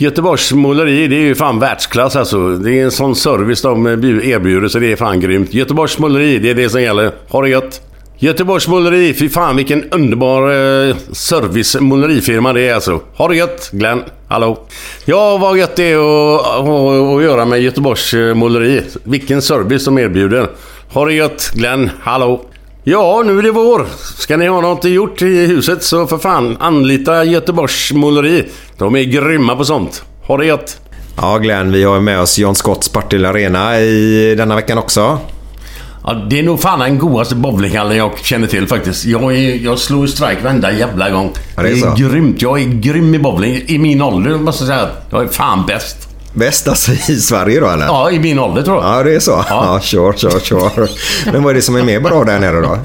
Göteborgs måleri, det är ju fan världsklass alltså. Det är en sån service de erbjuder så det är fan grymt. Göteborgs måleri, det är det som gäller. Ha det gött! Göteborgs måleri, fy fan vilken underbar eh, service målerifirma det är alltså. Ha det gött Glenn, hallå! Ja, vad gött det är att, att, att göra med Göteborgs eh, måleri. Vilken service de erbjuder. Ha det gött Glenn, hallå! Ja, nu är det vår. Ska ni ha något gjort i huset så för fan anlita Göteborgs måleri. De är grymma på sånt. Ha det gött! Ja Glenn, vi har med oss John Scotts Partille Arena i denna veckan också. Ja, det är nog fan den godaste bowlinghallen jag känner till faktiskt. Jag, är, jag slår strike varenda jävla gång. Ja, det är det är grymt. Jag är grym i bowling. I min ålder måste jag säga. Jag är fan bäst. Bäst alltså i Sverige då eller? Ja, i min ålder tror jag. Ja, det är så. Ja, sure, sure, sure. Men vad är det som är mer bra där nere då?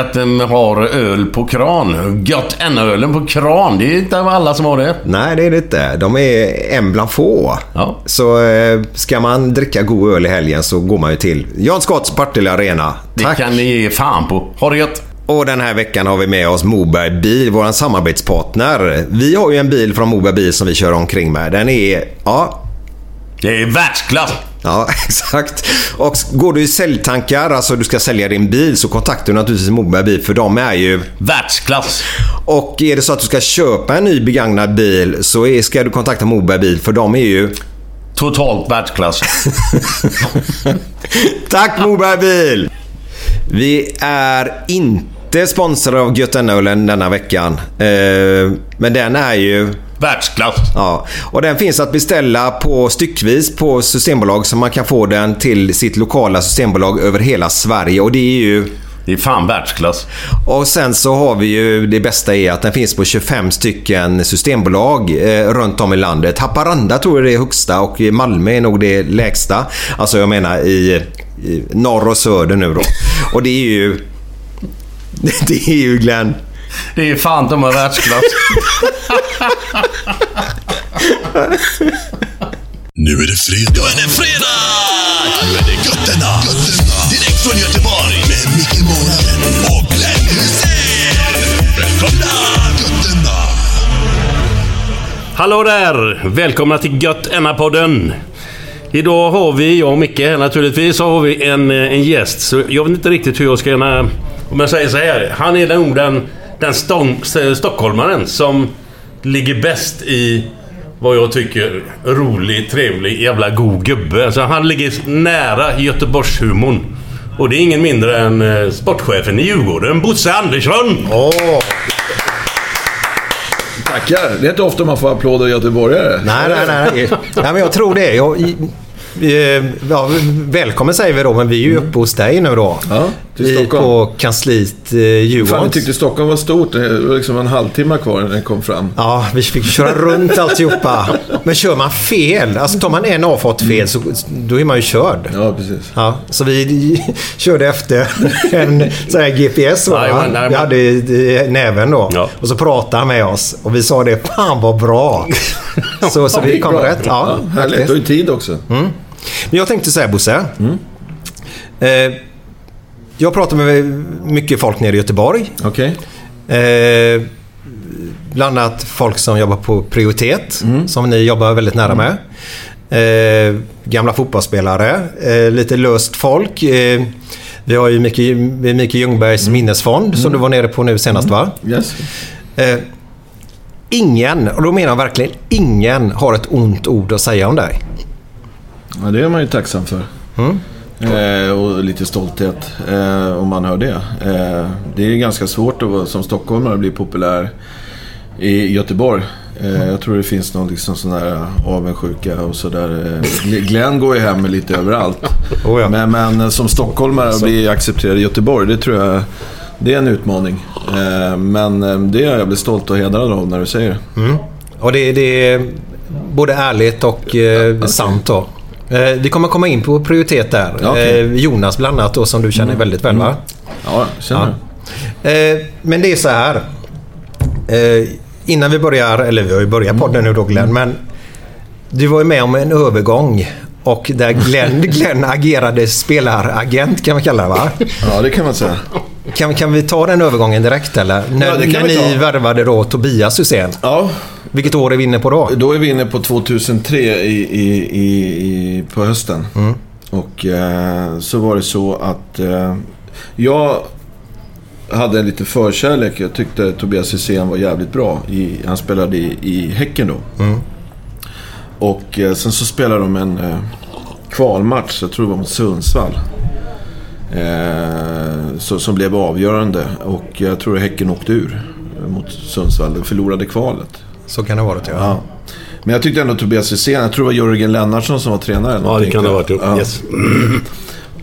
Att de har öl på kran. Gött ölen på kran. Det är inte alla som har det. Nej, det är det inte. De är en bland få. Ja. Så eh, ska man dricka god öl i helgen så går man ju till John Scotts Partille Arena. Det Tack! kan ni ge fan på. Ha det gött! Och den här veckan har vi med oss Moberg Bil, vår samarbetspartner. Vi har ju en bil från Moberg Bil som vi kör omkring med. Den är, ja, Det är världsklass! Ja, exakt. Och går du i säljtankar, alltså du ska sälja din bil, så kontaktar du naturligtvis Moberg Bil för de är ju... Världsklass! Och är det så att du ska köpa en ny begagnad bil så är, ska du kontakta Moberg Bil för de är ju... Totalt världsklass. Tack Moberg Bil! Vi är inte sponsrade av Götenölen denna veckan. Eh, men den är ju... Världsklass! Ja, och den finns att beställa på styckvis på Systembolag så man kan få den till sitt lokala systembolag över hela Sverige och det är ju... Det är fan världsklass. Och sen så har vi ju det bästa är att den finns på 25 stycken systembolag eh, runt om i landet. Haparanda tror jag det är högsta och Malmö är nog det lägsta. Alltså jag menar i, i norr och söder nu då. Och det är ju... Det är ju Glenn. Det är fan de har världsklass. Nu är det fredag. Nu är det fredag! Nu är det götterna. götterna. Direkt från Göteborg. Med Micke Månaden och Glenn Hysén. Välkomna! Götterna. Hallå där! Välkomna till Gött podden Idag har vi, jag och Micke här naturligtvis, har vi en, eh, en gäst. Så jag vet inte riktigt hur jag ska kunna... Om jag säger så här. Han är nog den, den stång, stockholmaren som ligger bäst i vad jag tycker rolig, trevlig, jävla god gubbe. Alltså han ligger nära Göteborgshumorn. Och det är ingen mindre än eh, sportchefen i Djurgården, Bosse Andersson! Åh! Tackar. Det är inte ofta man får applåder av göteborgare. Nej, nej, nej. nej. men jag tror det. Jag, i- eh, ja, välkommen säger vi då, men vi är ju uppe hos dig nu då. Ja. Till i, Stockholm. på kansliet eh, Fan, vi Djurgården. tyckte Stockholm var stort. Det var liksom en halvtimme kvar när den kom fram. Ja, vi fick köra runt alltihopa. Men kör man fel, alltså tar man en avfart fel så då är man ju körd. Ja, precis. Ja, så vi körde efter en sån här GPS va? Jajamän, jajamän. vi hade i i näven då. Ja. Och så pratade han med oss och vi sa det, fan vad bra. Så, så vi kom Bra. rätt. Ja, Ja, härligt. Du har ju tid också. Men jag tänkte säga Bosse. Mm. Eh, jag pratar med mycket folk nere i Göteborg. Okej. Eh, bland annat folk som jobbar på Prioritet, Mm. som ni jobbar väldigt nära med. Eh, gamla fotbollsspelare, eh, lite löst folk. Eh, vi har ju Micke, Micke Ljungbergs Mm. minnesfond som du var nere på nu senast va? Yes. Eh, ingen, och då menar jag verkligen ingen, har ett ont ord att säga om dig. Ja, det är man ju tacksam för. Mm. Eh, och lite stolthet eh, om man hör det. Eh, det är ganska svårt att som stockholmare bli populär i Göteborg. Eh, jag tror det finns någon liksom sån där avundsjuka och sådär. Eh, Glenn går ju hem med lite överallt. Oh ja. men, men som stockholmare att bli accepterad i Göteborg, det tror jag det är en utmaning. Eh, men eh, det är jag blir stolt och hedrad av när du säger det. Och det, det är både ärligt och eh, sant då. Eh, vi kommer komma in på prioritet där. Mm. eh, Jonas bland annat då, som du känner väldigt väl va? Ja, känner Ja. Eh, men det är så här. Eh, innan vi börjar, eller vi har ju börjat podden nu då Glenn, men du var ju med om en övergång och där Glenn, Glenn agerade spelaragent kan man kalla det va? Ja, det kan man säga. Kan, kan vi ta den övergången direkt eller? När, Ja, när ni ta. värvade då Tobias Hysén. Ja, Vilket år är vi inne på då? Då är vi inne på 2003 i, i, i, på hösten. Och eh, så var det så att eh, jag hade en liten förkärlek. Jag tyckte Tobias Hysén var jävligt bra. I, han spelade i, i Häcken då. Och eh, sen så spelade de en eh, kvalmatch, jag tror det var mot Sundsvall. Eh, så, som blev avgörande. Och jag tror Häcken åkte ur mot Sundsvall. De förlorade kvalet. Så kan det vara det ja. Ja. Men jag tyckte ändå Tobias Hysén, jag tror det var Jörgen Lennartsson som var tränare. Ja, det kan det ha varit. Ja. Yes.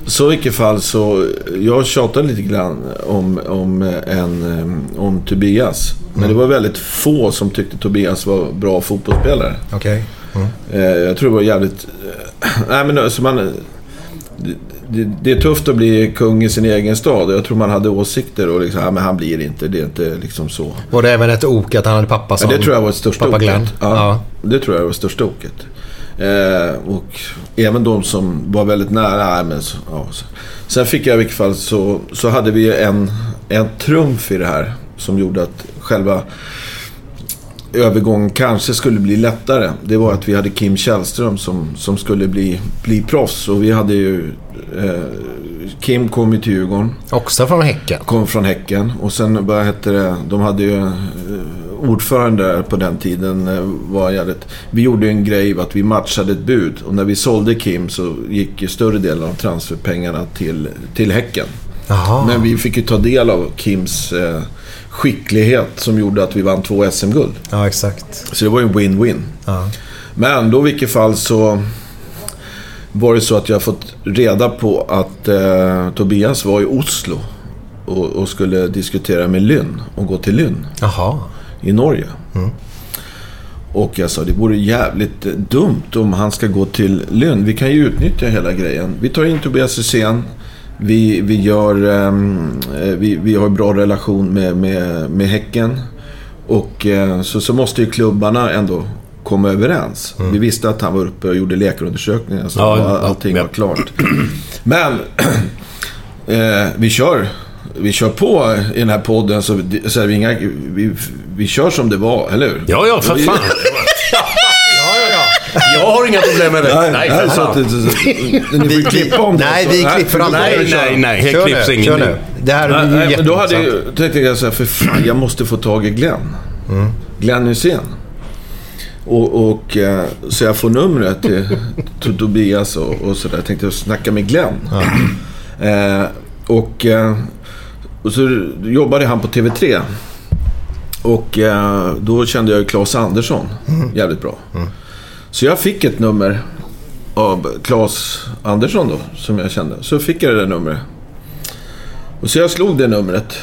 Så i vilket fall så, jag tjatade lite grann om, om, en, eh, om Tobias. Men det var väldigt få som tyckte Tobias var bra fotbollsspelare. Okej. Eh, jag tror det var jävligt... nej men alltså man... Det, det, är tufft att bli kung i sin egen stad. Jag tror man hade åsikter och liksom, ja, men han blir inte, det är inte liksom så. Var det även ett ok att han hade pappa Ja, som det tror jag var det största pappa. Glenn? Ja, Ja. Det tror jag var det största oket. Eh, och även de som var väldigt nära. Men så, ja, så. Sen fick jag i vilket fall så, så hade vi en, en trumf i det här. Som gjorde att själva övergången kanske skulle bli lättare. Det var att vi hade Kim Källström som, som skulle bli, bli proffs. Och vi hade ju... Eh, Kim kom ju till Djurgården Också från Häcken? kom från Häcken. Och sen, vad hette det, de hade ju eh, ordförande på den tiden. eh, var jävligt, vi gjorde en grej att vi matchade ett bud. Och när vi sålde Kim så gick ju större delen av transferpengarna till, till Häcken. Jaha. Men vi fick ju ta del av Kims eh, skicklighet som gjorde att vi vann två SM-guld. Ja, exakt. Så det var ju en win-win. Ja. Men då i vilket fall så var det så att jag fått reda på att eh, Tobias var i Oslo och, och skulle diskutera med Lynn och gå till Lynn Jaha. i Norge. Och jag sa det vore jävligt eh, dumt om han ska gå till Lynn. Vi kan ju utnyttja hela grejen. Vi tar in Tobias Hysén. Vi, vi, gör, ehm, eh, vi, vi har en bra relation med, med, med Häcken. Och eh, så, så måste ju klubbarna ändå komma överens. Vi visste att han var uppe och gjorde läkarundersökningar. Så Ja, all- allting ja. var klart. Men eh, vi kör. Vi kör på i den här podden så, så är vi, inga, vi, vi kör som det var, eller hur? Ja, ja, för fan. Jag har inga problem med det. Nej, Nej, nej, så att, så, så, ni får klippa om det. Nej, vi klipper aldrig. Nej, nej, nej. Här Kör klipps nu, ingenting. kör nu. Det här Nej, är nej, men då hade jag, tänkte jag så här, för fan, jag måste få tag i Glenn. Glenn Hysén. Och, och, eh, så jag får numret till, till Tobias och, och sådär. Jag tänkte snacka med Glenn. Eh, och, eh, och så jobbade han på TV3. Och eh, då kände jag ju Claes Andersson jävligt bra. Så jag fick ett nummer av Claes Andersson då, som jag kände. Så fick jag det där numret. Och så jag slog det numret.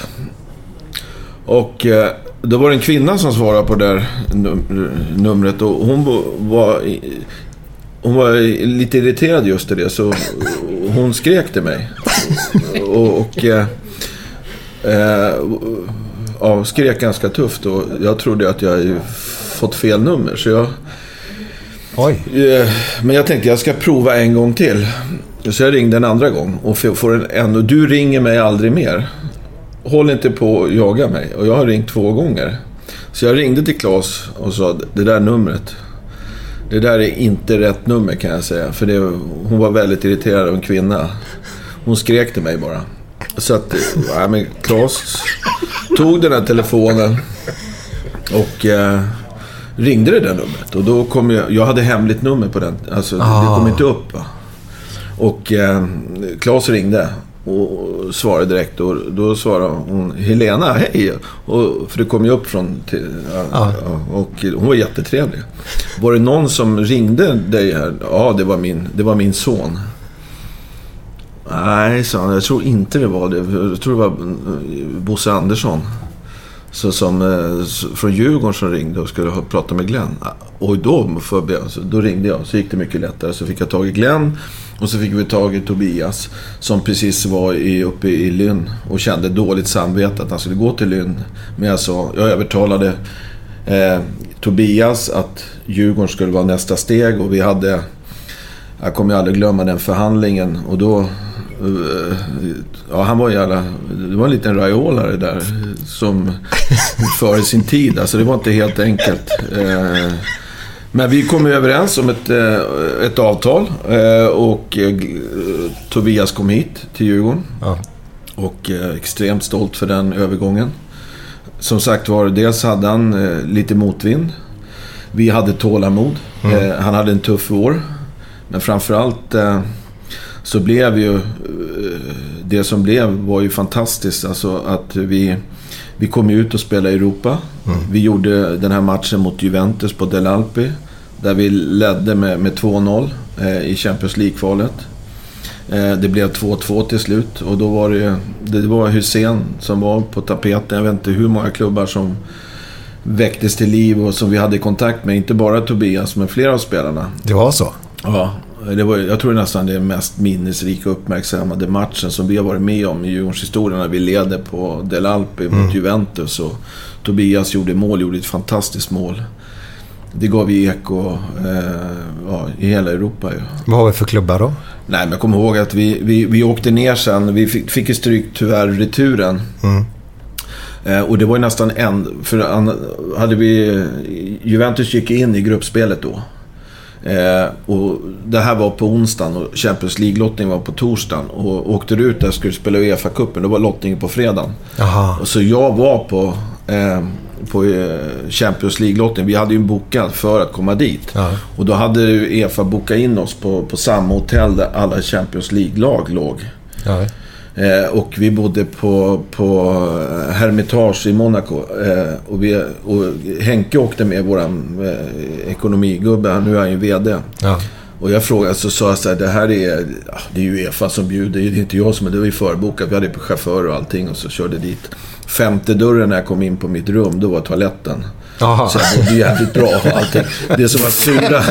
Och eh, då var det en kvinna som svarade på det där num- numret och hon var, hon var lite irriterad just i det så hon skrek till mig. Och, och eh, eh, ja, skrek ganska tufft och jag trodde att jag fått fel nummer. Så jag, Oj. Eh, men jag tänkte jag ska prova en gång till. Så jag ringde en andra gång och får en, ännu... du ringer mig aldrig mer. Håll inte på och jaga mig. Och jag har ringt två gånger. Så jag ringde till Claes och sa det där numret. Det där är inte rätt nummer kan jag säga. För det, hon var väldigt irriterad av en kvinna. Hon skrek till mig bara. Så att, eh, nej men Claes tog den här telefonen och eh, ringde det där numret. Och då kom jag, jag hade hemligt nummer på den. Alltså det kom inte upp. Va? Och eh, Claes ringde och svarade direkt. Och då svarade hon Helena, hej! Och, för det kom ju upp från... Till, ja, ja, och hon var jättetrevlig. Var det någon som ringde dig här? Ja, det var min, det var min son. Nej, sa han. Jag tror inte det var det. Jag tror det var eh, Bosse Andersson. Så som, eh, från Djurgården som ringde och skulle ha, prata med Glenn. Och då, då ringde jag, så gick det mycket lättare. Så fick jag tag i Glenn och så fick vi tag i Tobias. Som precis var i, uppe i Lynn och kände dåligt samvete att han skulle gå till Lynn. Men jag sa, jag övertalade eh, Tobias att Djurgården skulle vara nästa steg och vi hade jag kommer aldrig glömma den förhandlingen och då... Ja, han var jävla... Det var en liten rajolare där som före sin tid. Alltså det var inte helt enkelt. Eh, Men vi kom överens om ett, eh, ett avtal eh, och Tobias kom hit till Djurgården. Ja. Och extremt stolt för den övergången. Som sagt var, dels hade han lite motvind. Vi hade tålamod. Eh, han hade en tuff vår. Men framförallt så blev ju... Eh, det som blev var ju fantastiskt. Alltså att vi, vi kom ut och spelade i Europa. Vi gjorde den här matchen mot Juventus på Del Alpi. Där vi ledde med, med 2-0 eh, i Champions League-kvalet. Eh, Det blev 2-2 till slut och då var det, det var Hussein som var på tapeten. Jag vet inte hur många klubbar som väcktes till liv och som vi hade kontakt med. Inte bara Tobias, men flera av spelarna. Det var så? Ja, det var, jag tror nästan det är mest minnesrika och uppmärksammade matchen som vi har varit med om i Djurgårdens historia när vi ledde på Del Alpi mot Juventus. Och Tobias gjorde mål, gjorde ett fantastiskt mål. Det gav eko eh, ja, i hela Europa ju. Vad har vi för klubbar då? Nej, men jag kommer ihåg att vi, vi, vi åkte ner sen. Vi fick, fick ju stryk tyvärr returen. Eh, och det var ju nästan en... För hade vi... Juventus gick in i gruppspelet då. Eh, och det här var på onsdagen och Champions League-lottningen var på torsdagen. Och åkte du ut där skulle spela Uefa-cupen, då var lottningen på fredagen. Och så jag var på, eh, på eh, Champions League-lottningen. Vi hade ju bokat för att komma dit. Ja. Och då hade Uefa bokat in oss på, på samma hotell där alla Champions League-lag låg. Ja. Eh, och vi bodde på, på eh, Hermitage i Monaco. Eh, och, vi, och Henke åkte med, våran eh, ekonomigubbe. Nu är han ju VD. Ja. Och jag frågade, så sa jag så här, det här är, det är ju Uefa som bjuder. Det är inte jag som är, det var ju förbokat. Vi hade chaufför och allting och så körde dit. Femte dörren när jag kom in på mitt rum, då var toaletten. Jaha. Så jag mådde jävligt bra och allting. Det som var sura...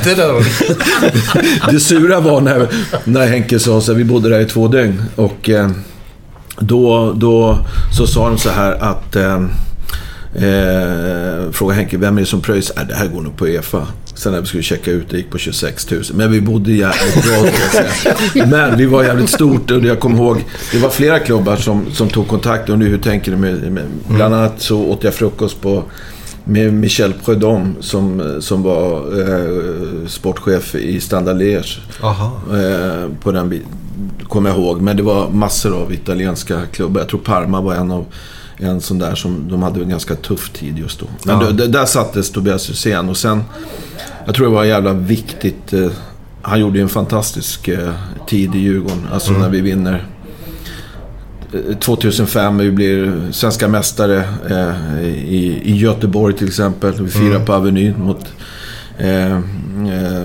Det sura var när, när Henke sa så här, vi bodde där i två dygn. Och då, då så sa de så här att... Eh, eh, frågade Henke, vem är det som pröjsar? Äh, det här går nog på EFA. Sen när vi skulle checka ut, det gick på 26 000. Men vi bodde jävligt bra, säga. Men vi var jävligt stort och jag kommer ihåg, det var flera klubbar som, som tog kontakt. Och nu, hur tänker du med, med Bland annat så åt jag frukost på med Michel Prudhomme som, som var eh, sportchef i Standard Liège. Eh, på den bi- kommer jag ihåg. Men det var massor av italienska klubbar. Jag tror Parma var en av en sån där som de hade en ganska tuff tid just då. Men Ja. då, där- sattes Tobias Hysén och sen... Jag tror det var jävla viktigt. Eh, han gjorde ju en fantastisk eh, tid i Djurgården. Alltså när vi vinner. Eh, 2005 vi blir svenska mästare eh, i, i Göteborg till exempel. Vi firar på Avenyn mot eh, Eh,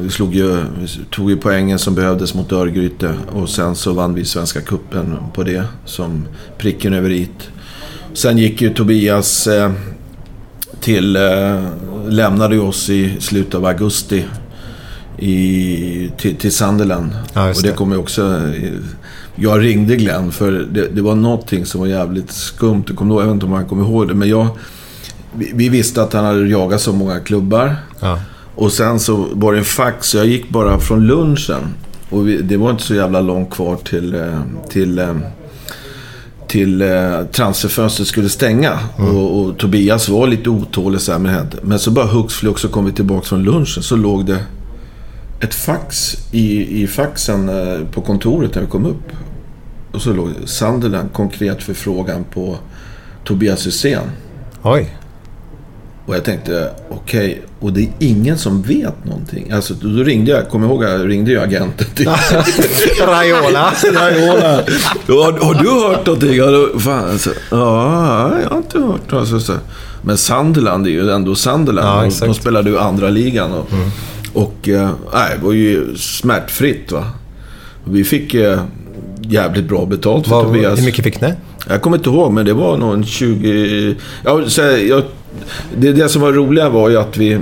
vi slog ju, tog ju poängen som behövdes mot Örgryte och sen så vann vi Svenska Cupen på det som pricken över it. Sen gick ju Tobias eh, till, eh, lämnade oss i slutet av augusti i, till, till Sunderland. Ja, och det kommer ju också... Jag ringde Glenn för det, det var någonting som var jävligt skumt. Jag, kommer ihåg, jag vet inte om han kommer ihåg det, men jag... Vi, vi visste att han hade jagat så många klubbar. Ja. Och sen så var det en fax, så jag gick bara från lunchen. Och vi, det var inte så jävla långt kvar till, eh, till, eh, till eh, transferfönstret skulle stänga. Och, och Tobias var lite otålig så här med det. Men så bara hux flux så kom vi tillbaka från lunchen så låg det ett fax i, i faxen eh, på kontoret när vi kom upp. Och så låg Sunderland konkret förfrågan på Tobias Hysén. Oj. Och jag tänkte, okej, och det är ingen som vet någonting. Alltså, då ringde jag, kommer ihåg, jag ringde ju agenten till Raiola. Raiola. Har, har du hört någonting? Ja, då, fan, alltså, ja, jag har inte hört. Alltså, så. Men Sunderland är ju ändå Sunderland. Ja, exakt. de spelade ju andra ligan. Och, och eh, nej, det var ju smärtfritt va. Vi fick eh, jävligt bra betalt för Vad, Tobias. hur mycket fick ni? Jag kommer inte ihåg, men det var nog en 20... Ja, så jag, det, det som var roliga var ju att vi...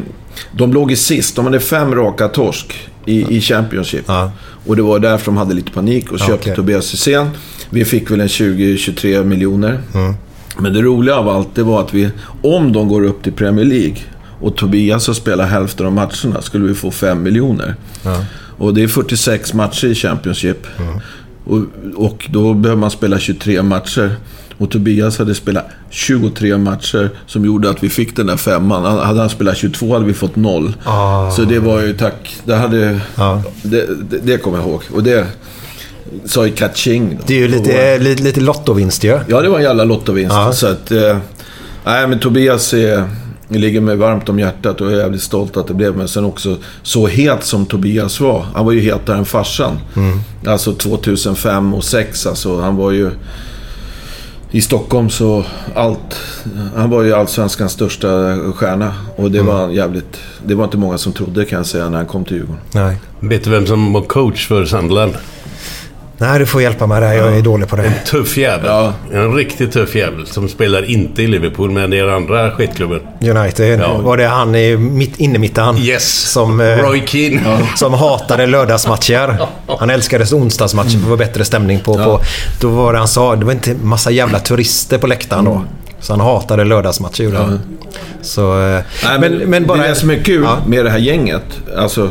De låg i sist. De hade fem raka torsk i, i Championship. Ja. Och det var därför de hade lite panik och Ja, köpte okej. Tobias Hysén. Vi fick väl en 20-23 miljoner. Mm. Men det roliga av allt, det var att vi... Om de går upp till Premier League och Tobias har spelat hälften av matcherna skulle vi få 5 miljoner. Och det är 46 matcher i Championship. Och, och då behöver man spela 23 matcher. Och Tobias hade spelat 23 matcher som gjorde att vi fick den där femman. Hade han spelat 22 hade vi fått noll. Ah. Så det var ju tack. Det, hade, Ja. det, det, det kommer jag ihåg. Och det sa ju kaching. Det är ju lite, lite, lite lottovinst ju. Ja, det var en jävla lottovinst. Ja. Så att... Eh, nej, men Tobias är, ligger mig varmt om hjärtat och jag är jävligt stolt att det blev. Men sen också så het som Tobias var. Han var ju hetare än farsan. Alltså 2005 och 2006. Alltså, han var ju... I Stockholm så allt... Han var ju allsvenskans största stjärna. Och det var jävligt... Det var inte många som trodde kan jag säga när han kom till Djurgården. Nej. Vet du vem som var coach för Sunderland? Nej, du får hjälpa mig där. Jag är dålig på det. Tuff jävel. Ja. En riktigt tuff jävel. Som spelar inte i Liverpool, men i den andra skitklubben. United. Ja. Var det han i mitt, innemittan? Yes! Som, eh, Roy Keane. Som hatade lördagsmatcher. Han älskade onsdagsmatcher för det var bättre stämning på. på. Då var det han sa, det var inte massa jävla turister på läktaren då. Så han hatade lördagsmatcher han. Så, eh, Nej, men, det är som är kul Ja. med det här gänget. Alltså,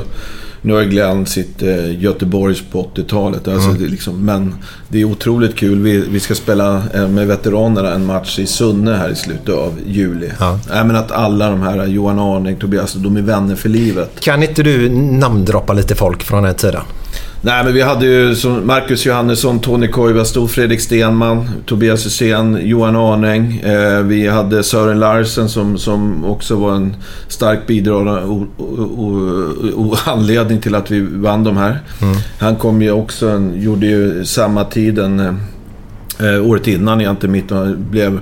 nu har Glenn sitt eh, Göteborgs på 80-talet. Alltså, Mm. det liksom, men det är otroligt kul. Vi, vi ska spela eh, med veteranerna en match i Sunne här i slutet av juli. Ja. Nej, men att alla de här, Johan Arning, Tobias, de är vänner för livet. Kan inte du namndroppa lite folk från den tiden? Nej, men vi hade ju Marcus Johannesson, Tony Koivasto, Fredrik Stenman, Tobias Hysén, Johan Arning. Eh, vi hade Sören Larsen som, som också var en stark bidragande o, o, o, o, anledning till att vi vann de här. Han kom ju också, en, gjorde ju samma tid, en, eh, året innan egentligen, mitt, han blev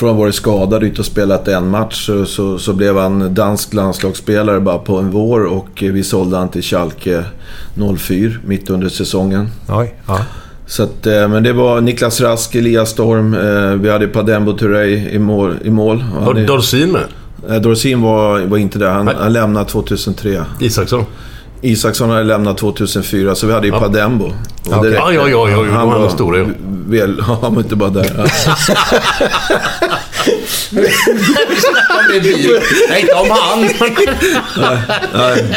från att ha varit skadad ut och spelat en match så, så, så blev han dansk landslagsspelare bara på en vår och vi sålde han till Schalke 04 mitt under säsongen. Oj, ja. Så att, eh, men det var Niklas Rask, Elias Storm, eh, vi hade Padembo Turey i mål. I mål. Dorsin med? eh, Dorsin var, var inte där, han, han lämnade 2003. Isaksson? Isaksson hade lämnat 2004, så vi hade ju Padembo. Och Ja, ja, ja, ja, de var stora, ja. Väl, ja, han var inte bara där. Ja. Nej, inte om han!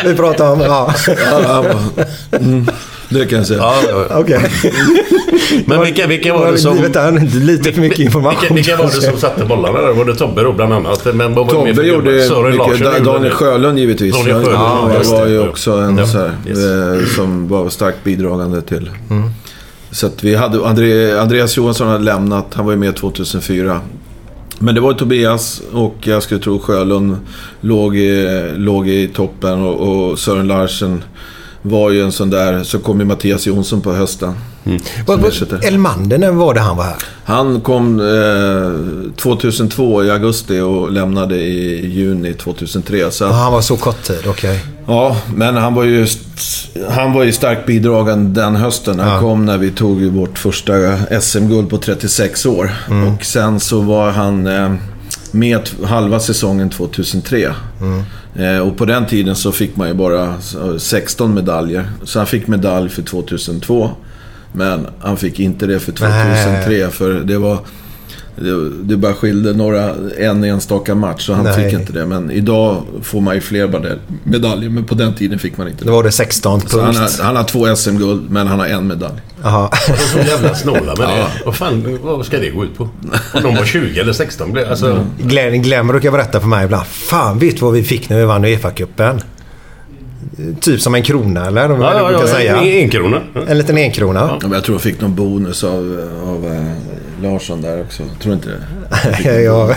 Vi pratar om... Ja. Ja, han var, mm, det kan jag säga. Ja, ja. Okej. Men vilka, vilka var det som... Livet är lite för mycket information. Vilka, vilka var det som satte bollarna där? Var det Tobbe då bland annat? Men vad var mer Tobbe för gjorde? Sören mycket. Larsson Daniel. Sjölund givetvis. Daniel Sjölund, ja, det var ju också en Ja, så här, yes. eh, som var starkt bidragande till. Mm. Så att vi hade, Andreas Johansson hade lämnat. Han var ju med 2004. Men det var Tobias och jag skulle tro Sjölund låg i, låg i toppen och, och Sören Larsen var ju en sån där. Så kom ju Mattias Jonsson på hösten. Ersätter. Elmander, när var det han var här? Han kom eh, 2002 i augusti och lämnade i juni 2003. Så att, han var så kort tid, okej. Ja, men han var ju, han var ju starkt bidragande den hösten. Han Ja. kom när vi tog vårt första SM-guld på 36 år. Mm. Och sen så var han eh, med halva säsongen 2003. Mm. Eh, och på den tiden så fick man ju bara eh, 16 medaljer. Så han fick medalj för 2002. Men han fick inte det för 2003 för det var... Det, det bara skilde några, en enstaka match så han Nej. fick inte det. Men idag får man ju fler medal- medaljer, men på den tiden fick man inte Då det. var det 16 punkt. Han, har, han har två SM-guld, men han har en medalj. Jaha. De så jävla snåla med det. Ja. Vad fan, vad ska det gå ut på? Om de var 20 eller 16 blev alltså... Glenn, Glenn brukar berätta för mig ibland. Fan, vet du vad vi fick när vi vann Uefa-cupen? Typ som en krona eller? Vad Ja, ja, ja, säga. en, en krona. En liten enkrona. Ja, men jag tror jag fick någon bonus av, av eh, Larsson där också. Tror inte det. ja, ja, och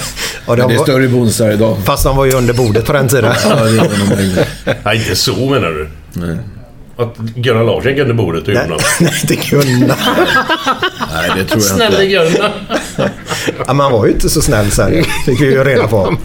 Men de det är var, större bonusar idag. fast de var ju under bordet på den tiden. Ja, det är nog möjligt. Nej, inte så menar du? Nej. Att Gunnar Larsson gick under bordet och gjorde Nej, något? nej, inte kunna. Nej, det tror jag Snälla inte. Gunnar. Ja, man var ju inte så snäll sen. Fick vi ju reda på.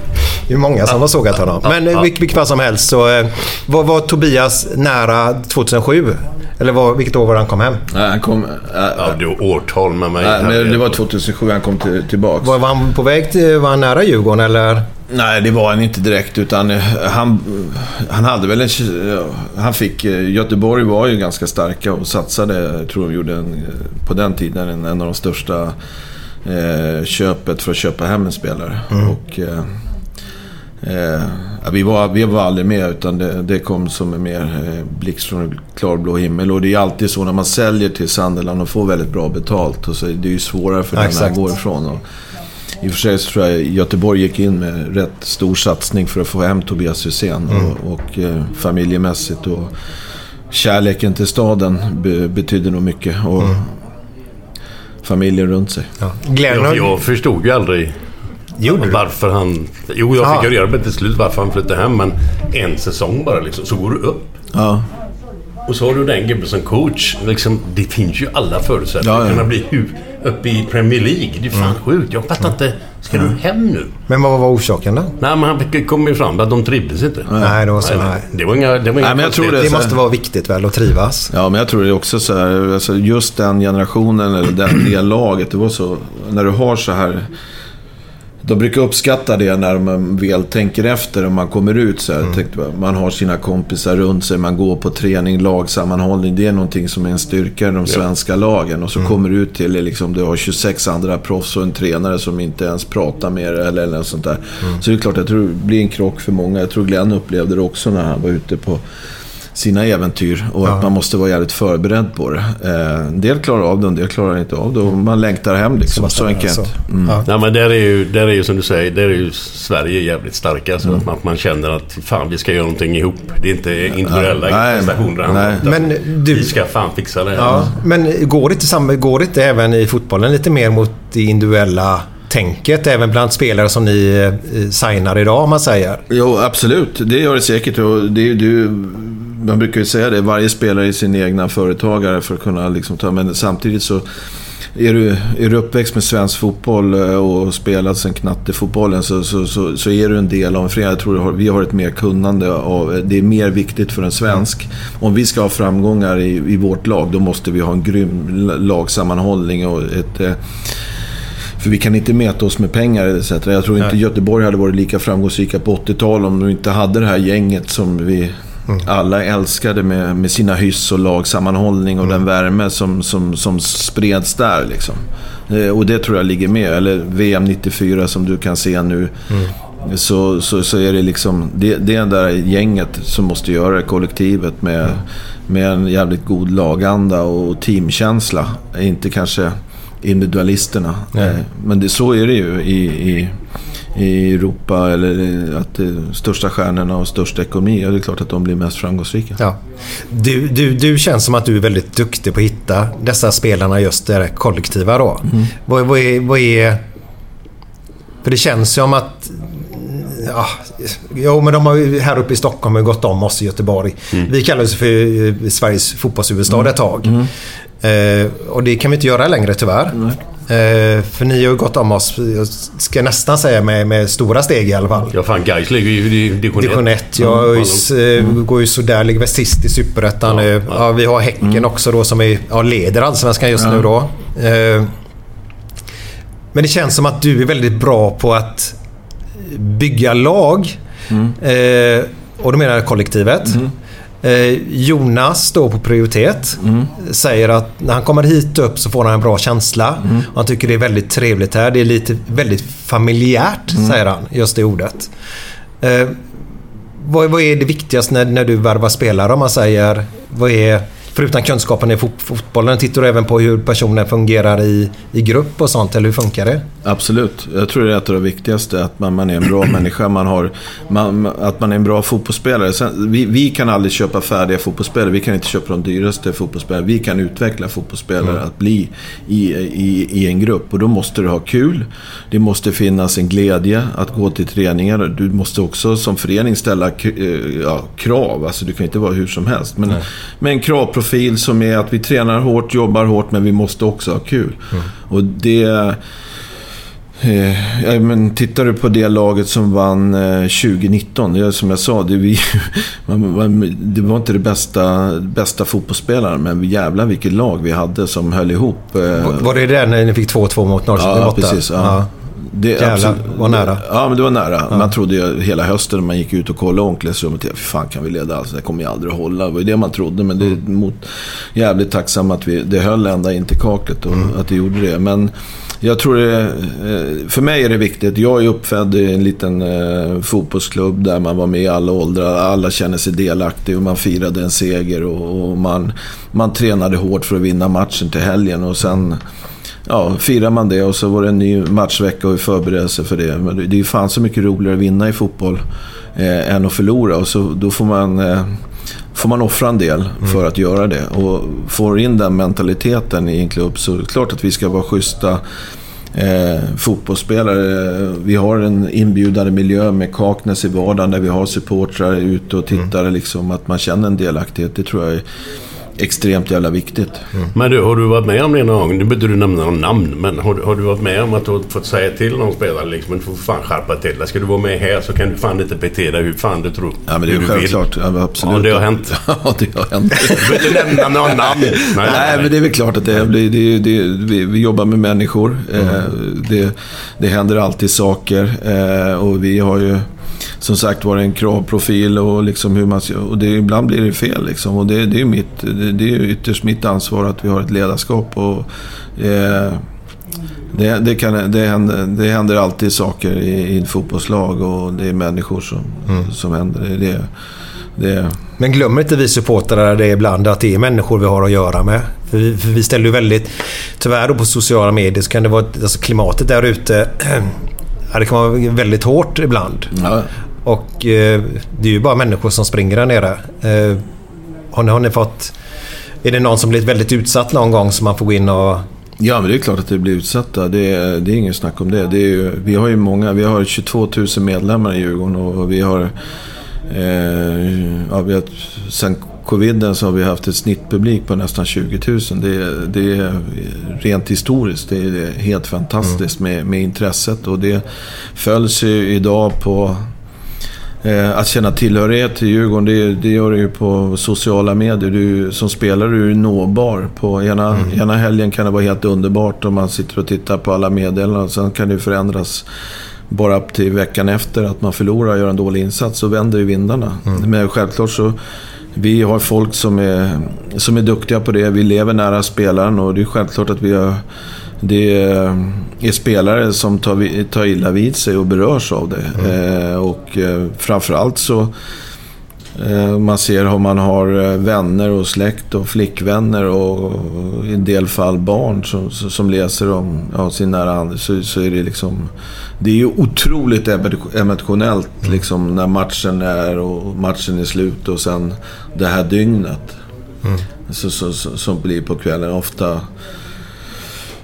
Det är många som har sågat honom. Men i vilket, vilket fall som helst så eh, var, var Tobias nära 2007? Eller var, vilket år var han kom hem? Nej, han kom... Äh, Ja, du årtal med mig. nej, men det var 2007 han kom till, tillbaks. Var, var han på väg till... Var han nära Djurgården eller? Nej, det var han inte direkt. Utan eh, han, han hade väl en... ja, Han fick... eh, Göteborg var ju ganska starka och satsade. Jag tror de gjorde en, eh, på den tiden en, en av de största eh, köpet för att köpa hem en spelare. Och, eh, eh, vi, var, vi var aldrig med utan det, det kom som en mer eh, blixt från en klarblå himmel. Och det är alltid så när man säljer till Sunderland och får väldigt bra betalt. Och så är det ju svårare för Ja, den exakt. går ifrån. Och, i och för sig så tror jag Göteborg gick in med rätt stor satsning för att få hem Tobias Hysén. Och, och eh, familjemässigt och kärleken till staden be, betydde nog mycket. Och familjen runt sig. Ja. Glenn Jag, jag förstod ju aldrig Gjorde du? varför han... Jo, jag fick ju reda på det till slut varför han flyttade hem. Men en säsong bara liksom, så går du upp. Ja, Och så har du den gubben som coach. Liksom, det finns ju alla förutsättningar Ja, att ja. kunna bli hu- uppe i Premier League. Det är fan sjukt. Jag fattar inte. Ska du hem nu? Men vad var orsaken då? Nej, men han kom ju fram att de trivdes inte. Nej, det var så. Nej, Nej. Det var inga... Det var inga Nej, men jag tror. Det här- måste vara viktigt väl att trivas? Ja, men jag tror det också så här, alltså just den generationen eller den, det laget. Det var så, när du har så här... De brukar uppskatta det när man väl tänker efter och man kommer ut så här. Tänkte, jag, man har sina kompisar runt sig, man går på träning, lagsammanhållning. Det är någonting som är en styrka i de svenska lagen. Och så kommer du ut till, liksom, du har 26 andra proffs och en tränare som inte ens pratar med dig eller, eller något sånt där. Så det är klart, jag tror det blir en krock för många. Jag tror Glenn upplevde det också när han var ute på sina äventyr och att man måste vara jävligt förberedd på det. Eh, en del klarar av det, en del klarar inte av det och man längtar hem liksom. Så enkelt. Så. Mm. Ja. Nej, men där är, ju, där är ju som du säger, där är ju Sverige jävligt starka. Så att man, man känner att fan, vi ska göra någonting ihop. Det är inte individuella Nej, prestationer nej. Men du- Vi ska fan fixa det. Ja, men går det, inte går det inte även i fotbollen lite mer mot det individuella tänket? Även bland spelare som ni eh, signar idag om man säger? Jo, absolut. Det gör det säkert. Och det, det, man brukar ju säga det, varje spelare är sin egna företagare för att kunna liksom ta... Men samtidigt så är du, är du uppväxt med svensk fotboll eh, och spelat sen knattefotbollen så, så, så, så är du en del av en förening. Jag tror har- vi har ett mer kunnande av... Eh, det är mer viktigt för en svensk. Om vi ska ha framgångar i, i vårt lag, då måste vi ha en grym lagsammanhållning och ett... För vi kan inte mäta oss med pengar etc. Jag tror inte Göteborg hade varit lika framgångsrika på 80-talet om de inte hade det här gänget som vi alla älskade med, med sina hyss och lagsammanhållning och den värme som, som, som spreds där. Liksom. Eh, Och det tror jag ligger med. Eller VM 94 som du kan se nu. Så, så, så är det liksom, det, det är det där gänget som måste göra det, kollektivet med, med en jävligt god laganda och teamkänsla. Inte kanske individualisterna. Eh, Men det, så är det ju i, i, i Europa. Eller i- att de största stjärnorna och största ekonomi, ja, det är klart att de blir mest framgångsrika. Ja. Du, du, du känns som att du är väldigt duktig på att hitta dessa spelarna just det kollektiva då. Vad, vad, är, vad är... För det känns som att... Ja, jo, men de har ju här uppe i Stockholm har ju gått om oss i Göteborg. Vi kallades för eh, Sveriges fotbollshuvudstad ett tag. Eh, och det kan vi inte göra längre tyvärr. Eh, för ni har ju gått om oss, jag ska nästan säga med, med stora steg i alla fall. Ja, fan Gais ligger ju i division 1. Division 1. Jag är ju s- eh, går ju sådär, ligger väl sist i Superettan Ja, nu. ja. Ja, vi har Häcken också då som är, ja, leder Allsvenskan just Ja. nu då. Eh, men det känns som att du är väldigt bra på att bygga lag. Eh, och då menar jag kollektivet. Eh, Jonas står på prioritet. Säger att när han kommer hit upp så får han en bra känsla. Och han tycker det är väldigt trevligt här. Det är lite väldigt familjärt, säger han. Just det ordet. Eh, vad, vad är det viktigaste när, när du värvar spelare om man säger? Vad är, förutom kunskapen i fot, fotbollen, tittar du även på hur personen fungerar i, i grupp och sånt? Eller hur funkar det? Absolut. Jag tror det är ett av det viktigaste. Att man, man är en bra människa. Man har, man, att man är en bra fotbollsspelare. Sen, vi, vi kan aldrig köpa färdiga fotbollsspelare. Vi kan inte köpa de dyraste fotbollsspelare. Vi kan utveckla fotbollsspelare att bli i, i, i en grupp. Och då måste du ha kul. Det måste finnas en glädje att gå till träningar. Du måste också som förening ställa eh, ja, krav. Alltså du kan inte vara hur som helst. Men med en kravprofil som är att vi tränar hårt, jobbar hårt, men vi måste också ha kul. Och det... Eh, ja, men tittar du på det laget som vann eh, 2019, det är som jag sa, det, vi, det var inte det bästa, bästa fotbollsspelaren, men jävlar vilket lag vi hade som höll ihop. eh, Var- det där när ni fick 2-2 mot Norrköping Ja, borta? precis. Ja. Det, Jävlar, absolut- var nära. Ja, men det var nära. Man trodde ju hela hösten när man gick ut och kollade omklädningsrummet. Ja, fy fan kan vi leda? Alltså, det kommer ju aldrig att hålla. Det var ju det man trodde. Men det är mot, jävligt tacksam att vi, det höll ända in till kaklet och att det gjorde det. Men jag tror det, eh, för mig är det viktigt. Jag är uppfödd i en liten eh, fotbollsklubb där man var med i alla åldrar. Alla känner sig delaktiga och man firade en seger. Och, och man, man tränade hårt för att vinna matchen till helgen. Och sen Ja, firar man det och så var det en ny matchvecka och förberedelse för det. Men det är ju fan så mycket roligare att vinna i fotboll eh, än att förlora. Och så, då får man, eh, får man offra en del för att göra det. Och får in den mentaliteten i en klubb så är det klart att vi ska vara schyssta eh, fotbollsspelare. Vi har en inbjudande miljö med Kaknäs i vardagen där vi har supportrar ute och tittare. Liksom, att man känner en delaktighet. Det tror jag är extremt jävla viktigt. Men du, har du varit med om det någon gång? Nu behöver du nämna någon namn, men har, du- har du varit med om att du har fått säga till någon spelare liksom, du får fan skärpa till dig. Ska du vara med här så kan du fan inte bete dig hur fan du tror. Ja, men det är självklart. Ja, absolut. Ja, det har hänt. ja, det har hänt. Du behöver inte nämna någon namn. Nej, Nej, men det är väl klart att det, det, det, det vi, vi jobbar med människor. Eh, det, det händer alltid saker. Eh, och vi har ju som sagt var en kravprofil och, liksom hur man, ska- och det, ibland blir det fel. Liksom. Och det, det, är mitt, det, det är ytterst mitt ansvar att vi har ett ledarskap. Och, eh, det, det, kan, det, händer, det händer alltid saker i, i ett fotbollslag och det är människor som, som händer. Det, det, Men glömmer inte vi supportrar det ibland att det är människor vi har att göra med. För vi, för vi ställer ju väldigt... Tyvärr då på sociala medier så kan det vara... Alltså klimatet där ute... Ja, det kan vara väldigt hårt ibland. ja, Och eh, det är ju bara människor som springer där nere. Eh, har, ni, har ni fått... Är det någon som blivit väldigt utsatt någon gång som man får gå in och... Ja, men det är klart att det blir utsatta. Det är, det är ingen snack om det. det ju, vi har ju många, vi har 22 000 medlemmar i Djurgården och, och vi har... Eh, ja, vi har sen coviden så har vi haft ett snittpublik på nästan 20 000. Det, är- det är rent historiskt. Det är helt fantastiskt med, med intresset och det följs ju idag på Eh, att känna tillhörighet till Djurgården, det, det gör du ju på sociala medier. Du, som spelare är du nåbar. På ena, ena helgen kan det vara helt underbart om man sitter och tittar på alla meddelanden. Sen kan det förändras bara upp till veckan efter att man förlorar och gör en dålig insats. Så vänder ju vindarna. Men självklart så vi har folk som är, som är duktiga på det. Vi lever nära spelaren och det är självklart att vi har det är spelare som tar, tar illa vid sig och berörs av det. Eh, och eh, framförallt så man ser hur man har eh, vänner och släkt och flickvänner och i en del fall barn som, som läser om ja, sin nära hand. Så, så är det liksom... Det är ju otroligt emo- emotionellt liksom när matchen är och matchen är slut och sen det här dygnet. Så, så, så, som blir på kvällen. Ofta...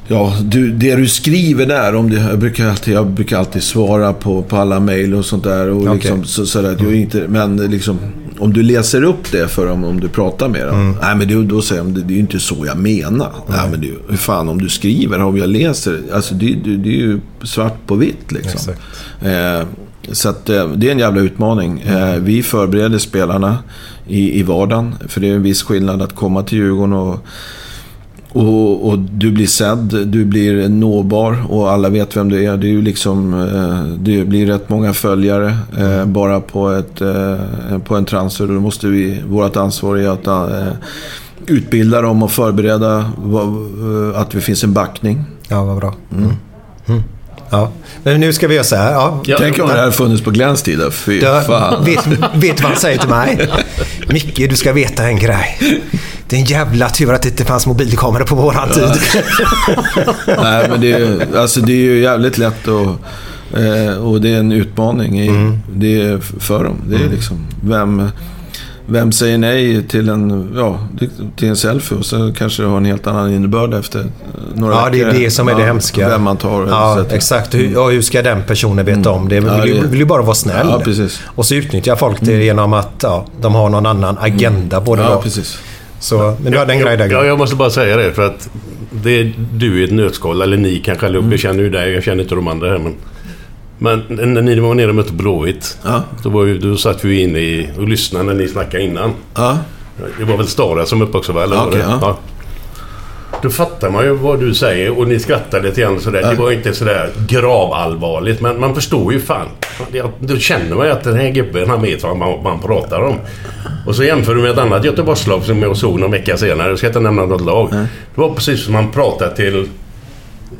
Ja, du, det du skriver där, om det, jag, brukar alltid, jag brukar alltid svara på, på alla mejl och sånt där. Och Okej. liksom, så, så där, att jag inte, men liksom, om du läser upp det för dem, om du pratar med dem. Nej, men det, då säger de, det, det är ju inte så jag menar. Nej, men det, hur fan, om du skriver, om jag läser. Alltså det, det, det är ju svart på vitt liksom. Eh, så att, eh, det är en jävla utmaning. Eh, vi förbereder spelarna i, i vardagen. För det är en viss skillnad att komma till Djurgården och och, och, du blir sedd, du blir nåbar och alla vet vem du är. Det, är ju liksom, eh, det blir rätt många följare eh, bara på, ett, eh, på en transfer. Då måste vi, vårt ansvar är att utbilda dem och förbereda att det finns en backning. Ja, vad bra. Mm. Mm. Ja. Men nu ska vi göra så här. Ja. Tänk om det här funnits på Glens tid. Fy Du, fan. vet, vet du vad han säger till mig? Micke, du ska veta en grej. Det är en jävla tur att det inte fanns mobilkameror på våran tid. Nej, men det är, alltså, det är ju jävligt lätt och, eh, och det är en utmaning i, Mm. det är för dem. Det är liksom, vem, vem säger nej till en, ja, till en selfie och så kanske det har en helt annan innebörd efter några Ja, det är det som är det hemska. Vem man tar. Ja, att- exakt. Hur, ja, hur ska den personen veta om det? Vill, Ja, ju- det- vill ju bara vara snäll. Ja, precis. Och så utnyttjar folk det genom att ja, de har någon annan agenda på det. Ja, då. precis. Så, men du hade en grej där. Ja, jag måste bara säga det för att det är du i ett nötskal, eller ni kanske allihop. Mm. Jag känner ju dig, jag känner inte de andra här. Men, men när ni var nere och mötte Blåvitt, Ja. då, var ju, då satt vi inne i, och lyssnade när ni snackade innan. Ja, Det var väl Stara som uppe också va? Eller Ja, det? okej, ja. Då fattar man ju vad du säger och ni skrattar lite grann sådär. Det var inte sådär gravallvarligt men man förstår ju fan. Då känner man ju att den här gubben han vet vad man, man pratar om. Och så jämför du med ett annat Göteborgslag som jag såg någon vecka senare. Jag ska inte nämna något lag. Det var precis som man pratade till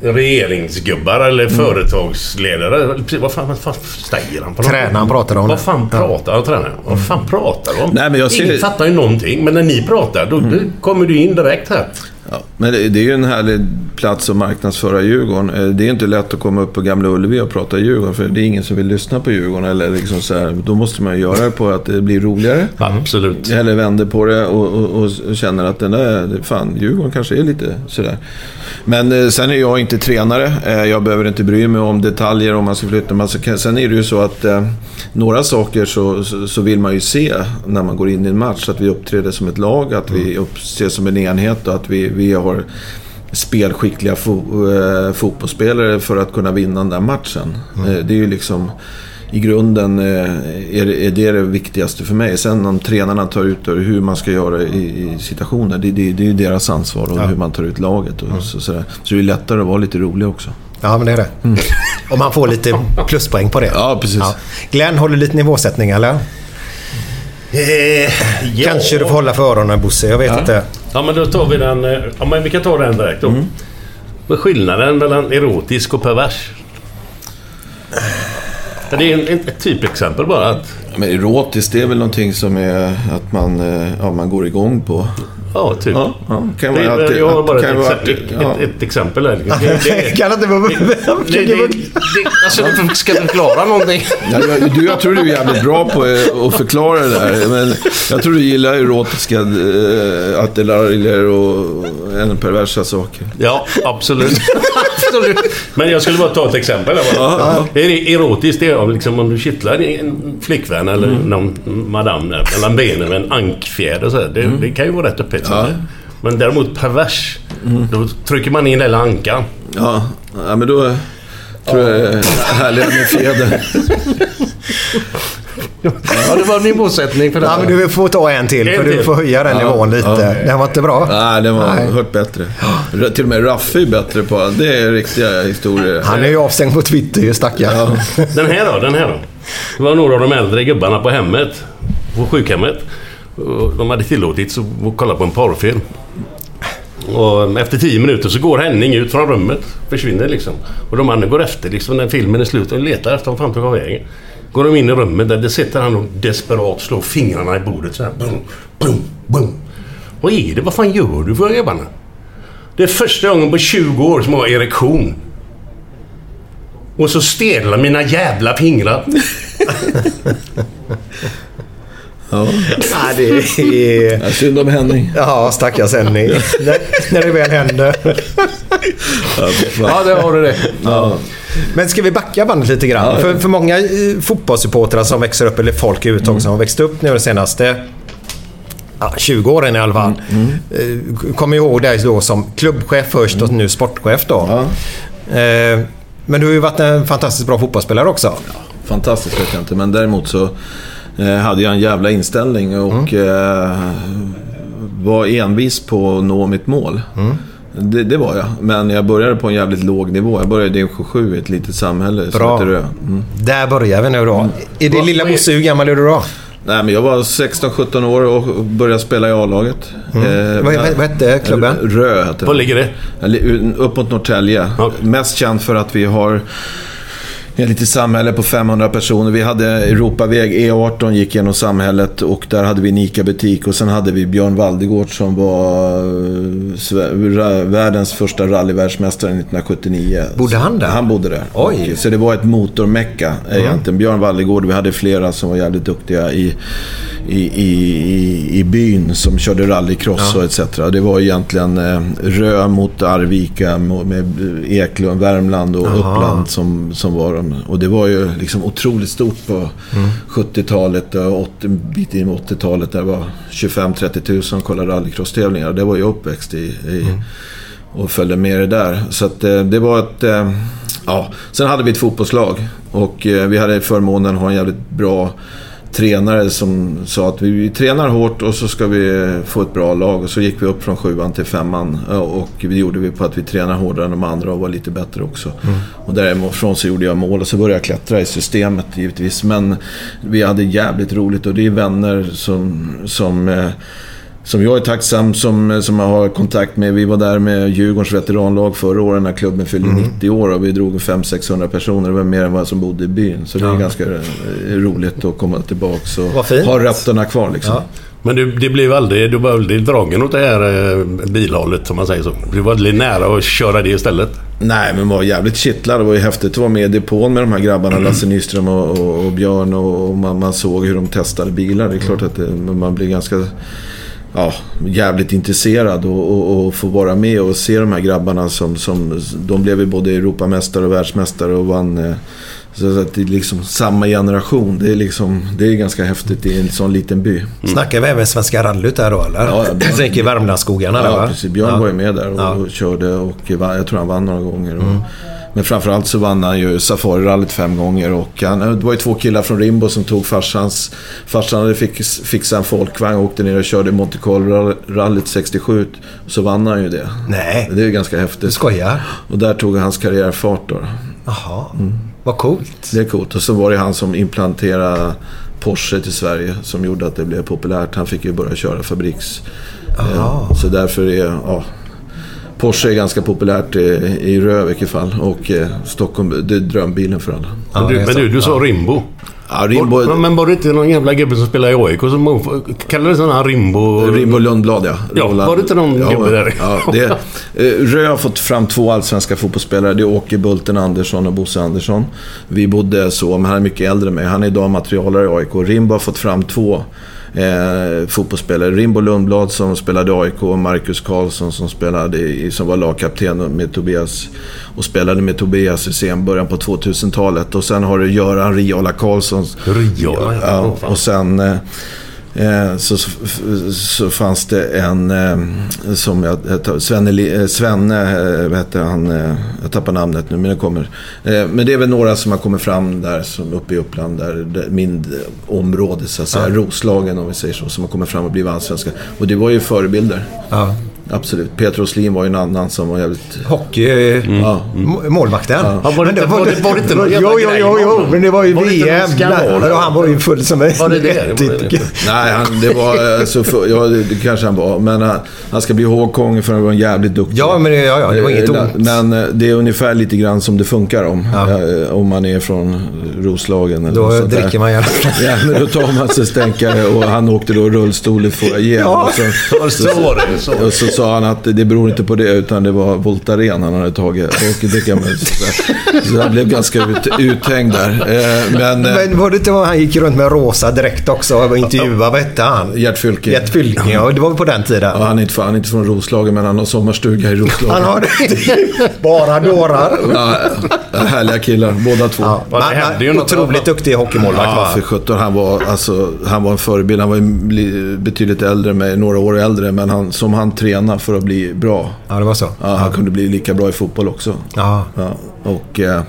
regeringsgubbar eller företagsledare. Precis, Vad fan, vad fan säger han? på något? Tränaren pratar om Vad fan pratar han tränaren? Vad fan pratar de om? Nej, men jag ser- Ingen fattar ju någonting. Men när ni pratar, då, då kommer du in direkt här. Ja, men det, det är ju en härlig plats att marknadsföra Djurgården. Eh, Det är inte lätt att komma upp på Gamla Ullevi och prata Djurgården, för det är ingen som vill lyssna på Djurgården. Eller liksom så här, då måste man göra det på att det blir roligare. Absolut. Eller vänder på det och, och, och känner att den där, fan, Djurgården kanske är lite sådär. Men eh, sen är jag inte tränare. Eh, jag behöver inte bry mig om detaljer om man ska flytta. Men sen är det ju så att några saker så, så, vill man ju se när man går in i en match. Att vi uppträder som ett lag, att vi uppses som en enhet och att vi, vi har spelskickliga fo, eh, fotbollsspelare för att kunna vinna den där matchen. Eh, det är ju liksom i grunden eh, är, det- är det det viktigaste för mig. Sen om tränarna tar ut och hur man ska göra i, i situationer, det, det, det är ju deras ansvar och hur man tar ut laget. Och så, sådär. så det är lättare att vara lite rolig också. Ja, men det är det. Och man får lite pluspoäng på det. Ja, precis. Glenn, håller lite nivåsättning eller? Kanske du får hålla för öronen Bosse, jag vet inte. Ja, men då tar vi den... eh, Ja, men vi kan ta den direkt då. Vad är skillnaden mellan erotisk och pervers? Det är ett typexempel bara. Att, Men erotiskt, det är väl någonting som är att man, eh, ja, man går igång på. ja, typ. Ja, ja, kan Det, vara är- jag har bara ett, kan vara exempel, ett, ja. ett, ett exempel här. Det, det, Kan inte vara... det, det, alltså, ska du förklara någonting? Ja, jag, du, jag tror du är jävligt bra på eh, att förklara det där. Men jag tror du gillar erotiska äh, attiraljer och ännu perversa saker. Ja, absolut. Men jag skulle bara ta ett exempel. bara. Ja, Är det erotiskt det är om, liksom, om du kittlar en flickvän eller Mm. någon madam där, mellan benen med en ankfjäder. Så här. Det, det kan ju vara rätt upphetsande. Men däremot pervers, Mm. då trycker man in hela ankan. Ja, ja men då tror jag det är härligt med fjäder. Ja, det var din målsättning för det. Ja, men du får ta en till, En för du till. får höja den nivån lite. Den var inte bra. Nej, den var Nej. hört bättre. Till och med Raffe är bättre på det. är riktiga historier. Han är ju avstängd på Twitter ju, stackare. Den här då, den här då. Det var några av de äldre gubbarna på hemmet, på sjukhemmet. De hade tillåtits att kolla på en porrfilm. Och efter tio minuter så går Henning ut från rummet. Försvinner liksom. Och de andra går efter liksom när filmen är slut och letar efter honom. Fan tog vägen. Går de in i rummet där det sitter han och desperat slår fingrarna i bordet så här. Boom, boom, boom. Vad är det? Vad fan gör du för grabbarna? Det är första gången på 20 år som jag har erektion. Och så stelnar mina jävla fingrar. Ja. Ja, det är... Ja, synd om Henning. Ja, stackars Henning. när, när det väl händer. Ja, det har du det. Ja. Men ska vi backa bandet lite grann? Ja. För, för många eh, fotbollssupportrar som växer upp, eller folk överhuvudtaget Mm. som har växt upp nu de senaste ja, 20 åren i alla fall. Mm, eh, Kommer ihåg dig då som klubbchef först och nu sportchef då. Ja. Eh, Men du har ju varit en fantastiskt bra fotbollsspelare också. Fantastiskt vet jag inte, men däremot så hade jag en jävla inställning och eh, var envis på att nå mitt mål. Det, det var jag. Men jag började på en jävligt låg nivå. Jag började i division 7 i ett litet samhälle Bra. som heter Rö. Mm. Där börjar vi nu då. Är det Vad- lilla Bosse, hur gammal är du då? Nej, men jag var 16-17 år och började spela i A-laget. Eh, Vad- vad- hette klubben? Rö hette Var ligger det? Upp mot Norrtälje. Ja. Mest känd för att vi har ett litet samhälle på 500 personer. Vi hade Europaväg E18 gick genom samhället och där hade vi en ICA-butik. Och sen hade vi Björn Waldegård som var eh, världens första rallyvärldsmästare 1979. Bodde han där? Han bodde där. Oj. Så det var ett motormecka egentligen. Björn Waldegård, vi hade flera som var jävligt duktiga i, i, i, i, byn som körde rallycross och etc. Det var egentligen eh, Rö mot Arvika med Eklund, Värmland och Uppland som, som var de. Och det var ju liksom otroligt stort på 70-talet och 80, en bit in i 80-talet. Där var 25-30 tusen som kollade rallycross-tävlingar. Det var jag uppväxt i. i och följde med det där. Så att, eh, det var ett... Eh, ja. Sen hade vi ett fotbollslag och eh, vi hade förmånen att ha en jävligt bra tränare som sa att vi, tränar hårt och så ska vi få ett bra lag. Och så gick vi upp från sjuan till femman. Och det gjorde vi på att vi tränar hårdare än de andra och var lite bättre också. Och därifrån så gjorde jag mål och så började jag klättra i systemet givetvis. Men vi hade jävligt roligt och det är vänner som, som eh, som jag är tacksam som, som jag har kontakt med. Vi var där med Djurgårdens veteranlag förra året när klubben fyllde 90 år och vi drog 500-600 personer. Det var mer än vad som bodde i byn. Så det är ganska eh, roligt att komma tillbaka och ha rötterna kvar liksom. Men du, det blev aldrig, du var aldrig dragen åt det här eh, bilhållet, som man säger så. Du var aldrig nära att köra det istället. Nej, men var jävligt kittlad. Det var ju häftigt att vara med i depån med de här grabbarna. Lasse Nyström och, och, och Björn. Och, och man, man såg hur de testade bilar. Det är klart att det, man blir ganska ja, jävligt intresserad och, och, och få vara med och se de här grabbarna som, som de blev ju både Europamästare och världsmästare och vann. eh, Så att det är liksom samma generation. Det är liksom, det är ganska häftigt i en sån liten by. Snackar vi även Svenska rallyt där då eller? Ja, ja, Björn- tänker i Värmlandsskogarna där Ja, va? precis. Björn Ja. var ju med där och, Ja. och körde och jag tror han vann några gånger. Och, Mm. Men framförallt så vann han ju Safari-rallyt fem gånger och han, det var ju två killar från Rimbo som tog farsans... Farsan hade fix, fixat en folkvagn och åkte ner och körde Monte Carlo-rallyt 67. Så vann han ju det. Nej, Det är ju ganska häftigt. skojar? Och där tog hans karriär fart då. Jaha, vad coolt. Det är coolt. Och så var det han som implanterade Porsche till Sverige som gjorde att det blev populärt. Han fick ju börja köra fabriks... Aha. Eh, Så därför är... Ja, Porsche är ganska populärt i, i Rö i vilket fall. Och eh, Stockholm, det är drömbilen för alla. Ja, men du, men du, du sa Rimbo. Ja, Rimbo, men var det inte någon jävla gubbe som spelade i AIK som kallades han Rimbo? Rimbo Lundblad ja. Ja, var det inte någon gubbe där? Ja, det, eh, Rö har fått fram två allsvenska fotbollsspelare. Det är Åke Bulten Andersson och Bosse Andersson. Vi bodde så, men han är mycket äldre än mig. Han är idag materialare i AIK. Rimbo har fått fram två eh, fotbollsspelare. Rimbo Lundblad som spelade i AIK Marcus Karlsson som, spelade i, som var lagkapten med Tobias och spelade med Tobias i sen början på 2000-talet. Och sen har du Göran Riola Karlsson. Riola, ja. Och sen eh, så, så, så fanns det en eh, som jag, Svenne, eh, Svenne eh, vad han? Eh, jag tappar namnet nu men det kommer. Eh, men det är väl några som har kommit fram där som uppe i Uppland, där, min eh, område så att säga. Roslagen om vi säger så, som har kommit fram och blivit allsvenska. Och det var ju förebilder. Ja. Absolut. Peter Åslin var ju en annan som var jävligt... Hockey, Ja. m- målvakten. Ja, var det inte- var det- var det inte någon jävla Jo, jo, jo, jo, men det var ju Var det inte någon VM. Ja, han var ju full som en Var det det? Var det det? Nej, han, det var... Alltså, för, ja, det, kanske han var. Men han, han ska bli ihågkommen för han var en jävligt duktig. Ja, men det, ja, ja, det var inget Eh, ont. Men eh, det är ungefär lite grann som det funkar om. Eh, Om man är från Roslagen eller Då något sånt där. dricker man gärna. Ja, men då tar man sig stänkare och han åkte då rullstol i foajén. Ja. Och så, Så var det. Så. Sa han att det beror inte på det, utan det var Voltaren han hade tagit. Och det kan man, så han blev ganska ut, uthängd där. Eh, Men, eh, Men var det inte vad han gick runt med rosa dräkt också och intervjuade? Vad hette han? Gert Fylking. Gert Fylking, ja. Det var på den tiden. Ja, han, är inte, från- han är inte från Roslagen, men han har sommarstuga i Roslagen. Han har det. Bara dårar. Ja, härliga killar, båda två. Ja, men, något. otroligt duktig hockeymålvakt Ja, för 17. Han var, alltså, han var en förebild. Han var betydligt äldre än mig, några år äldre. Men han, som han tränade för att bli bra. Ja, det var så. Ja, han kunde bli lika bra i fotboll också. Ja. Ja, och... Eh,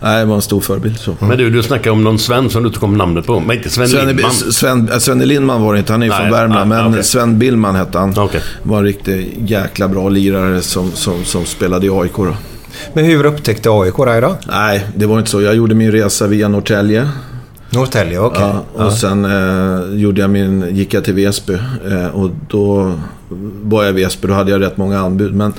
nej, det var en stor förebild. Så. Men du, du snackade om någon Sven som du inte kom namnet på. Men inte Sven Sven, Lindman. Sven, äh, Svenne Lindman var det inte, han är ju Nej, från Värmland. nej, men okej. Sven Billman hette han. Okej. Var en riktigt jäkla bra lirare som, som, som spelade i AIK. Då. Men hur upptäckte AIK dig då? Nej, det var inte så. Jag gjorde min resa via Norrtälje. Norrtälje, okej. Ja, och sen eh, gjorde jag min, gick jag till Väsby. Eh, och då var jag i Väsby. Då hade jag rätt många anbud. Men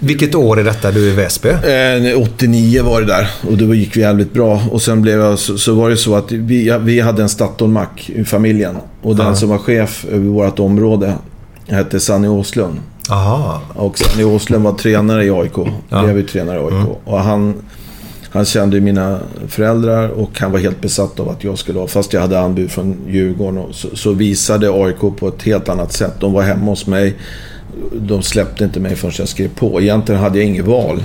Vilket år är detta du är i Väsby? Eh, 89 var det där och då gick vi jävligt bra. Och sen blev jag, så, så var det så att vi, ja, vi hade en Statoilmack i familjen. Och den som var chef över vårt område hette Sanny Åslund. Aha. Och Sanny Åslund var tränare i AIK. Blev ju tränare i AIK. Och han, han kände ju mina föräldrar och han var helt besatt av att jag skulle ha, fast jag hade anbud från Djurgården, och så, så visade AIK på ett helt annat sätt. De var hemma hos mig. De släppte inte mig förrän jag skrev på. Egentligen hade jag inget val.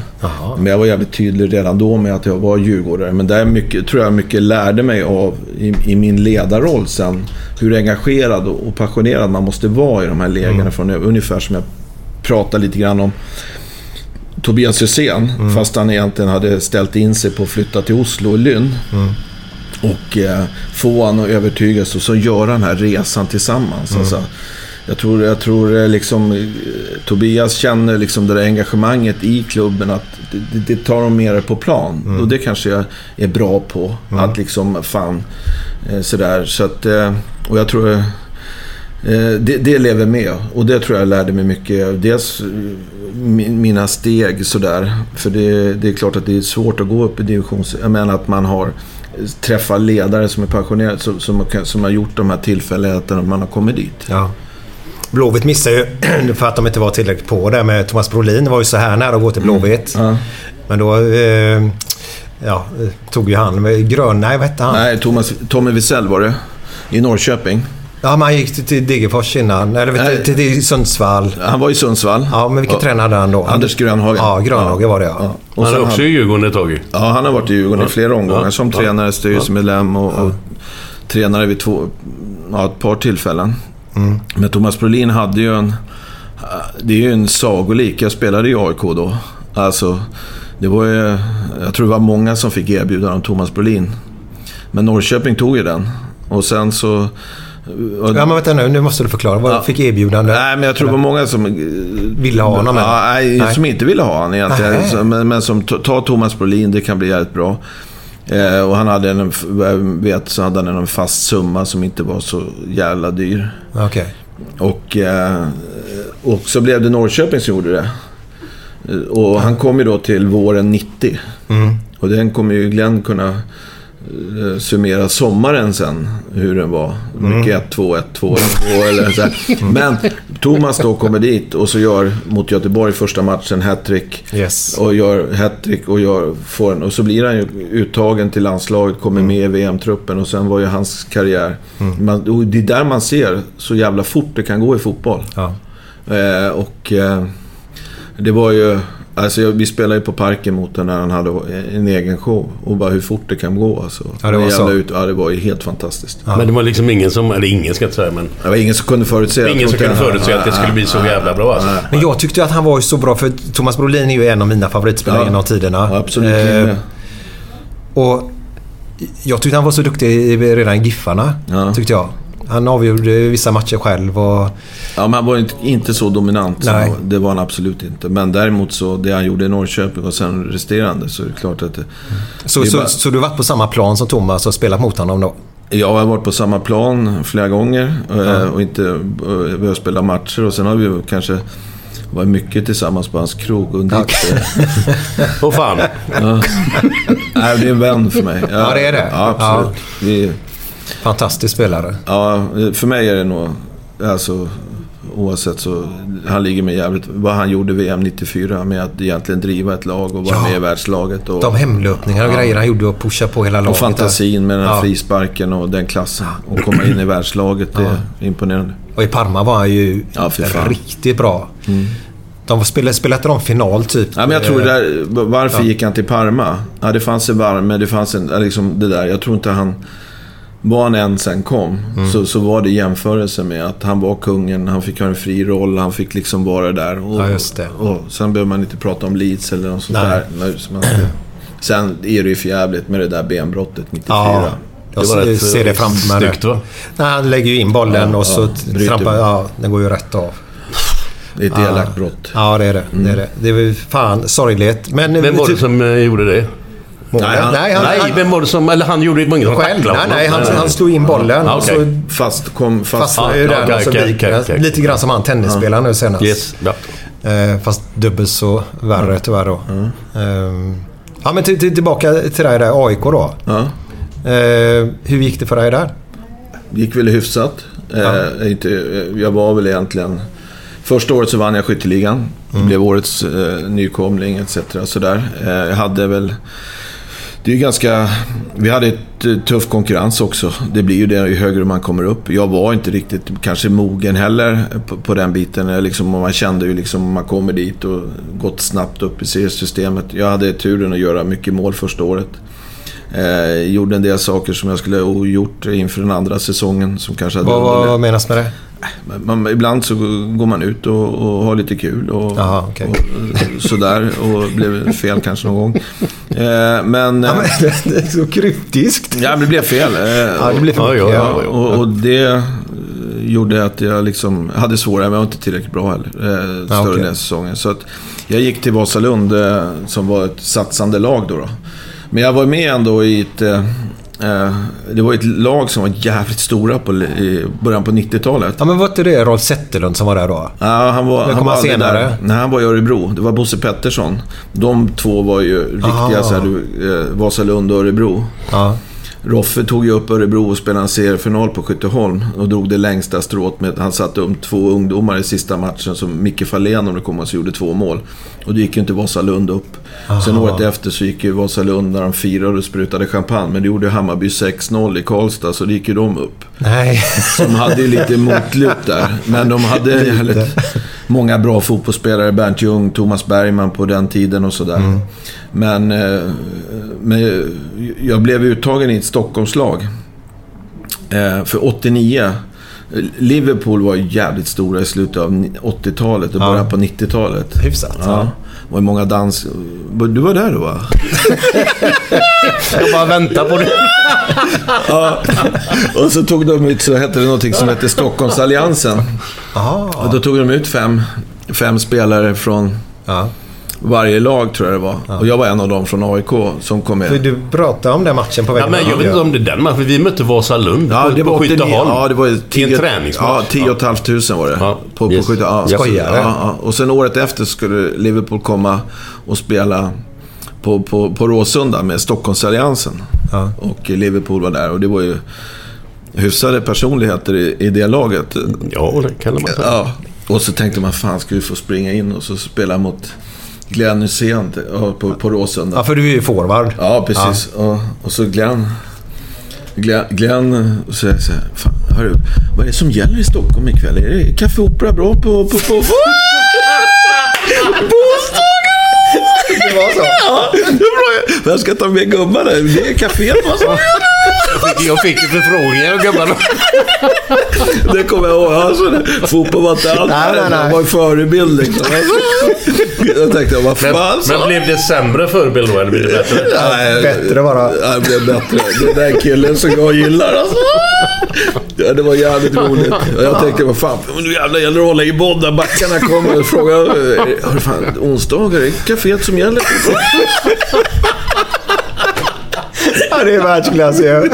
Men jag var jävligt tydlig redan då med att jag var djurgårdare. Men där mycket, tror jag mycket lärde mig av i, i min ledarroll sen. Hur engagerad och, passionerad man måste vara i de här lägena. Från, ungefär som jag pratade lite grann om Tobias Hysén. Fast han egentligen hade ställt in sig på att flytta till Oslo och Lynn. Och eh, få honom att övertygas och så göra den här resan tillsammans. Alltså, jag tror, jag tror eh, liksom, eh, Tobias känner liksom det där engagemanget i klubben. Att det, det, det tar de mer på plan. Och det kanske jag är bra på. Att liksom, fan, eh, sådär. Så att, och jag tror... eh, Eh, Det, det lever med och det tror jag lärde mig mycket. Dels eh, mi- mina steg sådär. För det, det är klart att det är svårt att gå upp i divisions... Menar att man har träffat ledare som är passionerade som, som, har- som har gjort de här tillfälligheterna man har kommit dit. Ja. Blåvitt missade ju för att de inte var tillräckligt på det med Thomas Brolin. var ju så här nära att gå till Blåvitt. Ja. Men då eh, ja, tog ju han med grön... Nej, vad hette han? Nej, Thomas, Tommy Wiesel var det. I Norrköping. Ja, men han gick till, Degerfors innan. Eller Nej. till, till Sundsvall. Han var i Sundsvall. Ja, men vilken Ja. tränare hade han då? Anders Grönhagen. Ja, Grönhagen var det ja. Och Han är också i Djurgården ett tag. Ja, han har varit i Djurgården i flera omgångar. Ja. Som Ja. tränare, styrelsemedlem och, och tränare vid två, ja, ett par tillfällen. Mm. Men Thomas Brolin hade ju en... Det är ju en sagolik. Jag spelade i AIK då. Alltså, det var ju... Jag tror det var många som fick erbjudande om Thomas Brolin. Men Norrköping tog ju den. Och sen så... Ja, men vänta nu. Nu måste du förklara. Vad Ja. fick erbjudande? Nej, men jag tror det var många som... Ville ha honom, Ja, nej, Nej. som inte ville ha honom egentligen. Nej. Men, men som t- tar Thomas Brolin, det kan bli jävligt bra. Eh, och han hade en, jag vet så hade han en fast summa som inte var så jävla dyr. Okej. Och, eh, och så blev det Norrköping som gjorde det. Eh, Och han kom ju då till våren 90. Mm. Och den kommer ju Glenn kunna eh, summera sommaren sen. Hur den var. Mycket 1-2, 1-2, 1-2 eller så här. Men Thomas då kommer dit och så gör mot Göteborg första matchen hattrick. Yes. Och gör hattrick och gör, får en, Och så blir han ju uttagen till landslaget, kommer med i VM-truppen och sen var ju hans karriär. Man, och det är där man ser så jävla fort det kan gå i fotboll. Ja. Eh, och eh, det var ju... Alltså jag- vi spelade ju på Parken mot honom när han hade en egen show. Och bara hur fort det kan gå alltså. Ja, det var så. Ut, ja, det var ju helt fantastiskt. Men det var liksom ingen som, eller ingen ska jag inte säga, men Det var ingen som kunde förutse. ingen som kunde förutse att det skulle bli så jävla bra alltså. Men jag tyckte att han var ju så bra, för Thomas Brolin är ju en av mina favoritspelare Ja. genom tiderna. Ja, absolut. Eh, och jag tyckte han var så duktig i- redan i Giffarna. Ja. Tyckte jag. Han avgjorde vissa matcher själv och... Ja, men han var inte, inte så dominant. Nej. var. Det var han absolut inte. Men däremot så, det han gjorde i Norrköping och sen resterande så är det klart att det... Så, Det så, bara- så du har varit på samma plan som Thomas och spelat mot honom då? Jag har varit på samma plan flera gånger eh, och inte eh, vi har spelat matcher och sen har vi ju kanske varit mycket tillsammans på hans krog det. Åh fan. Nej, det är en vän för mig. Ja, det är det? Ja, absolut. Vi, Fantastisk spelare. ja, för mig är det nog, alltså oavsett så, han ligger med jävligt... Vad han gjorde VM 94 med att egentligen driva ett lag och vara Ja. med i världslaget. Och, De hemlöpningar och grejer han gjorde och pusha på hela laget. och fantasin med den Ja. frisparken och den klassen. Och komma in i världslaget, det är imponerande. Och i Parma var han ju Ja. Mm. riktigt bra. De spelade, spelade de final typ? Ja, men jag tror det Eh, där, varför gick han till Parma? Ja, det fanns en värme, det fanns en, liksom det där. Jag tror inte han... Var han än sen kom, Mm. så, så var det jämförelse med att han var kungen, han fick ha en fri roll, han fick liksom vara där. Och, Ja, just det. Och, sen behöver man inte prata om Leeds eller något sånt Nej. där. Som man- Sen är det ju för jävligt med det där benbrottet 94. Ja, jag Det var ser- rätt, ser det framför mig. Snyggt va? Nej, han lägger ju in bollen Ja, och så ja, trampar... Ja, den går ju rätt av. Det är ett elakt brott. Ja, det är det. Det är det. Det är väl fan sorgligt. Men... Vem var det typ- som eh, gjorde det? Nej, han- nej, han, Nej, vem var det som... Eller han gjorde som själv. tacklade Nej, nej, han, han slog in bollen Ja, och okej. så Fast kom... Fast, ju Ja, den och så okej, den. okej. Lite grann som han tennisspelaren nu senast. Yes, ja. Eh, fast dubbelt så värre tyvärr då. Ehm, ja, men till, till, tillbaka till dig där, AIK då. ja. Eh, hur gick det för dig där? gick väl hyfsat. Eh, inte, eh, jag var väl egentligen... Första året så vann jag skytteligan. Mm. Blev årets eh, nykomling etc. Sådär. Eh, jag hade väl... Det är ju ganska... Vi hade ett eh, tuff konkurrens också. Det blir ju det ju högre man kommer upp. Jag var inte riktigt kanske mogen heller på, på den biten. Liksom, man kände ju liksom man kommer dit och gått snabbt upp i seriesystemet. Jag hade turen att göra mycket mål första året. Eh, gjorde en del saker som jag skulle ha gjort inför den andra säsongen. Som kanske hade Vad, vad, vad menas med det? man, ibland så går man ut och, och har lite kul och, Jaha, okej. och sådär. Och blev fel kanske någon gång. Eh, men... Ja, eh, men, det är så kryptiskt. Ja, men det blev fel. Eh, Ja, det blir för Ja, ja, och, och det eh, gjorde att jag liksom hade svårare, men jag var inte tillräckligt bra heller. Eh, större okej. delen av säsongen. Så att jag gick till Vasalund eh, som var ett satsande lag då. då. Men jag var med ändå i ett... Eh, eh, det var ett lag som var jävligt stora på, i början på 90-talet. Ja, men var inte det Rolf Zetterlund som var där då? Ja, han var, han var senare? Där. Nej, han var i Örebro. Det var Bosse Pettersson. De två var ju riktiga så här, du, eh, Vasalund och Örebro. Ja. Roffe tog ju upp Örebro och spelade en seriefinal på Skytteholm och drog det längsta strået med att han satte upp två ungdomar i sista matchen som Micke Fahlén om det kommer så gjorde två mål. Och det gick ju inte Vasalund upp. Sen året efter så gick ju Vasalund när de firade och sprutade champagne. Men det gjorde Hammarby 6-0 i Karlstad så det gick ju de upp. Nej. De hade ju lite motlut där. Men de hade jävligt många bra fotbollsspelare. Bernt Ljung, Thomas Bergman på den tiden och sådär. Men, eh, men jag blev uttagen i Stockholmslag. Eh, För 89. Liverpool var jävligt stora i slutet av 80-talet och Ja. början på 90-talet. Hyfsat. Ja. Det var många dans... Du var där då va? Jag bara väntar på det. Ja. Och så tog de ut, så hette det någonting som hette Stockholmsalliansen. Aha. Och då tog de ut fem, fem spelare från Ja. Varje lag, tror jag det var. Och jag var en av dem från AIK som kom Du, med. du pratade om den matchen på Ja, vägen men jag vet inte om det är den matchen. Vi mötte Vasalund Ja, på, det på var 89, Skytteholm. ja, det var ju I en tio- träningsmatch. Ja, 10 och halvt tusen var det. Ja, På, yes. på skytte, ja. Skojare. Ja, ja. Och sen året efter skulle Liverpool komma och spela på, på, på Råsunda med Stockholmsalliansen. Ja. Och Liverpool var där och det var ju hyfsade personligheter i, i det laget. Ja, det kan man säga. Ja, och så tänkte man fan ska vi få springa in och så spela mot Glenn Hysén ja, på, på Råsunda. Ja, för du är ju forward. Ja, precis. Och, och så Glenn... Glenn, Glenn och så, så här, fan, hörru, vad är det som gäller i Stockholm ikväll? Är det Café Opera bra på... på, på? Det var så? Ja, det är bra. Jag ska ta med gubbarna. Det är kaféet. va? Jag fick, jag fick ju förfrågningar av gubbarna. Det kommer jag ihåg. Alltså, det- fotboll var inte allt. Nej, nej, nej. Det var en förebild liksom. Jag tänkte, vad Men, fan sa men blev det sämre förebild då, eller blev det bättre? Nej, Bättre bara. Ja, det blev bättre. Det är den killen som jag gillar alltså. Ja, det var jävligt roligt. Och Jag tänkte, vad fan, men nu jävlar gäller det att hålla i båda när backarna kommer och frågar. Har du fan, onsdagar, det är kaféet som gäller. Ja, det är världsklass ju.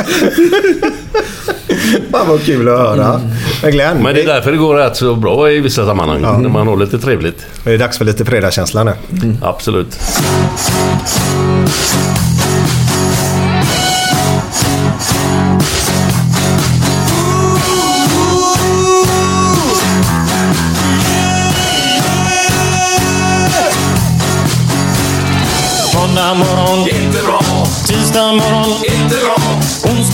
Fan vad kul att höra. Men Glenn, Men det är därför det går rätt så bra i vissa sammanhang. När man har lite trevligt. det är dags för lite fredagskänsla nu. Absolut.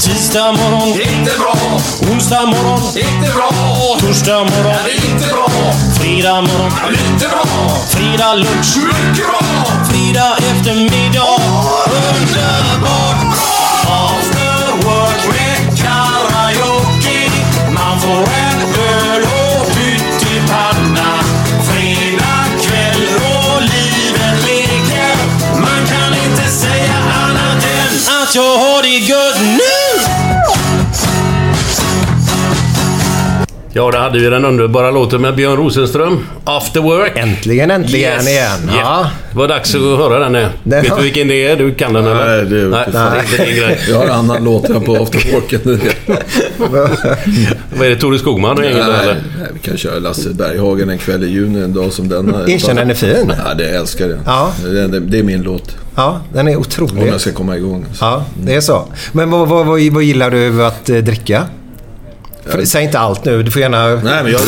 Tisdag morgon, inte bra. onsdag morgon, Inte bra, torsdag morgon, inte bra. fredag morgon, Lite bra, fredag lunch, mycket bra. fredag eftermiddag. Underbart! After work med karaoke. Man får en öl och pyttipanna. Fredag kväll och livet leker. Man kan inte säga annat än att jag har det gött nu! Ja, där hade vi den underbara låten med Björn Rosenström. After Work. Äntligen, äntligen Yes. igen. Ja. Ja. Det var dags att höra den. här. Den Vet du vilken det är? Du kan den eller? Nej, det- Nej, det är inte din grej. Jag har annan låt här på afterworken nu. Vad är det? Tore Skogman och gänget Nej, eller? nej, vi kan köra Lasse Berghagen en kväll i juni, en dag som denna. Erkänn, den är fin. Ja, det älskar den. Ja. Det, det, det är min låt. Ja, den är Om otrolig. jag ska komma igång. Ja, det är så. Men vad, vad, vad, vad gillar du att eh, dricka? För, säg inte allt nu. Du får gärna... Nej, men jag...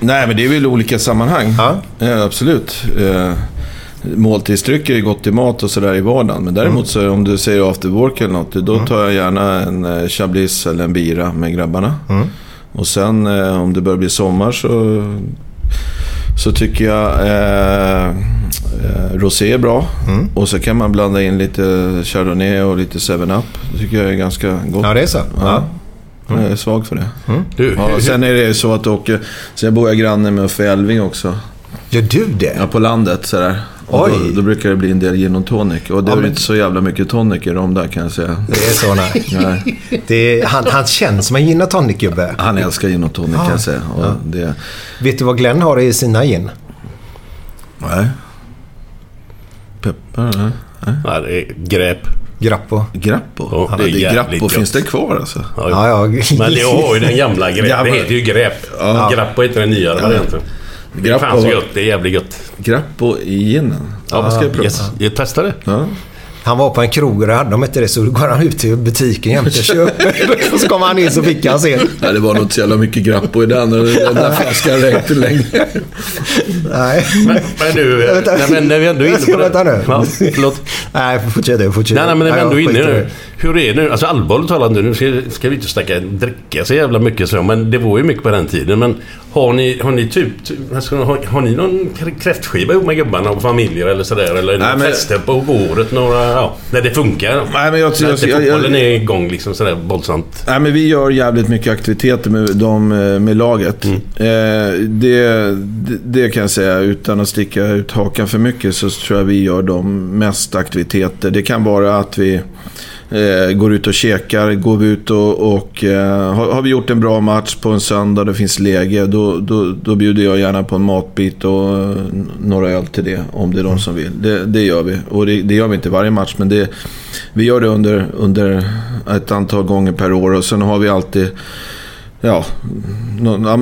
Nej, men det är väl olika sammanhang. Ja. Ja, absolut. Eh, måltidsdrycker är gott i mat och sådär i vardagen. Men däremot så om du säger after work eller något, då tar jag gärna en eh, chablis eller en bira med grabbarna. Och sen eh, om det börjar bli sommar så, så tycker jag eh, eh, rosé är bra. Och så kan man blanda in lite chardonnay och lite 7-Up. Det tycker jag är ganska gott. Ja, det är så. Ja. Jag är svag för det. Du, Ja, hur- sen är det så att åker, sen bor jag granne med Uffe Elving också. Gör du det? Ja, på landet sådär. Och Oj. Då, då brukar det bli en del gin och tonic. Och det Ja, är men- inte så jävla mycket tonic i dem där kan jag säga. Det är så, nej. Nej, är, han, han känns som en gin och tonic-gubbe. han älskar gin och tonic kan jag säga. Och det, Vet du vad Glenn har i sina gin? nej. Nej. Ja, det är gräp. Grappo. Grappo? Ja, det är det grappo. gott. Finns det kvar alltså? Ja, Ja. Men det har ju den gamla gräp. Ja, Det heter ju gräp. Ja. Grappo heter den nyare varianten. Det är fan så gött. Det är jävligt gott. Grappo i ginen? Ja, vad ska jag prova? Yes. Jag testar det. Ja. Han var på en krog och hade de inte det så går han ut till butiken jämte och köper. Och så kommer han in så fick han se. Nej, det var nog inte så jävla mycket grappo i den. Den där flaskan räckte längre. Nej. Men, men du, eh, Vänta. nej, men när vi ändå är inne på det. Vänta nu. Ja, förlåt. Nej, fortsätt du. Fortsätt Nej, nej, men när vi ändå är inne nu. Hur är det nu? Alltså allvarligt talat nu, nu ska, ska vi inte snacka dricka så jävla mycket så, men det var ju mycket på den tiden. Men har ni, har ni typ, typ alltså, har, har ni någon kräftskiva ihop med gubbarna och familjer eller sådär? Eller Nej, men- fester på året? Några, ja, när det funkar? Nej, men jag- när jag- inte jag- jag- fotbollen är igång liksom sådär våldsamt. Nej, men vi gör jävligt mycket aktiviteter med, dem, eh, med laget. Mm. Eh, det, det, det kan jag säga utan att sticka ut hakan för mycket så tror jag vi gör de mest aktiviteter. Det kan vara att vi eh, går ut och käkar. Går vi ut och, och eh, har, har vi gjort en bra match på en söndag det finns läge då, då, då bjuder jag gärna på en matbit och eh, några öl till det om det är de som vill. Det, det gör vi. Och det, det gör vi inte varje match men det, vi gör det under, under ett antal gånger per år och sen har vi alltid Ja,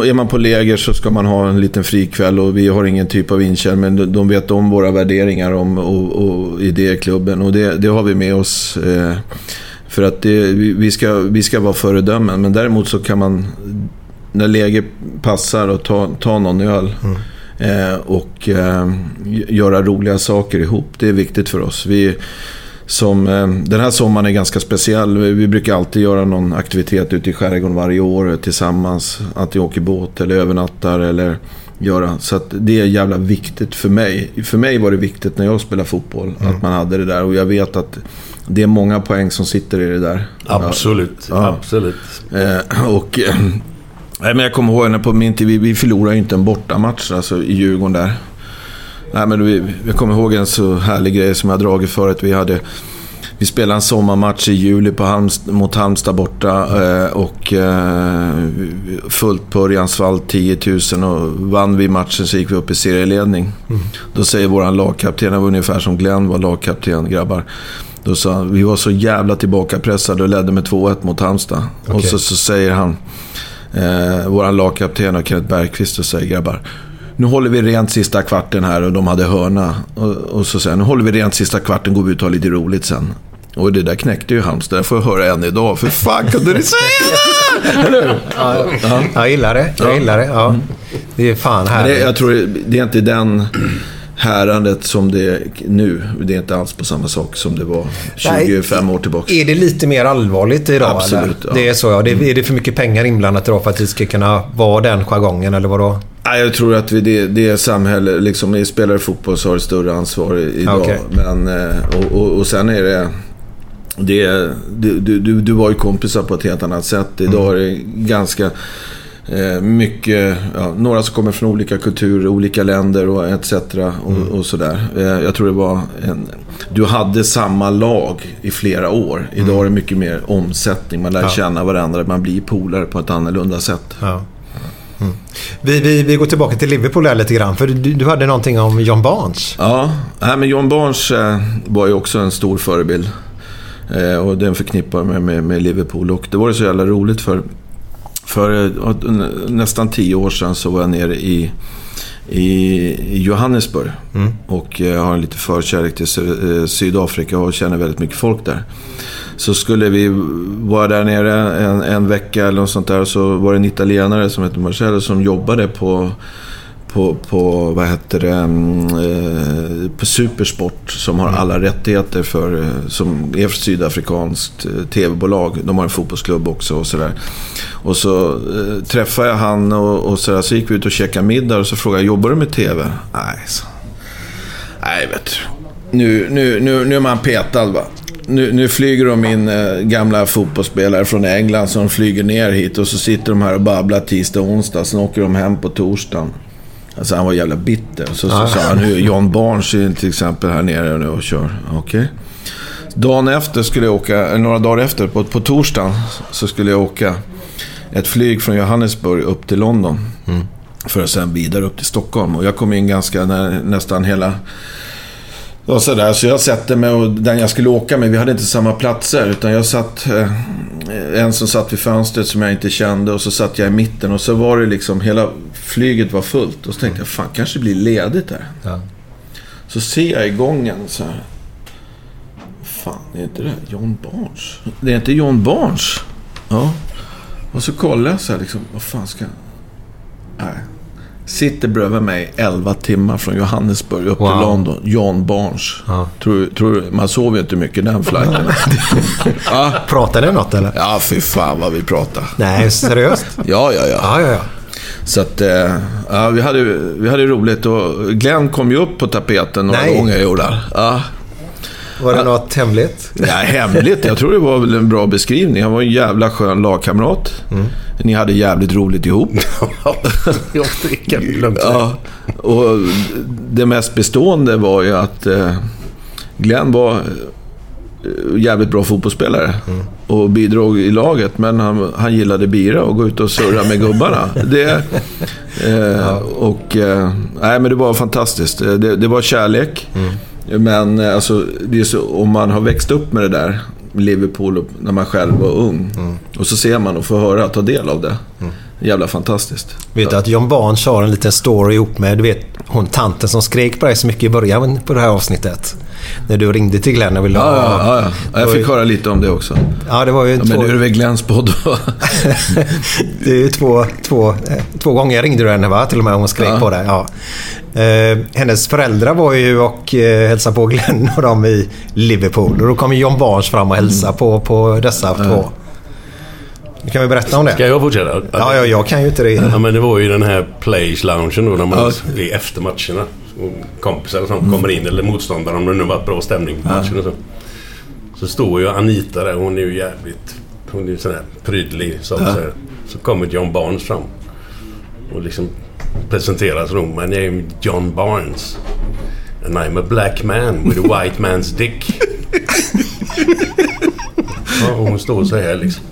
är man på läger så ska man ha en liten frikväll och vi har ingen typ av inkärn men de- vet om våra värderingar om, och, och idéklubben och det, det har vi med oss. Eh, för att det, vi, ska, vi ska vara föredömen men däremot så kan man när läge passar och ta, ta någon öl eh, och eh, göra roliga saker ihop. Det är viktigt för oss. Vi, som, eh, den här sommaren är ganska speciell. Vi, vi brukar alltid göra någon aktivitet ute i skärgården varje år tillsammans. Att vi åker båt eller övernattar eller göra. Så det är jävla viktigt för mig. För mig var det viktigt när jag spelade fotboll att man hade det där. Och jag vet att det är många poäng som sitter i det där. Absolut. Ja. Absolut. Eh, och, eh, men jag kommer ihåg när på min tid, vi, vi förlorade ju inte en bortamatch alltså, i Djurgården där. Nej, men vi, jag kommer ihåg en så härlig grej som jag dragit förut. Vi hade, Vi spelade en sommarmatch i juli på Halmst- mot Halmstad borta eh, och eh, fullt på Örjansvall 10 000 och vann vi matchen så gick vi upp i serieledning. Då säger våran lagkapten, det var ungefär som Glenn var lagkapten, grabbar. Då sa han, vi var så jävla tillbakapressade och ledde med 2-1 mot Halmstad. Och Okej. så, så säger han, eh, våran lagkapten och Kenneth Bergqvist och säger grabbar. Nu håller vi rent sista kvarten här och de hade hörna. Och, och så säger nu håller vi rent sista kvarten, går vi ut och har lite roligt sen. Och det där knäckte ju Halmstad. Det får jag höra än idag. För fan kunde ni säga det? Ja, jag gillar det. Jag gillar det. Ja. Det är fan det, jag tror det- det är inte den härandet som det är nu. Det är inte alls på samma sak som det var 25 år tillbaka. Är det lite mer allvarligt idag? Absolut, ja. Det är så ja. Det, är det för mycket pengar inblandat idag för att det ska kunna vara den jargongen eller vadå? Nej, jag tror att vi, det, det är samhälle, liksom, när vi spelar i fotboll så har det större ansvar idag. Okej. Men, eh, och, och, och sen är det... det du, du, du, var ju kompisar på ett helt annat sätt. Idag är det ganska mycket... Ja, några som kommer från olika kulturer, olika länder och etc. Och, och sådär. Eh, jag tror det var en... Du hade samma lag i flera år. Idag är det mycket mer omsättning. Man lär Ja. känna varandra. Man blir polare på ett annorlunda sätt. Ja. Mm. Vi, vi, vi går tillbaka till Liverpool här lite grann. För du, du hade någonting om John Barnes. Ja, nej, men John Barnes eh, var ju också en stor förebild. Eh, och den förknippar med, med, med Liverpool. Och det var så jävla roligt för, för nä- nästan tio år sedan så var jag nere i, i, Johannesburg. Och eh, har en lite förkärlek till eh, Sydafrika och känner väldigt mycket folk där. Så skulle vi vara där nere en, en vecka eller något sånt där. Så var det en italienare som hette Marcello som jobbade på på, på vad heter det, mm, eh, på Supersport som har alla rättigheter för, eh, som är ett sydafrikanskt eh, tv-bolag. De har en fotbollsklubb också och sådär. Och så träffade jag han och, och sådär, så gick vi ut och käkade middag och så frågade jag, jobbar du med tv? Nej, så. Nej, vet du. Nu, nu, nu, nu är man petad va. Nu, nu flyger de in eh, gamla fotbollsspelare från England som flyger ner hit och så sitter de här och babblar tisdag och onsdag. Sen åker de hem på torsdagen. Alltså han var jävla bitter. Så, så sa han, nu John Barnes är till exempel här nere nu och kör. Okej. Dagen efter skulle jag åka, några dagar efter, på, på torsdagen, så skulle jag åka ett flyg från Johannesburg upp till London. För att sen vidare upp till Stockholm. Och jag kom in ganska nästan hela... Och sådär, så jag sätter mig och den jag skulle åka med, vi hade inte samma platser. Utan jag satt... Eh, en som satt vid fönstret som jag inte kände och så satt jag i mitten. Och så var det liksom, hela flyget var fullt. Och så tänkte jag, fan kanske det blir ledigt här. Ja. Så ser jag i gången så här. Fan, är inte det John Barnes? Det är inte John Barnes? Ja. Och så kollar jag så här liksom, vad fan ska... Nej. Sitter bredvid mig 11 timmar från Johannesburg upp Wow. till London. John Barnes. Ja. Tror, tror, man sover ju inte mycket den flighten. ja. Pratade ni något eller? ja, fy fan vad vi pratar. Nej, seriöst? Ja, ja, ja. Ja, ja, ja. Så att, eh, ja, vi hade, vi hade roligt och Glenn kom ju upp på tapeten några Nej. gånger gjorde han. Ja. Var det något hemligt? Ja, hemligt. Jag tror det var väl en bra beskrivning. Han var en jävla skön lagkamrat. Ni hade jävligt roligt ihop. Jag dricker lugnt. ja, och det mest bestående var ju att eh, Glenn var eh, jävligt bra fotbollsspelare. Och bidrog i laget. Men han, han gillade bira och gå ut och surra med gubbarna. Det, eh, och, eh, nej, men det var fantastiskt. Eh, Det, det var kärlek. Men eh, alltså, det är så, om man har växt upp med det där, Liverpool, när man själv var ung. Och så ser man och får höra, ta del av det. Jävla fantastiskt. Vet du att John Barnes har en liten story ihop med, du vet, hon tanten som skrek på dig så mycket i början på det här avsnittet. När du ringde till Glenn och ville ha... ja, ja, ja. ja. Jag fick höra lite om det också. Ja, det var ju Ja, men två... nu är det väl Glenns podd. Det är ju två, två, två gånger ringde du henne va? Till och med hon skrek Ja. på dig. Ja. Eh, hennes föräldrar var ju och eh, hälsade på Glenn och dem i Liverpool. Och då kom John Barnes fram och hälsade på, på dessa två. Kan vi berätta om det. Ska jag fortsätta? Ja, ja, jag kan ju inte det. Ja, men det var ju den här Place-loungen då när man Ja. är efter matcherna. Kompisar som kommer in, eller motståndare om det nu var bra stämning på matchen och så. Så står ju Anita där, hon är ju jävligt... Hon är ju sån här prydlig. Så, att säga. så kommer John Barnes fram. Och liksom presenteras då. My name John Barnes. And I'm a black man with a white man's dick. ja, hon står så här liksom.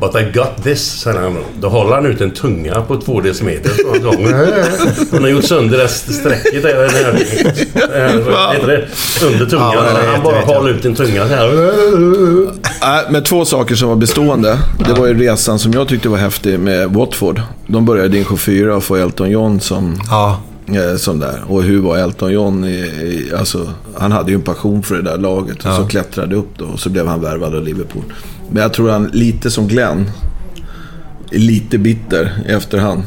But I got this, säger han. Då håller han ut en tunga på två decimeter. Så han har gjort sönder det strecket där. där, där vad heter det? Under tungan. Ja, han bara jätteviktigt. håller ut en tunga så här. Nej, men två saker som var bestående. Det var ju resan som jag tyckte var häftig med Watford. De började i division 4 och få Elton John som, Ja, eh, som där. Och hur var Elton John? I, i, alltså, han hade ju en passion för det där laget. Och Ja. så klättrade upp då och så blev han värvad av Liverpool. Men jag tror han, lite som Glenn, är lite bitter i efterhand.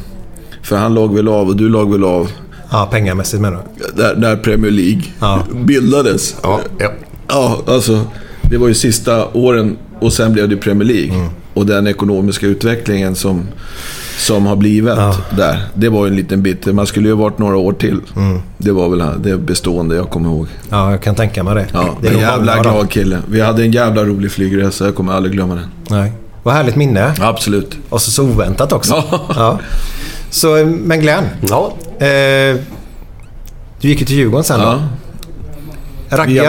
För han lag väl av och du lag väl av ja pengamässigt menar du? där, där Premier League Ja. bildades. Ja, ja. Ja, alltså. Det var ju sista åren och sen blev det Premier League. Mm. Och den ekonomiska utvecklingen som, som har blivit Ja. där. Det var ju en liten bit. Man skulle ju ha varit några år till. Mm. Det var väl det bestående jag kommer ihåg. Ja, jag kan tänka mig det. Ja, det är en jävla glad kille. Vi hade en jävla rolig flygresa. Jag kommer aldrig glömma den. Nej. Vad härligt minne. Absolut. Och så, så oväntat också. Ja. Ja. Så, men Glenn. ja. Eh, du gick ju till Djurgården sen då. Ja.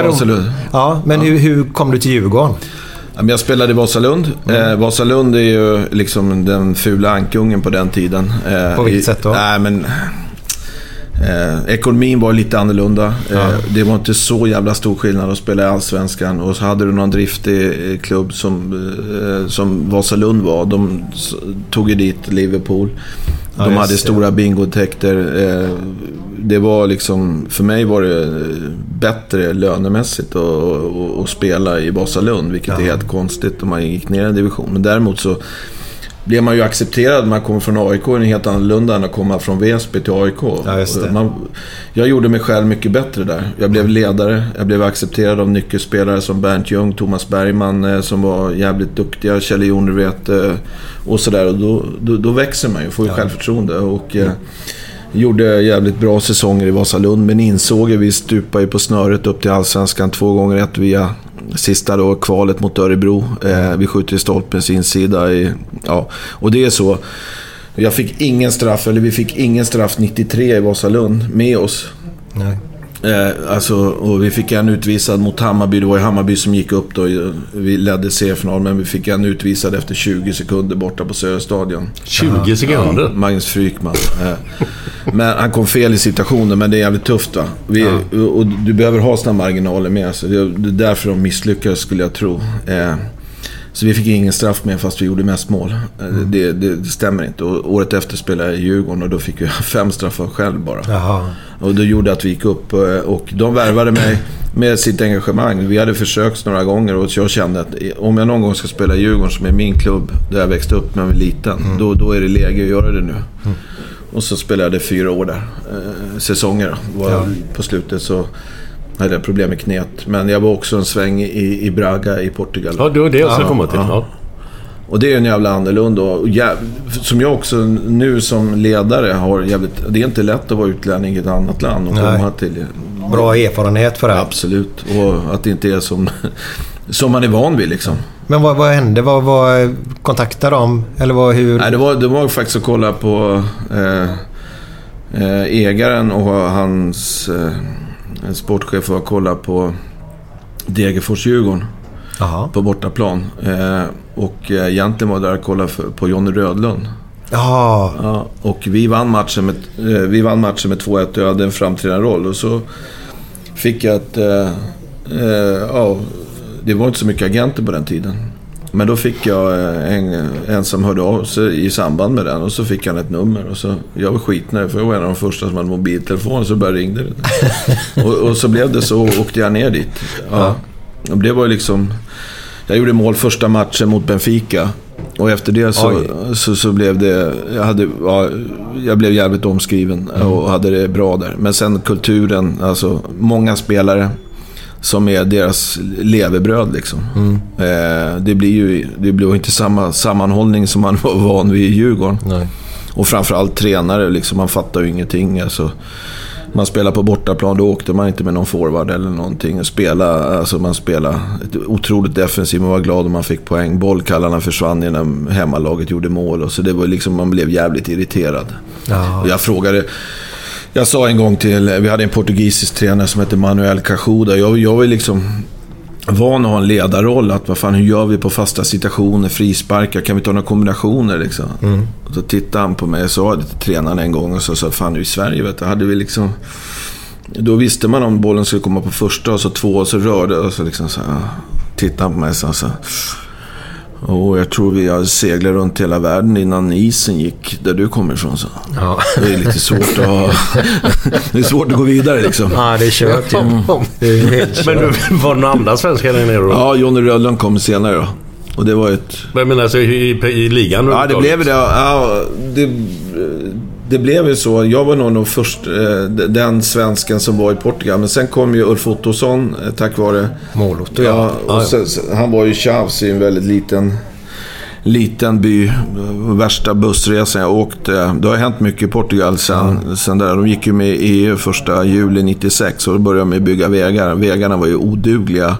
Vasalund. Ja, men Hur, hur kom du till Djurgården? Jag spelade i Vasalund. Mm. Eh, Vasalund är ju liksom den fula ankungen på den tiden. Eh, På vilket i- sätt då? Nej, men... Eh, ekonomin var lite annorlunda. Eh, det var inte så jävla stor skillnad att spela i Allsvenskan. Och så hade du någon driftig klubb som, eh, som Vasalund var. De tog ju dit Liverpool. Ja, De hade det. stora bingotäkter. Eh, det var liksom, för mig var det bättre lönemässigt att, att, spela i Vasalund. Vilket är helt konstigt om man gick ner en division. Men däremot så blev man ju accepterad. Man kommer från AIK. Är helt annorlunda än att komma från Väsby till AIK. Ja. Man, jag gjorde mig själv mycket bättre där. Jag blev ledare. Jag blev accepterad av nyckelspelare som Bernt Ljung, Thomas Bergman eh, som var jävligt duktiga. Kjell Jonrevret eh, och sådär. Och då, då, då växer man ju. Får ju självförtroende. Och, eh, Gjorde jävligt bra säsonger i Vasalund, men insåg ju vi stupade ju på snöret upp till Allsvenskan två gånger ett via sista då kvalet mot Örebro. Eh, vi skjuter i stolpens insida. I, ja. Och det är så. Jag fick ingen straff, eller vi fick ingen straff 93 i Vasalund med oss. Nej. Eh, alltså, och vi fick en utvisad mot Hammarby. Det var ju Hammarby som gick upp då. Vi ledde seriefinal, men vi fick en utvisad efter 20 sekunder borta på Söderstadion. 20 sekunder. Magnus Frykman. Eh, Men han kom fel i situationen, men det är jävligt tufft va. Vi, Och du behöver ha såna marginaler med. Så det det är därför de misslyckades skulle jag tro. Eh, Så vi fick ingen straff med fast vi gjorde mest mål. Eh, Det, det, det stämmer inte. Och året efter spelade jag i Djurgården och då fick jag fem straffar själv bara. Jaha. Och det gjorde att vi gick upp eh, och de värvade mig med sitt engagemang. Vi hade försökt några gånger och jag kände att om jag någon gång ska spela i Djurgården som är min klubb, där jag växte upp när jag var liten, då, då är det läge att göra det nu. Och så spelade jag fyra år där. Eh, säsonger då. Var På slutet så hade jag problem med knät. Men jag var också en sväng i, i Braga i Portugal. Ja, det var det jag skulle komma till. ja. Och det är en jävla annorlunda. Och. Som jag också nu som ledare har jävligt... Det är inte lätt att vara utlänning i ett annat land och Nej. komma till... Bra erfarenhet för det. Absolut. Och att det inte är som, som man är van vid liksom. Men vad, vad hände? Vad, vad kontaktade de? Eller vad, hur? Nej, det, var, det var faktiskt att kolla på eh, eh, ägaren och hans eh, sportchef var att kolla på Degerfors-Djurgården på bortaplan. Eh, och eh, egentligen var jag där och kollade på Jonny Rödlund. Ja. Ja, och vi vann matchen med, eh, vi vann matchen med 2-1 och jag hade en framträdande roll. Och så fick jag ett... Eh, eh, ja, det var inte så mycket agenter på den tiden. Men då fick jag eh, en, en som hörde av sig i samband med den och så fick han ett nummer. Och så, jag var skitnöjd för jag var en av de första som hade mobiltelefon så bara ringde det. och, och så blev det så åkte jag ner dit. Ja. Och det var ju liksom... Jag gjorde mål första matchen mot Benfica. Och efter det så, så, så blev det... Jag, hade, ja, jag blev jävligt omskriven och hade det bra där. Men sen kulturen, alltså många spelare som är deras levebröd liksom. Eh, det blir ju det blir inte samma sammanhållning som man var van vid i Djurgården. Nej. Och framförallt tränare, liksom, man fattar ju ingenting. Alltså, man spelar på bortaplan, då åkte man inte med någon forward eller någonting. Spela, alltså man spelade otroligt defensivt, man var glad om man fick poäng. Bollkallarna försvann innan hemmalaget gjorde mål. Och så det var liksom, man blev jävligt irriterad. Ja. Jag frågade, Jag sa en gång till, vi hade en portugisisk tränare som hette Manuel Cajuda. Jag, jag var liksom van att ha en ledarroll. Att vad fan, hur gör vi på fasta situationer, frisparkar, kan vi ta några kombinationer liksom? Och så tittade han på mig och sa det till tränaren en gång och så sa fan i Sverige vet du, hade vi liksom... Då visste man om bollen skulle komma på första och så två och så rörde och så liksom så här, tittade han på mig och sa så här, och jag tror vi har seglat runt hela världen innan isen gick där du kommer ifrån. Så. Ja. Det är lite svårt att, det är svårt att gå vidare liksom. Ja, det är kört är helt Men du, var det några andra svenskar där nere då? Ja, Johnny Rödlund kom senare då. Och det var ett... Jag menar alltså i, i, i ligan? Ja, det blev det. Ja, det, det blev ju så. Jag var nog, nog först eh, den svensken som var i Portugal. Men sen kom ju Ulf Ottosson eh, tack vare... Mål-Otto, Ja, ja. och sen, han var ju tjafs i en väldigt liten, liten by. Värsta bussresan jag åkte. Det har hänt mycket i Portugal sen, sen där. De gick ju med i EU första juli 96 och då började de bygga vägar. Vägarna var ju odugliga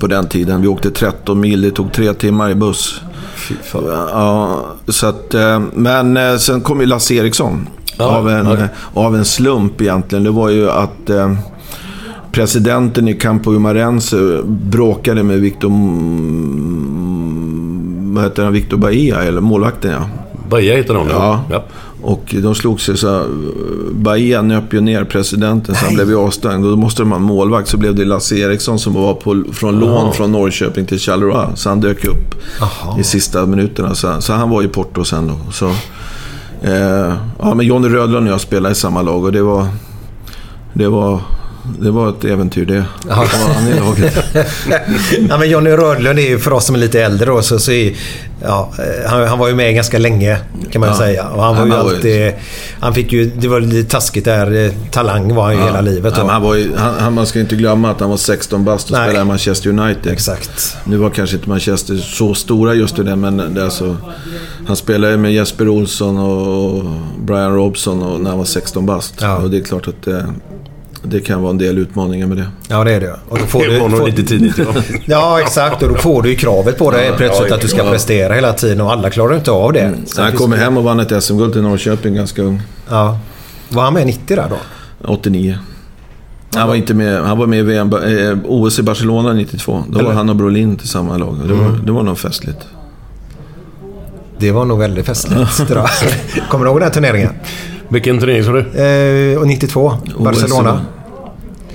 på den tiden. Vi åkte 13 mil, det tog tre timmar i buss. Ja, så att, eh, men eh, sen kom ju Lasse Eriksson. av, en, ja. av en slump egentligen. Det var ju att eh, presidenten i Campo Umarense bråkade med Victor... Vad heter han? Victor Bahia, eller målvakten ja. Bahia heter de Ja. ja. Och de slog sig så... Bahia nöp ju ner presidenten så han blev ju avstängd. Och då måste de ha en målvakt. Så blev det Lasse Eriksson som var på, från lån från Norrköping till Charleroi. Så han dök upp i sista minuterna. Så, så han var i Porto sen då. Så, eh, ja, men Johnny Rödlund och jag spelade i samma lag och det var... Det var... Det var ett äventyr det. Ja. Ja, men Johnny Rödlund är ju för oss som är lite äldre då, så, så är, ja, eh, han, han var ju med ganska länge kan man Ja. säga. Och han var Han ju var alltid... Han fick ju... Det var lite taskigt där. eh, Talang var han ju hela livet. Ja, Då. han, var ju, han, man ska inte glömma att han var 16 bast och Nej. spelade i Manchester United. Exakt. Nu var kanske inte Manchester så stora just det, men det är alltså, han spelade med Jesper Olsson och Brian Robson och, när han var 16 bast. Ja. Och det är klart att det, det kan vara en del utmaningar med det. Ja, det är det. Och då får Det du, var nog får, lite tidigt. Ja. Ja, exakt. Och då får du ju kravet på dig plötsligt att du ska prestera hela tiden och alla klarar inte av det. Så han kom hem och vann ett SM-guld till Norrköping ganska ung. Ja. Var han med 90 där då? 89. Han var, inte med, han var med i VM, eh, OS i Barcelona 92. Då var Eller? han och Brolin till samma lag. Det var, det var nog festligt. Det var nog väldigt festligt. Kommer du ihåg den här turneringen? Vilken turnering sa du? Eh, och 92, Barcelona.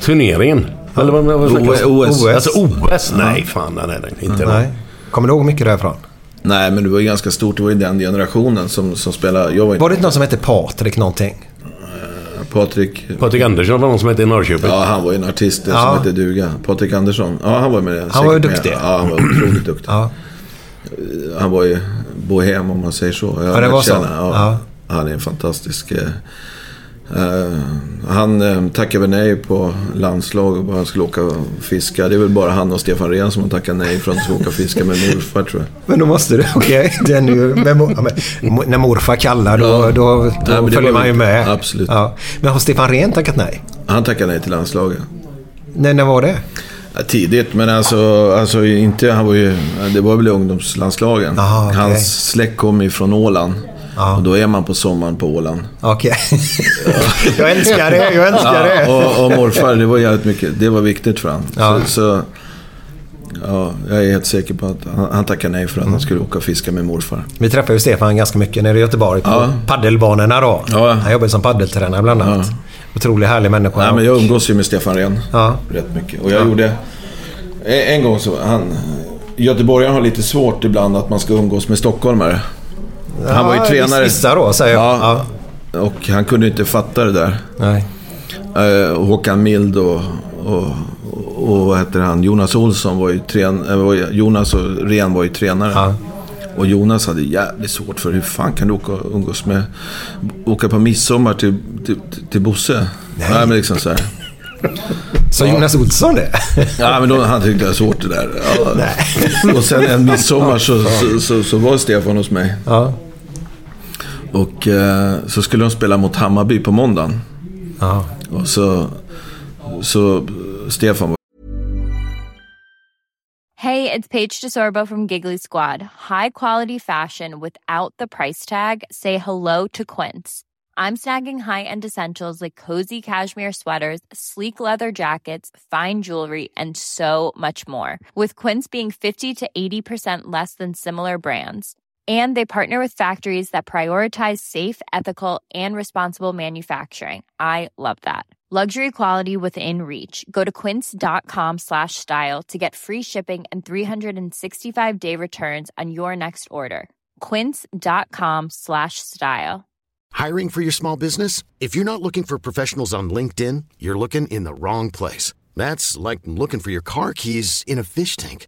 Turneringen? Eller vad, vad snackar O- du? OS. Alltså OS? Nej, fan. Nej, nej, inte Nej. Kommer du ihåg mycket därifrån? Nej, men det var ju ganska stort. Det var ju den generationen som, som spelade. Jag var Var det inte någon som hette Patrik någonting? Patrik... Patrik Andersson var någon som hette i Norrköping. Ja, han var ju en artist Ja. som hette duga. Patrik Andersson. Ja, han var med det. Han var ju duktig. Med. Ja, han var otroligt duktig. Ja. Han var ju bohem om man säger så. Jag Ja, det var så. Ja. Han är en fantastisk... Eh, han eh, tackade väl nej på landslag och bara han skulle åka och fiska. Det är väl bara han och Stefan Rehn som har tackat nej för att de ska åka och fiska med morfar tror jag. Men då måste du... Okej. Mor- mo- När morfar kallar då, Ja. då, då Nej, följer man ju med. absolut. Ja. Men har Stefan Rehn tackat nej? Han tackade nej till landslaget. Nej, när var det? Tidigt, men alltså, alltså inte, han var ju, det var väl ungdomslandslagen. Aha, okej. Hans släkt kom ju från Åland. Ja. Och då är man på sommaren på Åland. Okej. jag älskar det. Jag älskar det. och, och morfar, det var jävligt mycket. Det var viktigt för honom. Ja. Så, så, ja, jag är helt säker på att han, han tackade nej för att han skulle åka och fiska med morfar. Vi träffade ju Stefan ganska mycket nere i Göteborg på Ja. paddelbanorna då. Ja. Han jobbade som paddeltränare bland annat. Otroligt härlig människa. Nej, men jag umgås ju med Stefan Rehn Ja. rätt mycket. Och jag gjorde... En, en gång så... Han, Göteborgaren har lite svårt ibland att man ska umgås med stockholmare. Han var ju tränare. Vissa då, säger jag. Ja. Och han kunde inte fatta det där. Nej. Eh, Håkan Mild och, och, och vad heter han? Jonas Olsson var ju tränare. Jonas och Ren var ju tränare. Ja. Och Jonas hade jävligt svårt för hur fan kan du åka umgås med... Åka på midsommar till, till, till Bosse? Nej. men liksom så här. Så Jonas Olsson det? Ja, men då, han tyckte det var svårt det där. Ja. Och sen en midsommar så, så, så, så var Stefan hos mig. Ja. Och eh, så skulle de spela mot Hammarby på måndagen. ja. Och så... Så Stefan var Hey, it's Paige DeSorbo from Giggly Squad. High quality fashion without the price tag. Say hello to Quince. I'm snagging high-end essentials like cozy cashmere sweaters, sleek leather jackets, fine jewelry, and so much more. With Quince being 50 to 80% less than similar brands. And they partner with factories that prioritize safe, ethical, and responsible manufacturing. I love that. Luxury quality within reach. Go to quince.com slash style to get free shipping and 365 day returns on your next order. Quince.com slash style. Hiring for your small business? If you're not looking for professionals on LinkedIn, you're looking in the wrong place. That's like looking for your car keys in a fish tank.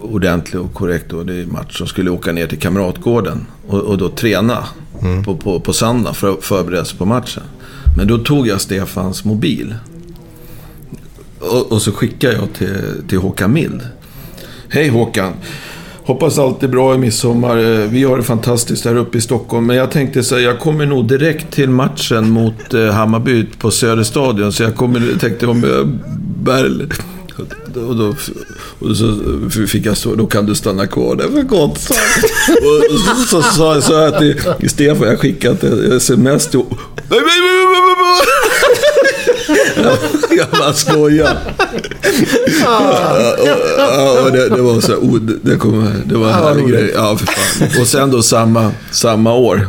Ordentlig och korrekt och det är match som skulle åka ner till Kamratgården och, och då träna på, på, på söndag för att förbereda sig på matchen. Men då tog jag Stefans mobil. Och, och så skickade jag till, till Håkan Mild. Hej Håkan! Hoppas allt är bra i midsommar. Eh, Vi har det fantastiskt här uppe i Stockholm. Men jag tänkte så här, jag kommer nog direkt till matchen mot eh, Hammarby på Söderstadion. Så jag kommer, tänkte om jag bär... Och då, och så fick jag så, då kan du stanna kvar där för gott. Och så sa jag så här till Stefan, jag skickat ett sms till... Nej. Jag bara skojar. Ja, det, det var så här, oh, det, det, kom, det var en härlig grej. Ja, för fan. Och sen då samma, samma år.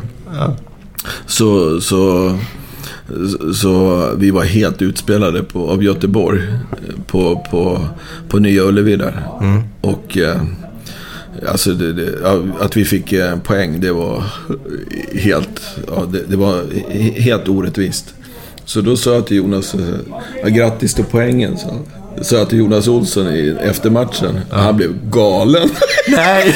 Så, så, så vi var helt utspelade på, av Göteborg på, på, på Nya Ullevi där. Och eh, alltså det, det, att vi fick eh, poäng, det var helt, ja, det, det var he- helt orättvist. Så då sa jag till Jonas, eh, ja, grattis till poängen. Så. Sa jag till Jonas Olsson i, efter matchen. Han blev galen. Nej!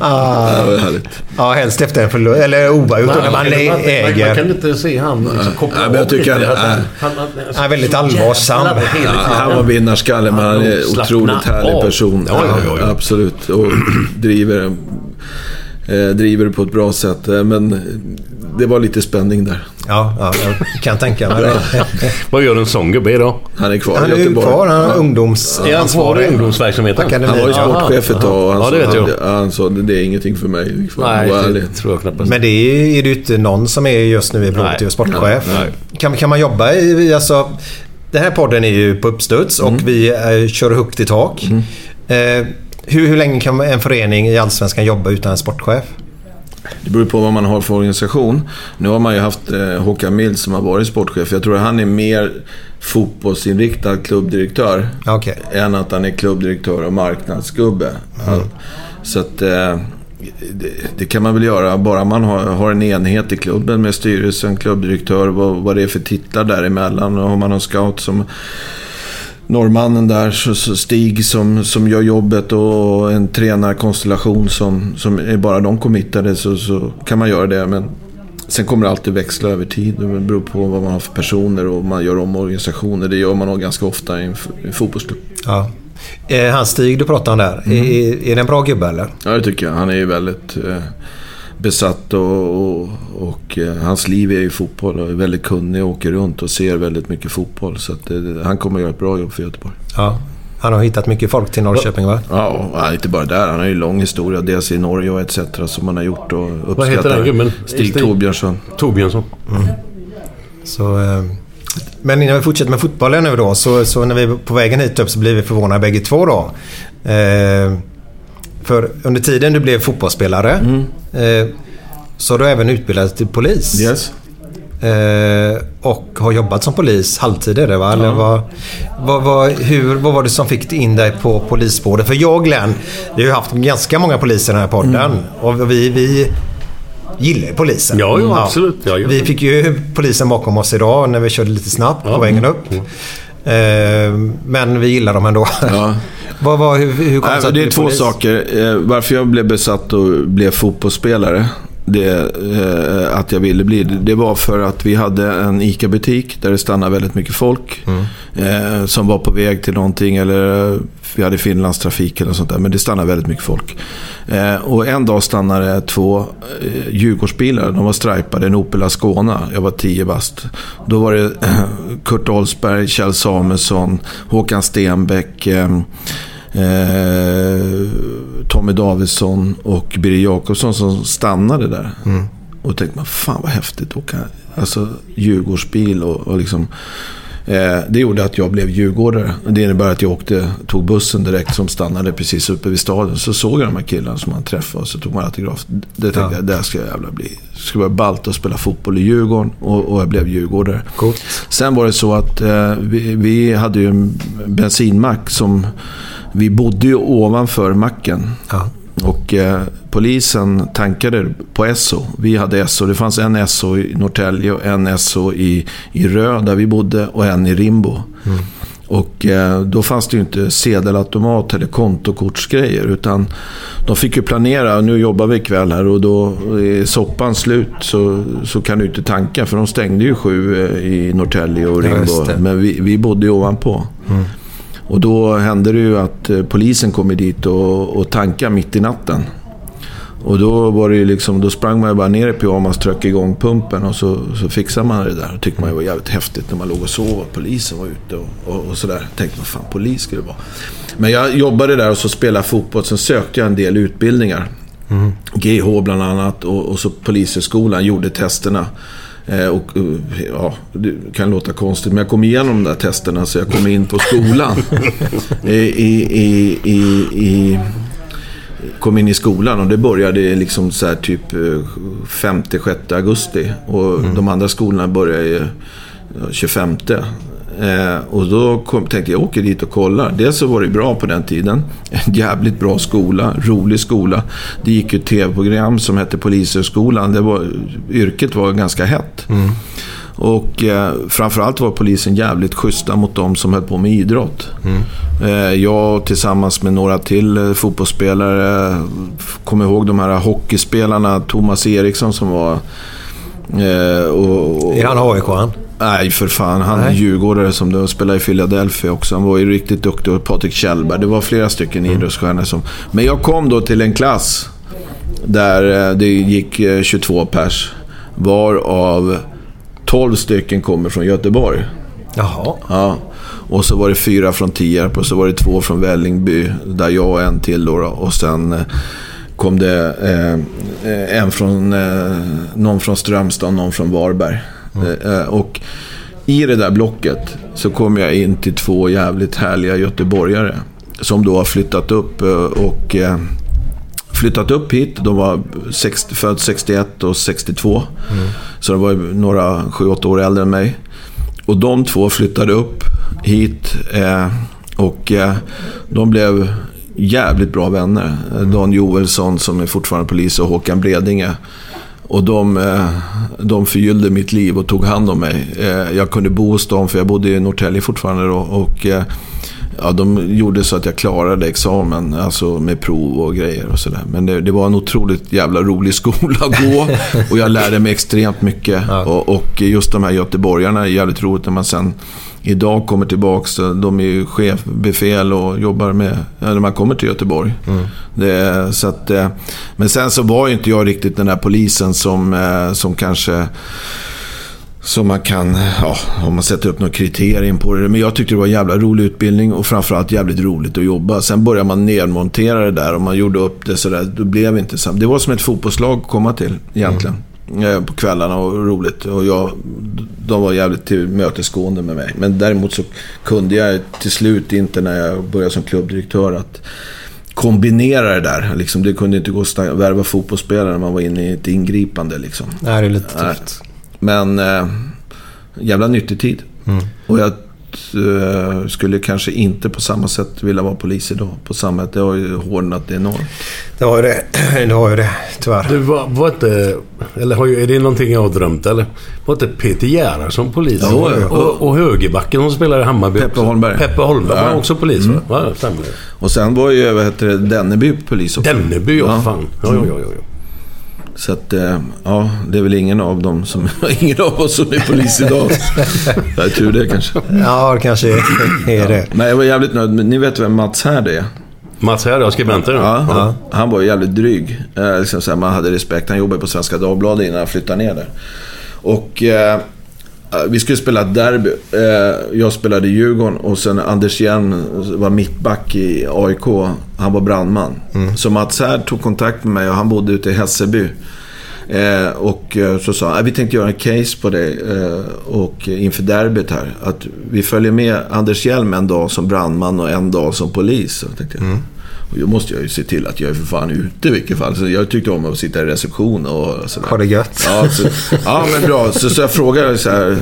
ah, det var härligt. ja, helst efter en förlust. Eller oavgjort när man Man kan äger. inte se han liksom, koppla Nej, men jag tycker han- Han- nej. han- Han är väldigt allvarsam. Ja, han var vinnarskalle, men han är Slappna otroligt härlig av. person. Ja, ja, ja, ja. Absolut. Och driver, driver det på ett bra sätt. Eh, Men det var lite spänning där. Ja, ja, jag kan tänka mig det. Vad gör en sån gubbe idag? Han är kvar Han är ju Göteborg. kvar. Han är Är han kvar i ungdomsansvarig. ungdomsverksamheten? Akademin. Han var ju Ja, sportchef ett tag och han, Ja, det vet sa, jag. det- han sa det är ingenting för mig. För Nej, det tror jag knappast. Men det är, är det ju inte någon som är just nu i Blåvitt sportchef. Nej. Kan, kan man jobba i... Alltså, den här podden är ju på uppstuds och Mm. vi eh, kör högt i tak. Eh, hur, hur länge kan en förening i Allsvenskan jobba utan en sportchef? Det beror på vad man har för organisation. Nu har man ju haft eh, Håkan Mild som har varit sportchef. Jag tror att han är mer fotbollsinriktad klubbdirektör. Okej. Än att han är klubbdirektör och marknadsgubbe. Han, så att... Eh, det, det kan man väl göra bara man har, har en enhet i klubben med styrelsen, klubbdirektör, vad, vad det är för titlar däremellan. Och har man någon scout som norrmannen där, så, så Stig som, som gör jobbet och en tränarkonstellation som, som är bara de committade så, så kan man göra det. Men sen kommer det alltid växla över tid. Det beror på vad man har för personer och man gör om organisationer. Det gör man nog ganska ofta i en, en fotbollsklubb. Ja. Eh, han Stig du pratade om där. Mm. Är, är det en bra gubbe eller? Ja, det tycker jag. Han är ju väldigt eh, besatt och, och, och eh, hans liv är ju fotboll och är väldigt kunnig och åker runt och ser väldigt mycket fotboll. Så att, eh, han kommer att göra ett bra jobb för Göteborg. Ja. Han har hittat mycket folk till Norrköping va? Ja, inte bara där. Han har ju en lång historia. Dels i Norge och etc. som han har gjort och uppskattar. Vad heter den gubben? Stig Torbjörnsson. Torbjörnsson. Så, eh, men innan vi fortsätter med fotbollen nu då. Så, så när vi är på vägen hit upp så blir vi förvånade bägge två då. Eh, för under tiden du blev fotbollsspelare eh, så har du även utbildat till polis. Yes. Eh, och har jobbat som polis halvtid är det va? Eller vad, vad, vad, hur, vad var det som fick in dig på polisspåret? För jag och Glenn, vi har ju haft ganska många poliser i den här podden. Och vi, vi gillar ju polisen. Ja, jo, absolut. Ja, ja. Vi fick ju polisen bakom oss idag när vi körde lite snabbt på vägen upp. Eh, Men vi gillar dem ändå. Vad, vad, hur, hur kom det sig det är två polis? saker. Eh, varför jag blev besatt och blev fotbollsspelare. Det, eh, att jag ville bli det, var för att vi hade en ICA-butik där det stannade väldigt mycket folk. Eh, som var på väg till någonting eller vi hade Finlandstrafik eller sånt där. Men det stannade väldigt mycket folk. Och en dag stannade två eh, Djurgårdsbilar. De var stripade, en Opel Ascona. Jag var 10 bast. Då var det Kurt Olsberg, Kjell Samuelsson, Håkan Stenbeck. Eh, Tommy Davidsson och Birger Jakobsson som stannade där. Och tänkte man, fan vad häftigt att åka alltså, Djurgårdsbil och, och liksom. Eh, det gjorde att jag blev djurgårdare. Det innebär att jag åkte, tog bussen direkt som stannade precis uppe vid staden. Så såg jag de här killarna som man träffade och så tog man autograf. Det tänkte jag, där ska jag jävla bli. Det ska vara ballt att spela fotboll i Djurgården och, och jag blev djurgårdare. Coolt. Sen var det så att eh, vi, vi hade ju en bensinmack som... Vi bodde ju ovanför macken. Ja. Och eh, polisen tankade på Esso. Vi hade Esso. Det fanns en Esso i Norrtälje och en Esso i, i Rö där vi bodde och en i Rimbo. Och eh, då fanns det ju inte sedelautomat eller kontokortsgrejer. Utan de fick ju planera. Nu jobbar vi ikväll här och då är soppan slut så, så kan du inte tanka. För de stängde ju sju eh, i Norrtälje och Rimbo. Men vi, vi bodde ju ovanpå. Och då hände det ju att eh, polisen kom dit och, och tankade mitt i natten. Och då var det liksom, då sprang man ju bara ner i pyjamas, tryckte igång pumpen och så, så fixade man det där. Och tyckte man ju var jävligt häftigt när man låg och sov och polisen var ute och, och, och sådär. Tänkte man, fan polis skulle det vara. Men jag jobbade där och så spelade fotboll. Sen sökte jag en del utbildningar. GH bland annat och, och så Polishögskolan gjorde testerna. Eh, och, eh, ja, det kan låta konstigt, men jag kom igenom de där testerna så jag kom in på skolan. I, i, i, i, kom in i skolan och det började liksom så typ 5-6 augusti. Och de andra skolorna började ju ja, 25. Eh, och då kom, tänkte jag, jag åker dit och kollar. Dels så var det bra på den tiden. En jävligt bra skola, rolig skola. Det gick ju ett tv-program som hette Polishögskolan. Det var, yrket var ganska hett. Och eh, framförallt var polisen jävligt schyssta mot de som höll på med idrott. Eh, jag tillsammans med några till eh, fotbollsspelare kommer ihåg de här hockeyspelarna. Thomas Eriksson som var... Eh, och, och, Är han AIK han? Nej, för fan. Han är djurgårdare som då spelar i Philadelphia också. Han var ju riktigt duktig. Och Patrik Kjellberg. Det var flera stycken idrottsstjärnor som... Men jag kom då till en klass där eh, det gick eh, 22 pers. Varav 12 stycken kommer från Göteborg. Jaha. Ja. Och så var det fyra från Tierp och så var det två från Vällingby. Där jag och en till då. Och sen eh, kom det eh, eh, en från, eh, någon från Strömstad och någon från Varberg. Eh, eh, och i det där blocket så kom jag in till två jävligt härliga göteborgare. Som då har flyttat upp eh, och flyttat upp hit. De var 60, född 61 och 62. Så de var några 7-8 år äldre än mig. Och de två flyttade upp hit. Och de blev jävligt bra vänner. Dan Joelsson som är fortfarande polis och Håkan Bredinge. Och de, eh, de förgyllde mitt liv och tog hand om mig. Eh, jag kunde bo hos dem för jag bodde i Norrtälje fortfarande då. Och, eh, ja, de gjorde så att jag klarade examen, alltså med prov och grejer och sådär. Men det, det var en otroligt jävla rolig skola att gå. Och jag lärde mig extremt mycket. Och, och just de här göteborgarna är jävligt roligt när man sen idag kommer tillbaks. De är ju chef, befäl och jobbar med, när man kommer till Göteborg. Det, så att, eh, men sen så var ju inte jag riktigt den där polisen som, eh, som kanske som man kan, ja, om man sätter upp några kriterier på det. Men jag tyckte det var en jävla rolig utbildning och framförallt jävligt roligt att jobba. Sen började man nedmontera det där och man gjorde upp det sådär. Då blev det inte så. Det var som ett fotbollslag att komma till egentligen. Eh, På kvällarna och roligt. Och jag, de var jävligt tillmötesgående med mig. Men däremot så kunde jag till slut inte när jag började som klubbdirektör att kombinera det där. Liksom, det kunde inte gå att värva fotbollsspelare när man var inne i ett ingripande. Liksom. Nej, det är lite tufft. Men eh, jävla nyttig tid. Mm. Och jag eh, skulle kanske inte på samma sätt vilja vara polis idag. På samma sätt, det har ju hårdnat enormt. Det har ju det. Det har ju det, tyvärr. Du, var, var inte... Eller har är det någonting jag har drömt eller? Var inte Peter Gerhard som polis? Ja. och, och högerbacken som spelar i Hammarby Peppe också. Holmberg. Peppe Holmberg Ja. Mm. var också polis va? Ja. Och sen var ju, vad heter det, Denneby polis också. Denneby, ja. Fan. Ja, ja, ja, ja. Så att, eh, ja, det är väl ingen av dem som, ingen av oss som är polis idag. Det är tur det kanske. Ja, det kanske är det. Men jag var jävligt nöjd. Ni vet vem Mats Härd är? Mats här, ja, skribenten. Ja, Han var jävligt dryg. Eh, liksom så här, man hade respekt. Han jobbade på Svenska Dagbladet innan han flyttade ner där. Och eh, vi skulle spela ett derby. Eh, jag spelade i Djurgården och sen Anders Hjelm var mittback i AIK. Han var brandman. Så Mats här tog kontakt med mig och han bodde ute i Hässelby. Eh, och eh, så sa han, "Ah, vi tänkte göra en case på dig eh, och inför derbyt här. Att vi följer med Anders Hjelm en dag som brandman och en dag som polis. Så tänkte jag. Och då måste jag ju se till att jag är för fan ute i vilket fall. Så jag tyckte om att sitta i reception och sådär. Ha det gött. Ja, så, ja men bra. Så, så jag frågade så här.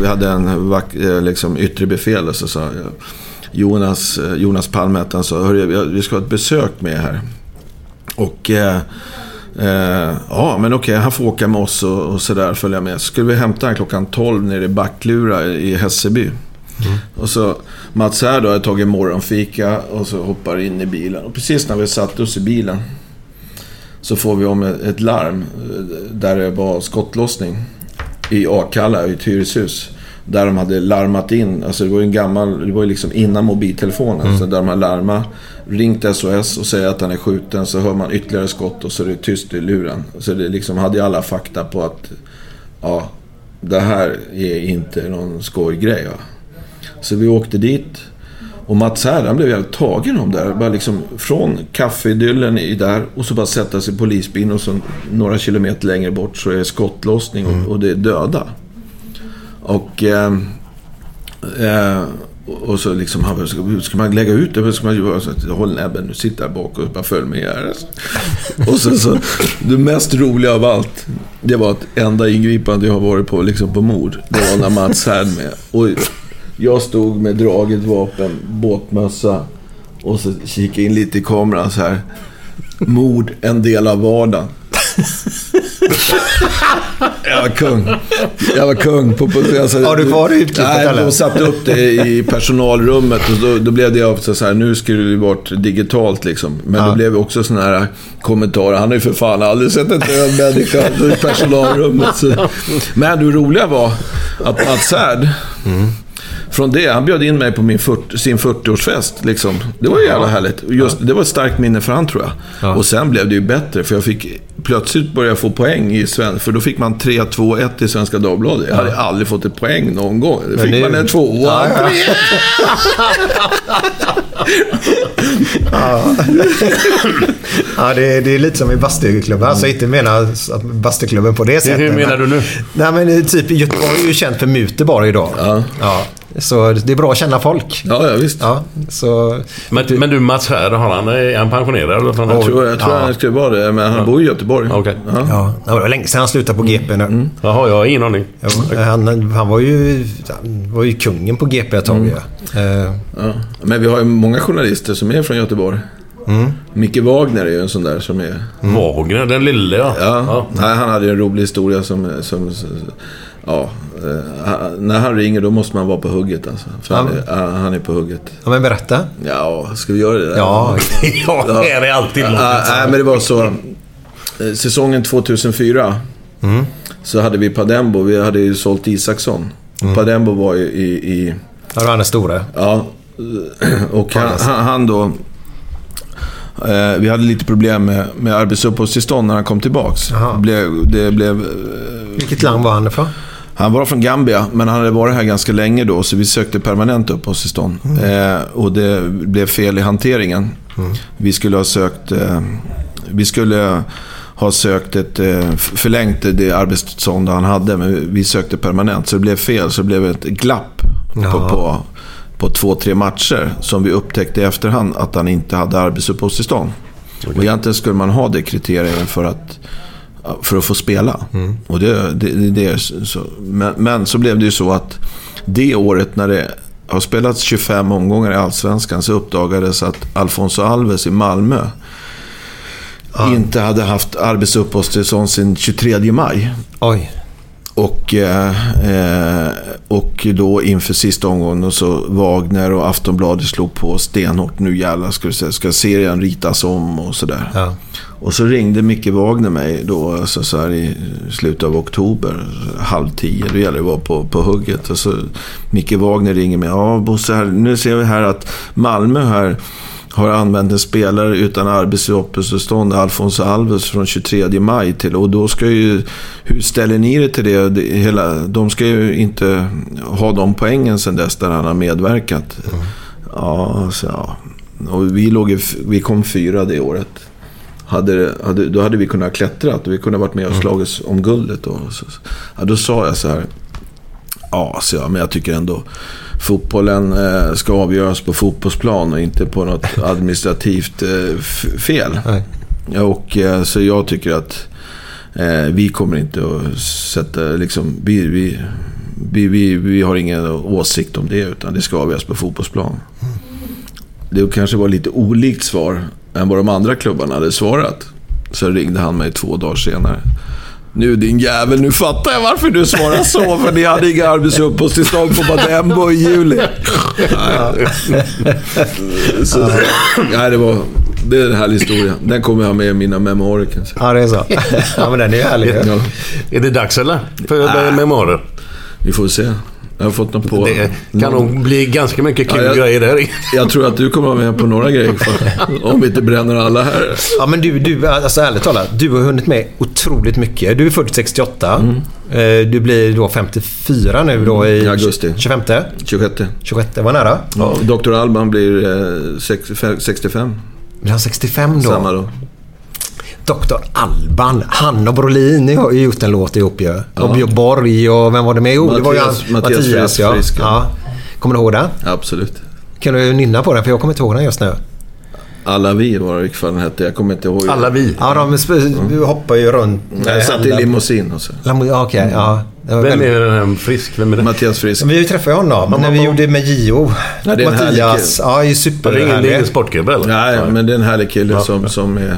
Vi hade en vak, eh, liksom, yttre befäl och så sa. Jonas, eh, Jonas Palme han, sa "Hörru, vi ska ha ett besök med här. Och eh, eh, ja, men okej, han får åka med oss och, och sådär, följa med. Så skulle vi hämta honom klockan 12 nere i Backlura i Hässelby. Och så Mats här då har tagit morgonfika och så hoppar in i bilen. Och precis när vi satt oss i bilen så får vi om ett larm eh, där det var skottlossning i Akalla, i ett hyreshus. Där de hade larmat in, alltså det var ju en gammal, det var ju liksom innan mobiltelefonen. Så där de har larmat, ringt SOS och säger att han är skjuten. Så hör man ytterligare skott och så är det tyst i luren. Så det liksom hade ju alla fakta på att, ja, det här är inte någon skojgrej. Va? Så vi åkte dit. Och Mats här, han blev jävligt tagen om det här. Bara liksom från kaffeidyllen i där och så bara sätta sig i polisbilen och så några kilometer längre bort så är det skottlossning och, och det är döda. Och... Eh, eh, och så liksom, han bara, ska, ska man lägga ut det? Vad ska man göra? Så håll näbben, nu sitter där bak och bara följ med här. Alltså. Och så, så, det mest roliga av allt, det var att enda ingripande jag har varit på, liksom på mord, det var när Mats Härd med. Och jag stod med draget vapen, båtmössa och så kikade in lite i kameran så här. Mord, en del av vardagen. Jag var kung. Jag var kung. På, på, alltså, Har du kvar det utklippet, Nej, de satte upp det i personalrummet och då, då blev det också så här, nu skulle det varit digitalt liksom. Men Ja. det blev också sådana här kommentarer. Han har ju för fan aldrig sett en död människa i personalrummet. Så. Men det roliga var att Mats Härd, från det, han bjöd in mig på min 40, sin 40-årsfest. Liksom. Det var ju jävla härligt. Just, Det var ett starkt minne för han tror jag. Och sen blev det ju bättre, för jag fick plötsligt börja få poäng i svensk. För då fick man 3, 2, 1 i Svenska Dagbladet. Jag hade aldrig fått ett poäng någon gång. Då fick nu- man en tvåa, Ja, ja. Ja, det, är- det är lite som i bastuklubben. Alltså inte menar bastuklubben på det sättet. Hur menar du nu? Nej, men typ Göteborg är ju känt för muter bara idag. Ja. Ja. Så det är bra att känna folk. Ja, ja visst. Ja, så... Men, men du Mats här, har han, är han pensionerad? Eller? Han Jag tror, jag tror Ja. han skulle vara det, men han bor i Göteborg. Okej. Ja. Ja, det var länge sedan han slutade på GP nu. Jaha, jag har ingen aning. Jo, han, han var ju, han var ju kungen på GP ett tag. Ja. Eh, Ja. Men vi har ju många journalister som är från Göteborg. Micke Wagner är ju en sån där som är... Wagner, den lille ja. Ja, Nej, han hade ju en rolig historia som... som ja, eh, när han ringer då måste man vara på hugget alltså. För han, är, han är på hugget. ja, men berätta. Ja, ska vi göra det? Där? Ja, ja, det är alltid något. Ja, nej, men det var så. eh, Säsongen 2004 så hade vi Padembo. Vi hade ju sålt Isaksson. Padembo var ju i... i ja, han är stora. Ja, och han, han, då... Eh, vi hade lite problem med, med arbetsuppehållstillstånd när han kom tillbaks. Blev, det blev... eh, Vilket land var han ifrån? Han var från Gambia, men han hade varit här ganska länge då, så vi sökte permanent uppehållstillstånd. Eh, och det blev fel i hanteringen. Vi skulle ha sökt... Eh, vi skulle ha sökt ett eh, förlängt det arbetstillstånd han hade, men vi sökte permanent. Så det blev fel, så det blev ett glapp på, Ja. på, på två, tre matcher. Som vi upptäckte i efterhand att han inte hade arbetsuppehållstillstånd. Och egentligen skulle man ha det kriteriet för att för att få spela. Och det, det, det, så. Men, men så blev det ju så att det året när det har spelats 25 omgångar i Allsvenskan så uppdagades att Alfonso Alves i Malmö inte hade haft arbetsuppehållstillstånd sedan 23 maj. Oj. Och, eh, eh, och då inför sista omgången så Wagner och Aftonbladet slog på stenhårt. Nu jävlar ska, du se, ska serien ritas om och sådär. Ja. Och så ringde Micke Wagner mig då alltså så här i slutet av oktober, halv tio. Då gäller det att vara på, på hugget. Och så Micke Wagner ringer mig. Ja, Bosse, här, nu ser vi här att Malmö här har använt en spelare utan arbetsuppehållstillstånd, Alfonso Alves, från 23 maj till. Och då ska ju... Hur ställer ni er till det? det hela, de ska ju inte ha de poängen sen dess där han har medverkat. Ja, så ja. Och vi, låg vi kom fyra det året. Hade, hade, då hade vi kunnat klättra och vi kunde varit med och slagits om guldet. Då, så, ja, då sa jag så här. Ja, så jag, men jag tycker ändå fotbollen eh, ska avgöras på fotbollsplan och inte på något administrativt eh, fel. Nej. Och, eh, så jag tycker att eh, vi kommer inte att sätta, liksom, vi, vi, vi, vi, vi har ingen åsikt om det utan det ska avgöras på fotbollsplan. Det kanske var lite olikt svar än vad de andra klubbarna hade svarat. Så ringde han mig två dagar senare. Nu din jävel, nu fattar jag varför du svarar så. För ni hade inga arbetsuppehållstillstånd på Badembo i juli. Så, nej, det, var, det är en härlig historia. Den kommer jag ha med i mina memoarer kanske. Ja, det är så. Ja, men den är härlig. Ja, Är det dags eller? För äh. memoarer? vi får se. Jag har fått dem på... Det kan nog bli ganska mycket kul Ja, jag- grejer där. Jag tror att du kommer vara med på några grejer. Om vi inte bränner alla här. Ja, men du, du, alltså ärligt talat, du har hunnit med otroligt mycket. Du är född 68. Eh, Du blir då 54 nu då i... Augusti. 25? 26. 26, var nära. Ja, Dr. Alban blir eh, sex- 65. Blir han 65 då? Samma då. Dr. Alban. Han och Brolin har ju gjort en låt ihop ju. Och Björn Borg och vem var det med? Jo, det var ju. Mattias- Mattias Mattias, ja. Frisk, ja. ja. Kommer du ihåg den? Absolut. Kan du nynna på den? För jag kommer inte ihåg den just nu. Alla vi var det fall den hette. Jag kommer inte ihåg. Alla vi. Ja, de sp- hoppar ju runt. Jag satt i limousin och så. Lamo- ja, Okej, ja. Det var Vem väldigt- är den här frisk? Vem är det? Mattias Frisk. Vi träffade honom när vi gjorde med Gio. Ja, det är en härlig Mattias. kille. Ja, är ju Det är ingen, det är superhärlig. ingen sportklubb eller? Nej, men det är en härlig kille som, som är...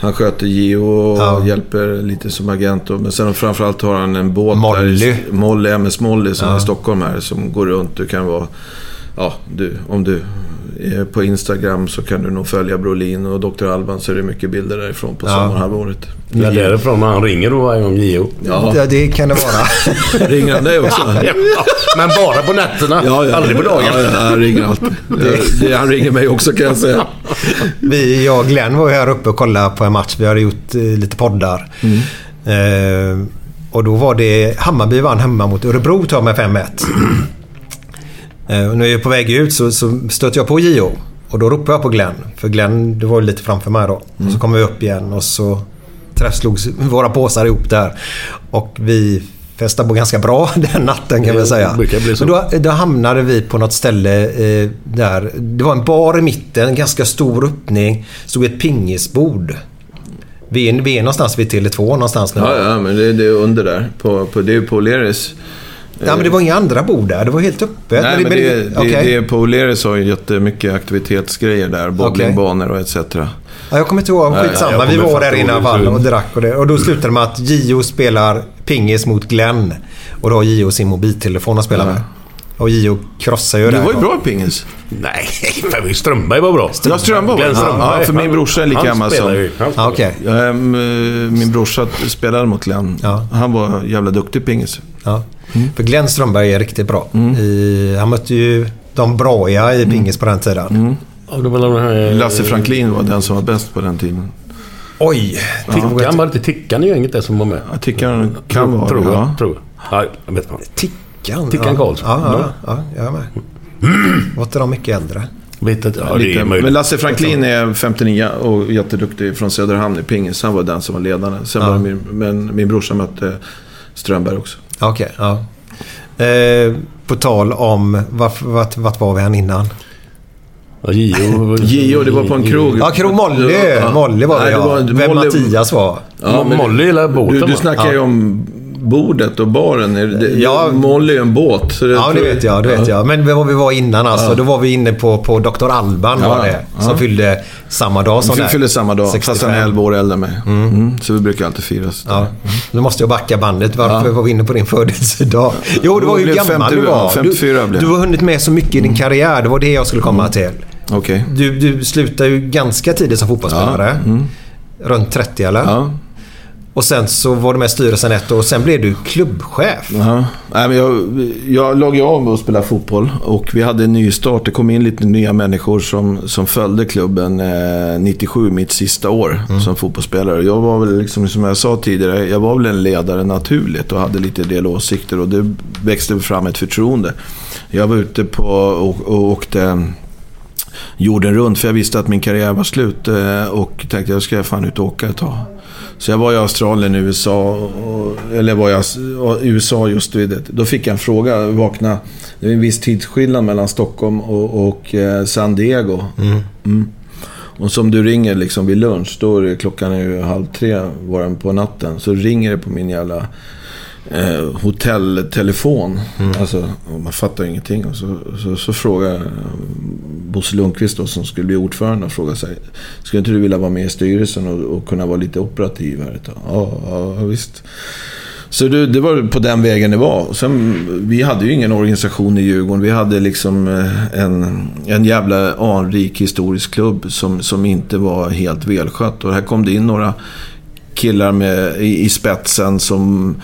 Han sköter Gio och Ja. hjälper lite som agent. Men sen framförallt har han en båt Molly. där. Molly, MS Molly som är i Stockholm här. Som går runt. Du kan vara... Ja, du, om du är på Instagram så kan du nog följa Brolin och Dr. Alban så är det mycket bilder därifrån på sommarhalvåret. Ja, därifrån han ringer då varje gång Gio. Ja, Ja, det kan det vara. ringer han dig också? Ja, men bara på nätterna. Ja, ja. Aldrig på dagen. Ja, ja, han ringer alltid. Det, det, han ringer mig också kan jag säga. Vi, jag och Glenn var ju här uppe och kollade på en match. Vi hade gjort eh, lite poddar. Eh, och då var det Hammarby vann hemma mot Örebro tar med 5-1. Eh, och när jag är på väg ut så, så stöter jag på Gio. Och då ropar jag på Glenn. För Glenn, du var ju lite framför mig då. Och så kommer vi upp igen och så träffslogs våra påsar ihop där. Och vi festade på ganska bra den natten kan vi säga. Men då, då hamnade vi på något ställe eh, där. Det var en bar i mitten, en ganska stor öppning. stod ett pingisbord. Vi är, vi är någonstans vid Tele2 någonstans nu. Ja, ja, men det, det är under där. På, på, det är på O'Learys. Ja, men det var inga andra bord där. Det var helt öppet. Nej, men det, det, okej. det är på O'Learys har ju jättemycket aktivitetsgrejer där. Bowlingbanor och etc. Ja, jag kommer inte ihåg. Skitsamma. vi var där inne i alla vad du fall och drack och det. Och då slutade det med att Gio spelar pingis mot Glenn. Och då har Gio sin mobiltelefon att spela med. Och Gio krossar ju Du det. var ju bra i pingis. Nej, fan, Strömberg var bra. Ja, Strömberg var bra. Strömberg. Ja, för min brorsa är lika gammal som-. Han Ja, okej. Ehm, eh, Min brorsa spelade mot Glenn. Ja. Han var jävla duktig i pingis. Ja. För Glenn Strömberg är riktigt bra. I, han mötte ju de braiga i pingis på den tiden. Ja, de här... Lasse Franklin var den som var bäst på den tiden. Oj! Tickan, var det inte Tickan i gänget där som var med? Jag tycker han kan vara Tror ja. Tror jag. Ja, jag vet fan. Tickan. Tickan ja. Karlsson. Ja, ja, ja, jag är med. Var inte de mycket äldre? Vet inte. Ja, det Lite. Men Lasse Franklin är 59 och jätteduktig från Söderhamn i pingis. Han var den som var ledande. Sen Ja. var min, men min brorsa mötte Strömberg också. Okej, ja. Eh, på tal om... Vart, vart, vart var vi än innan? Gio. Gio, det var på en krog. Ja, Krog Molly. Ja. Molly var det Nej, ja. Vem Molly- Mattias var. Ja, men- Molly eller båten Du, du snackar ju om bordet och baren. Det, Ja. Molly är en båt. Så Ja, det vet jag. Det vet jag. Men vad vi var innan alltså. Då var vi inne på, på Dr. Alban Ja, var det. Som ja. fyllde samma dag som dig. fyller samma dag, 65. fast han är 11 år äldre än mig. Mm. Så vi brukar alltid firas. Ja. Nu måste jag backa bandet. Varför Ja. var vi inne på din födelsedag? Jo, det var hur gammal 50 du var. 54 du, blev du har hunnit med så mycket i din karriär. Det var det jag skulle komma till. Okej. Du, du slutade ju ganska tidigt som fotbollsspelare. Runt 30 eller? Och sen så var du med i styrelsen ett år och sen blev du klubbchef. Ja. Nej, men jag, jag låg av med att spela fotboll och vi hade en ny start. Det kom in lite nya människor som, som följde klubben eh, 97, mitt sista år som fotbollsspelare. Jag var väl, liksom, som jag sa tidigare, jag var väl en ledare naturligt och hade lite del åsikter och det växte fram ett förtroende. Jag var ute på och, och åkte jorden runt för jag visste att min karriär var slut eh, och tänkte jag ska fan ut och åka ett tag. Så jag var i Australien, USA, och, eller var jag i USA just vid det. Då fick jag en fråga, jag vaknade. Det är en viss tidsskillnad mellan Stockholm och, och eh, San Diego. Mm. Och som du ringer liksom vid lunch, då är det, klockan är ju halv tre var den på natten. Så ringer det på min jävla eh, hotelltelefon. Alltså, och man fattar ju ingenting. Och så, så, så frågar eh, Bosse Lundqvist då, som skulle bli ordförande och frågar sig. Skulle inte du vilja vara med i styrelsen och, och kunna vara lite operativ här ett tag? Ja, ja visst. Så det, det var på den vägen det var. Sen, vi hade ju ingen organisation i Djurgården. Vi hade liksom eh, en, en jävla anrik historisk klubb som, som inte var helt välskött. Och här kom det in några killar med, i, i spetsen som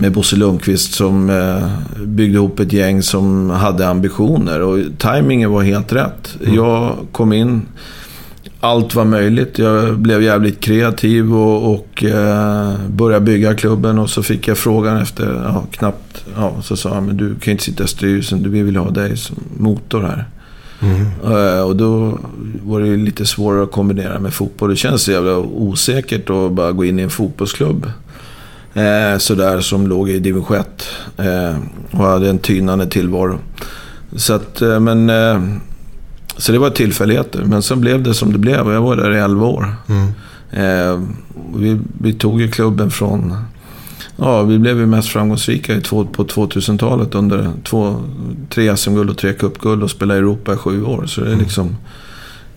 med Bosse Lundqvist som eh, byggde ihop ett gäng som hade ambitioner. Och tajmingen var helt rätt. Jag kom in, allt var möjligt. Jag blev jävligt kreativ och, och eh, började bygga klubben. Och så fick jag frågan efter ja, knappt, ja, så sa han, men du kan inte sitta i styrelsen, vi vill ha dig som motor här. Eh, Och då var det lite svårare att kombinera med fotboll. Det känns så jävla osäkert att bara gå in i en fotbollsklubb. Eh, sådär som låg i division 1. Eh, och hade en tynande tillvaro. Så att, eh, men... Eh, så det var tillfälligheter. Men sen blev det som det blev och jag var där i 11 år. Eh, vi, vi tog ju klubben från... Ja, vi blev ju mest framgångsrika i två, på 2000-talet under två, tre SM-guld och tre cupguld och spelade i Europa i sju år. Så det är liksom...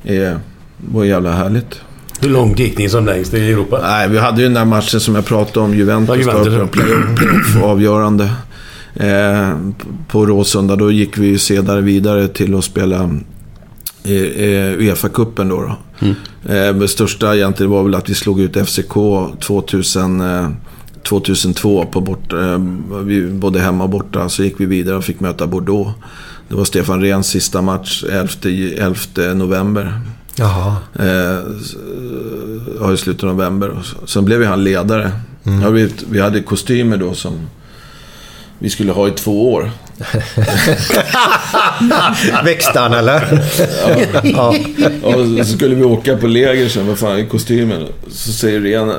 Eh, var jävla härligt. Hur långt gick ni som längst i Europa? Nej, vi hade ju den där matchen som jag pratade om, Juventus. Ja, Juventus, avgörande. Eh, på Råsunda. Då gick vi ju sedan vidare till att spela Uefa-cupen då. då. Eh, det största egentligen var väl att vi slog ut FCK 2000, eh, 2002 på bort, eh, vi, både hemma och borta. Så gick vi vidare och fick möta Bordeaux. Det var Stefan Rehns sista match 11, 11 november. Jaha. Eh, ja, i slutet av november. Sen blev ju han ledare. Ja, vi, vi hade kostymer då som vi skulle ha i två år. Växte han eller? ja. Och så skulle vi åka på läger sen, vad fan är kostymen? Så säger Ren, "Äh,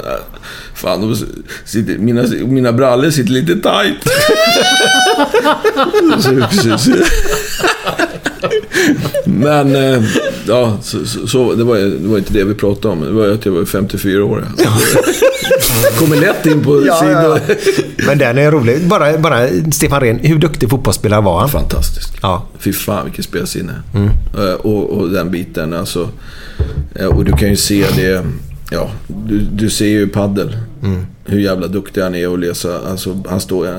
fan sitter, mina, mina brallor sitter lite tight. så, så. Men, eh, ja, så, så, så, det, var, det var inte det vi pratade om. Det var att jag var 54 år. Kommer lätt in på Ja, sidor. ja. Men den är rolig. Bara, bara Stefan Rehn, hur duktig fotbollsspelare var han? Fantastisk. Ja. Fy fan vilket spelsinne. Eh, och, och den biten alltså. eh, och du kan ju se det. Ja, du, du ser ju paddel. Hur jävla duktig han är att läsa. Alltså, han, står, eh,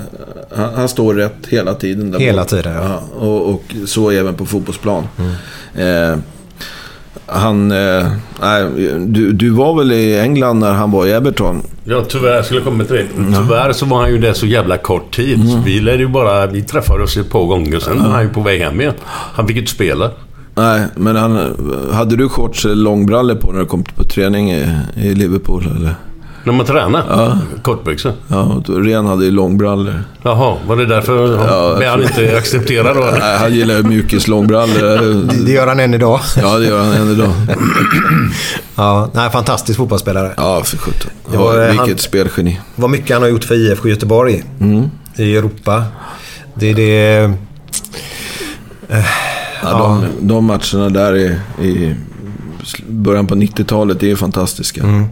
han, han står rätt hela tiden. Där Hela bak. tiden, ja. och, och så även på fotbollsplan. Eh, han... Eh, nej, du, du var väl i England när han var i Everton? Ja, tyvärr skulle jag komma till det. Tyvärr så var han ju där så jävla kort tid. Mm. Vi lärde ju bara... Vi träffades ett par gånger, sen var han ju på väg hem igen. Han fick ju inte spela. Nej, men han, hade du shorts eller långbrallor på när du kom på träning i, i Liverpool? Eller? När man tränar? Ja. Kortbyxor? Ja, Ren hade ju långbrallor. Jaha, var det därför Ja, blev han inte accepterad då? Nej, han gillar ju mjukislångbrallor. Det gör han än idag. Ja, det gör han än idag. Ja, nej, fantastisk fotbollsspelare. Ja, för sjutton. Det Ja, eh, vilket han- spelgeni. Vad mycket han har gjort för IFK Göteborg Mm. i Europa. Det är det... eh, Ja, de, de matcherna där i, i början på 90-talet är fantastiska. Mm.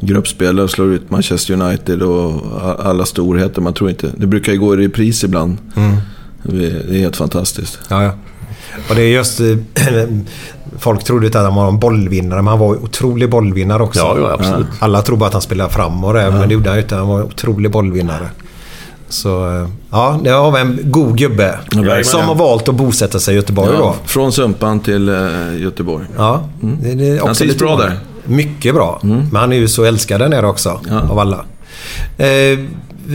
Gruppspelare och slår ut Manchester United och alla storheter. Man tror inte... Det brukar ju gå i repris ibland. Mm. Det är helt fantastiskt. Ja, ja. Och det är just... eh, Folk trodde att han var en bollvinnare, men han var en otrolig bollvinnare också. Ja, ja, absolut. Alla tror bara att han spelade fram och det, men det gjorde han inte. Han var en otrolig bollvinnare. Så eh, ja, det har vi en god gubbe. verkligen. som har valt att bosätta sig i Göteborg då. Ja, från Sumpan till eh, Göteborg. Ja, det, det också Han trivs bra där. Mycket bra. Men han är ju så älskad där nere också, Ja. av alla. Eh,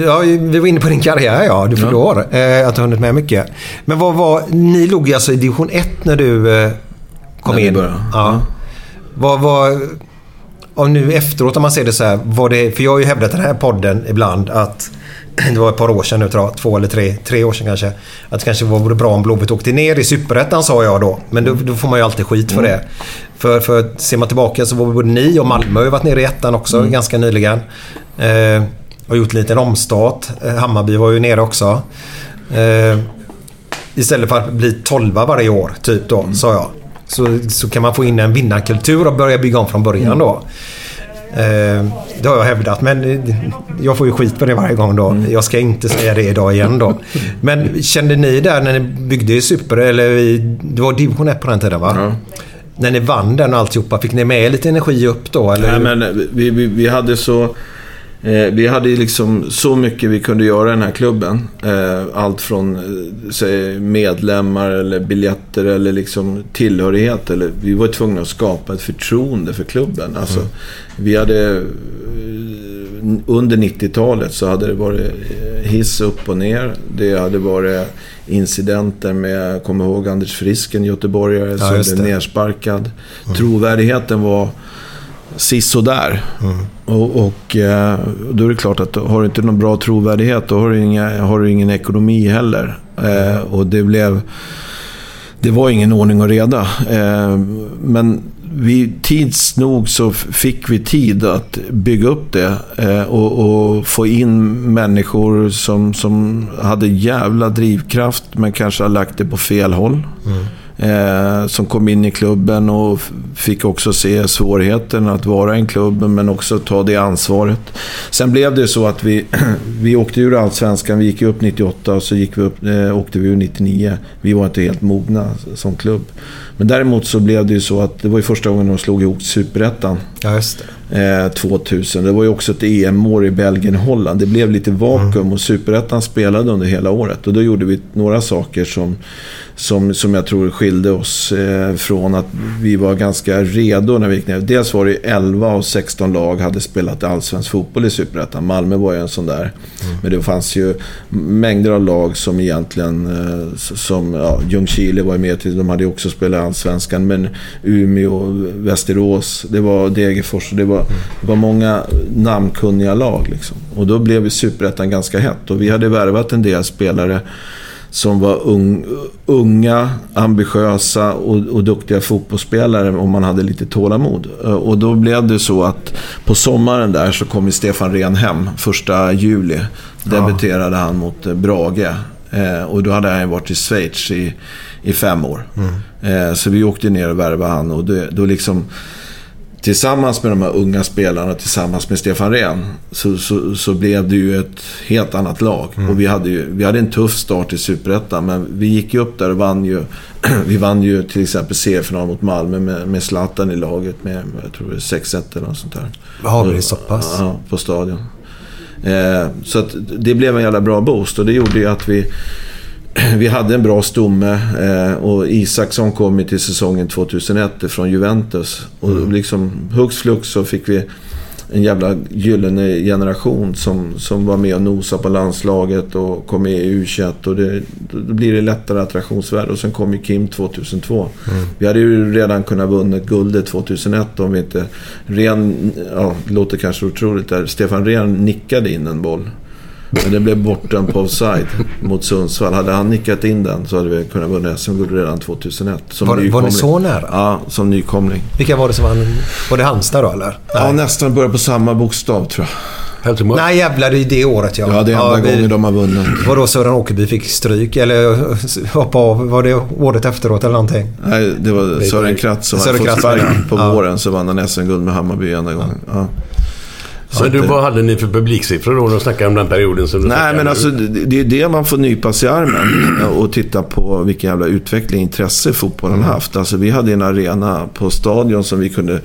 ja, vi var inne på din karriär, ja. Du fyllde år. Eh, att du har hunnit med mycket. Men vad var... Ni låg ju alltså i division 1 när du eh, kom När in. började. Ja. Ja. Vad var... Om nu efteråt, om man ser det så här. Var det, för jag har ju hävdat den här podden ibland att det var ett par år sedan nu tror jag. Två eller tre, tre år sedan kanske. Att det kanske vore bra om Blåvitt åkte ner i Superettan sa jag då. Men då, då får man ju alltid skit för det. För, för ser man tillbaka så var både ni och Malmö har varit nere i ettan också ganska nyligen. Eh, och gjort en liten omstart. Eh, Hammarby var ju nere också. Eh, istället för att bli tolva varje år, typ då, sa jag. Så, så kan man få in en vinnarkultur och börja bygga om från början då. Eh, det har jag hävdat, men eh, jag får ju skit på det varje gång då. Jag ska inte säga det idag igen då. Men kände ni där när ni byggde Super, eller det var division 1 på den tiden va? Ja. När ni vann den och alltihopa, fick ni med lite energi upp då? Eller? Nej, men vi, vi, vi hade så... Eh, vi hade ju liksom så mycket vi kunde göra i den här klubben. Eh, allt från eh, säg, medlemmar eller biljetter eller liksom tillhörighet. Eller, vi var tvungna att skapa ett förtroende för klubben. Alltså, Vi hade... Under 90-talet så hade det varit hiss upp och ner. Det hade varit incidenter med, jag kommer ihåg Anders Frisken, göteborgare, som just blev nersparkad. Trovärdigheten var sisådär. Och, och eh, då är det klart att har du inte någon bra trovärdighet då har du, inga, har du ingen ekonomi heller. Eh, och det blev... Det var ingen ordning och reda. Eh, men vi, tids nog så fick vi tid att bygga upp det eh, och, och få in människor som, som hade jävla drivkraft men kanske har lagt det på fel håll. Eh, som kom in i klubben och fick också se svårigheten att vara i en klubb men också ta det ansvaret. Sen blev det så att vi, vi åkte ur Allsvenskan, vi gick upp 98 och så gick vi upp, eh, åkte vi ur 99. Vi var inte helt mogna som klubb. Men däremot så blev det ju så att det var ju första gången de slog ihop Superettan. Ja, just det. Eh, 2000. Det var ju också ett EM-år i Belgien och Holland. Det blev lite vakuum och Superettan spelade under hela året. Och då gjorde vi några saker som, som, som jag tror skilde oss eh, från att vi var ganska redo när vi gick ner. Dels var det 11 av 16 lag hade spelat allsvensk fotboll i Superettan. Malmö var ju en sån där. Men det fanns ju mängder av lag som egentligen, eh, som ja, Ljungskile var ju med till, de hade ju också spelat allsvenskan. Men Umeå, Västerås, det var Degerfors, det var, det var många namnkunniga lag. Liksom. Och då blev Superettan ganska hett. Och vi hade värvat en del spelare som var ung, unga, ambitiösa och, och duktiga fotbollsspelare om man hade lite tålamod. Eh, Och då blev det så att på sommaren där så kom Stefan Rehn hem, första juli. Debuterade han mot eh, Brage. Eh, och då hade han ju varit i Schweiz i, i fem år. Eh, så vi åkte ner och värvade han och det, då liksom tillsammans med de här unga spelarna, tillsammans med Stefan Rehn, så, så, så blev det ju ett helt annat lag. Och vi hade, ju, vi hade en tuff start i Superettan, men vi gick ju upp där och vann ju. vi vann ju till exempel seriefinal mot Malmö med, med Zlatan i laget med, jag tror det är 6-1 eller något sånt där. Har vi så pass? Ja, på stadion. Eh, så att det blev en jävla bra boost och det gjorde ju att vi vi hade en bra stomme eh, och Isaksson kom ju till säsongen 2001 från Juventus. Och liksom hux flux så fick vi en jävla gyllene generation som, som var med och nosade på landslaget och kom med i U21. Och det, då blir det lättare attraktionsvärde. Och sen kom ju Kim 2002. Vi hade ju redan kunnat vunnit guldet 2001 om vi inte... Ren, ja, det låter kanske otroligt där. Stefan Rehn nickade in en boll. Men det blev bortdömd på offside mot Sundsvall. Hade han nickat in den så hade vi kunnat vinna SM-guld redan 2001. Som Var- var ni så nära? Ja, som nykomling. Vilka var det som vann? Var det Halmstad då eller? Ja, nästan började på samma bokstav tror jag. Helsingborg? Nej jävlar, det är det året ja. Ja, det är enda vi- gången de har vunnit. Var då Sören Åkerby fick stryk eller hoppa av. Var det året efteråt eller någonting? Nej, det var Sören Kratz som Sören hade fått sparken på ja. våren. Så vann han SM-guld med Hammarby ena gången. Ja. Så Men du, att, eh, vad hade ni för publiksiffror då? De snackar om den perioden som du Nej, men nu. alltså det är det man får nypa sig i armen och titta på vilken jävla utveckling, intresse fotbollen har haft. Alltså vi hade en arena på stadion som vi kunde,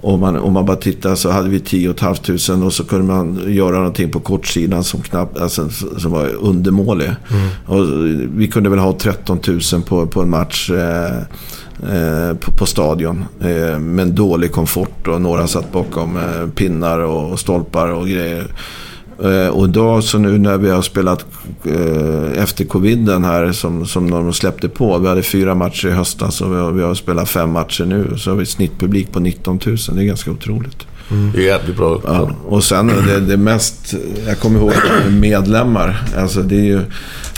om man, om man bara tittar så hade vi 10 500 och så kunde man göra någonting på kortsidan som knappt, alltså, som var undermålig. Och vi kunde väl ha 13 000 på, på en match. Eh, Eh, på, på stadion. Eh, med en dålig komfort och några satt bakom eh, pinnar och, och stolpar och grejer. Eh, och idag så nu när vi har spelat eh, efter coviden här som, som de släppte på. Vi hade fyra matcher i höstas och vi har, vi har spelat fem matcher nu. Så har vi snittpublik på 19 000. Det är ganska otroligt. Det är jävligt bra. Ja, och sen det, det mest, jag kommer ihåg medlemmar. Alltså det är ju,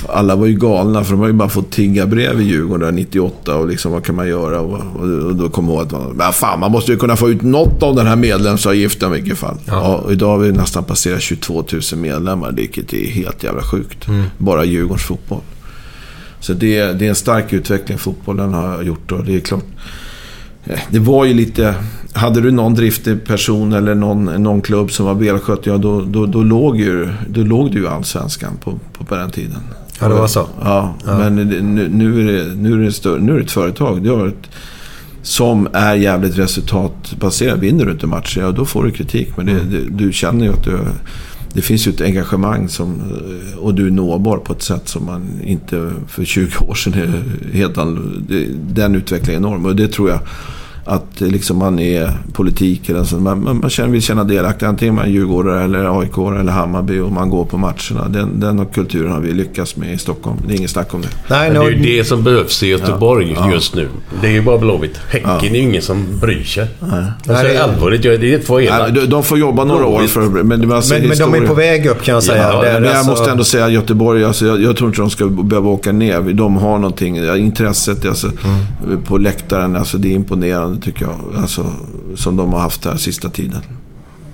alla var ju galna för de har ju bara fått tigga brev i Djurgården där 98 och liksom vad kan man göra? Och, och, och då kom jag ihåg att man, men fan man måste ju kunna få ut något av den här medlemsavgiften i vilket fall. Ja. och idag har vi nästan passerat 22 000 medlemmar, vilket är helt jävla sjukt. Bara Djurgårdens fotboll. Så det, det är en stark utveckling fotbollen har gjort och det är klart. Eh, Det var ju lite... Hade du någon driftig person eller någon, någon klubb som var välskött, ja då, då, då, låg ju, då låg du ju allsvenskan på, på, på den tiden. Ja, det var så. Ja, men det- nu, nu, är det, nu, är det större, nu är det ett företag. Det har ett, som är jävligt resultatbaserat. Vinner du inte matcher, ja då får du kritik. Men det, det, du känner ju att du... Det finns ju ett engagemang som, eh, och du är nåbar på ett sätt som man inte för 20 år sedan är helt Den utvecklingen är enorm och det tror jag att liksom man är politik eller så. Man, man, man känner, vill känna delaktighet. Antingen man är djurgårdare eller AIK eller Hammarby och man går på matcherna. Den, den kulturen har vi lyckats med i Stockholm. Det är ingen snack om det. Nej, Men det är ju det som behövs i Göteborg Ja. just nu. Det är ju bara Blåvitt. Häcken är ju ingen som bryr sig. Alltså, Nej, det är- allvarligt, jag- det är två Nej, elakt. de, de får jobba några år för men, alltså Men, men de är på väg upp kan jag säga. Ja, men jag alltså- måste ändå säga Göteborg, alltså, jag, jag tror inte de ska behöva åka ner. De har någonting, ja, intresset alltså, Mm. på läktaren, alltså, det är imponerande tycker jag. Alltså, som de har haft här sista tiden.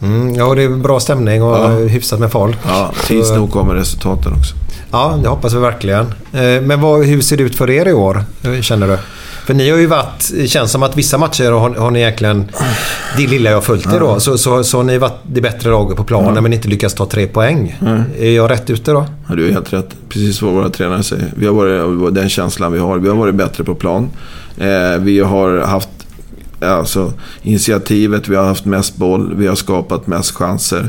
Mm, ja, det är bra stämning och Ja. hyfsat med folk. Ja, tids nog kommer resultaten också. Ja, det hoppas vi verkligen. Eh, Men vad, hur ser det ut för er i år, eh, känner du? För ni har ju varit, det känns som att vissa matcher har, har ni egentligen, det lilla jag har följt er då, så, så, så har ni varit det bättre laget på planen men inte lyckats ta tre poäng. Är jag rätt ute då? Ja, du är helt rätt. Precis vad våra tränare säger. Vi har varit, den känslan vi har. Vi har varit bättre på plan. Eh, vi har haft alltså, initiativet, vi har haft mest boll, vi har skapat mest chanser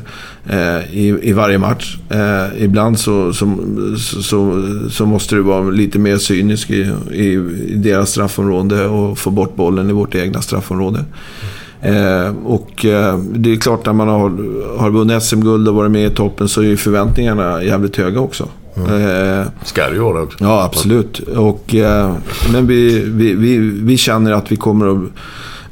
eh, i, i varje match. Eh, ibland så, så, så, så måste du vara lite mer cynisk i, i, i deras straffområde och få bort bollen i vårt egna straffområde. Eh, och eh, det är klart när man har, har vunnit SM-guld och varit med i toppen så är ju förväntningarna jävligt höga också. Eh, Ska det ju vara också. Ja, absolut. Och, eh, men vi, vi, vi, vi känner att vi kommer att...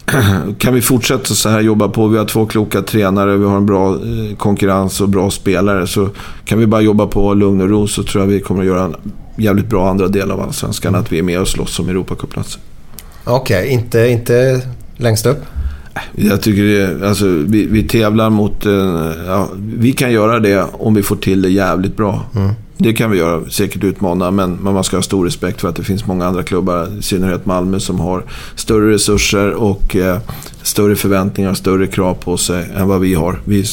Kan vi fortsätta så här jobba på, vi har två kloka tränare, vi har en bra eh, konkurrens och bra spelare. Så kan vi bara jobba på lugn och ro så tror jag vi kommer att göra en jävligt bra andra del av Allsvenskan. Att vi är med och slåss om Europacuplatser. Okej, inte, inte längst upp? Jag tycker det, alltså, vi, vi tävlar mot... eh, Ja, vi kan göra det om vi får till det jävligt bra. Det kan vi göra, säkert utmana, men, man ska ha stor respekt för att det finns många andra klubbar, i synnerhet Malmö, som har större resurser och eh, större förväntningar och större krav på sig än vad vi har. Vi,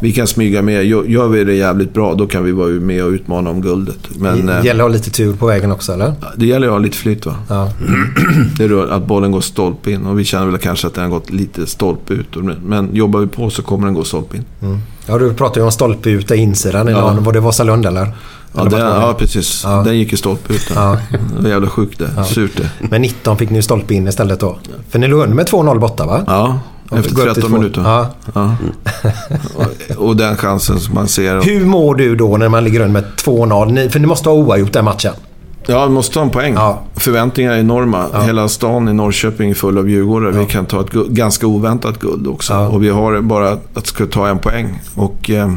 vi kan smyga med. Gör, vi det jävligt bra, då kan vi vara med och utmana om guldet. Men eh, Gäller att ha lite tur på vägen också eller? det gäller att ha lite flyt va? Ja. Det är då att bollen går stolpe in och vi känner väl kanske att den har gått lite stolpe ut. Men jobbar vi på så kommer den gå stolpe in. Ja, du pratade ju om stolpe ut insidan i Ja. Var det Vasalund eller? Ja, den, ja precis. Ja. Den gick ju stolpe ut. Ja. Det var jävla sjukt det. Surt det. Men 19 fick ni stolpe in istället då. För ni låg under med 2-0 borta va? Ja, efter gå upp till 13 två. minuter. Ja. Ja. Och, och den chansen som man ser. Hur mår du då när man ligger under med 2-0? Ni- För ni måste ha oavgjort den matchen. Ja, vi måste ta en poäng. Ja. Förväntningarna är enorma. Hela stan i Norrköping är full av djurgårdare. Vi kan ta ett ganska oväntat guld också. Ja. Och vi har bara att ska ta en poäng. Och eh,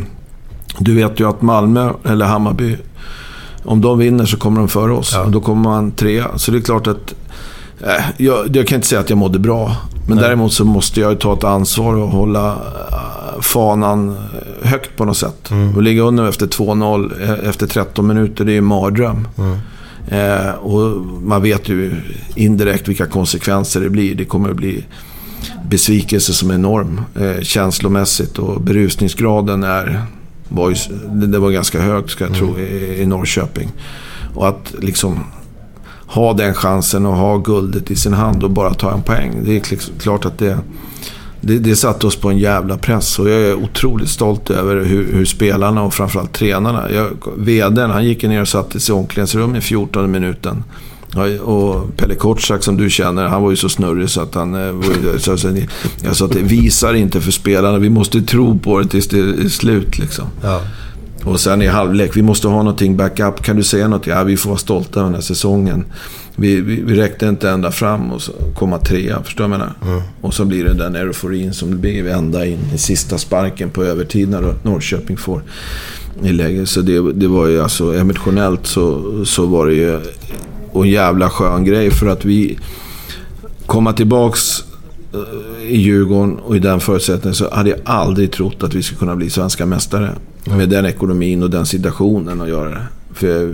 du vet ju att Malmö eller Hammarby, om de vinner så kommer de före oss. Ja. Och då kommer man trea. Så det är klart att eh, jag, jag kan inte säga att jag mådde bra. Men däremot så måste jag ju ta ett ansvar och hålla, eh, fanan högt på något sätt. Och ligga under efter 2-0 eh, efter 13 minuter, det är ju en mardröm. Eh, och man vet ju indirekt vilka konsekvenser det blir. Det kommer att bli besvikelse som är enorm eh, känslomässigt och berusningsgraden är, ju, det var ganska hög ska jag tro i, i Norrköping. Och att liksom ha den chansen och ha guldet i sin hand och bara ta en poäng. Det är klart att det, det, det satte oss på en jävla press och jag är otroligt stolt över hur, hur spelarna och framförallt tränarna. Jag, VDn, han gick ner och satte sig i omklädningsrummet i 14 minuten. Ja, Och Pelle Kortsak som du känner, han var ju så snurrig så att han... eh, Så, så, jag sa att det visar inte för spelarna. Vi måste tro på det tills det är slut liksom. Ja. Och sen i halvlek, vi måste ha någonting backup. Kan du säga något? Ja, vi får vara stolta över den här säsongen. Vi, vi, vi räckte inte ända fram och så komma trea, förstår du vad jag menar? Och så blir det den euforin som blir ända in i sista sparken på övertid när Norrköping får i läge. Så det, det var ju alltså emotionellt så, så var det ju och en jävla skön grej för att vi komma tillbaks eh, i Djurgården och i den förutsättningen så hade jag aldrig trott att vi skulle kunna bli svenska mästare. Med den ekonomin och den situationen att göra det. För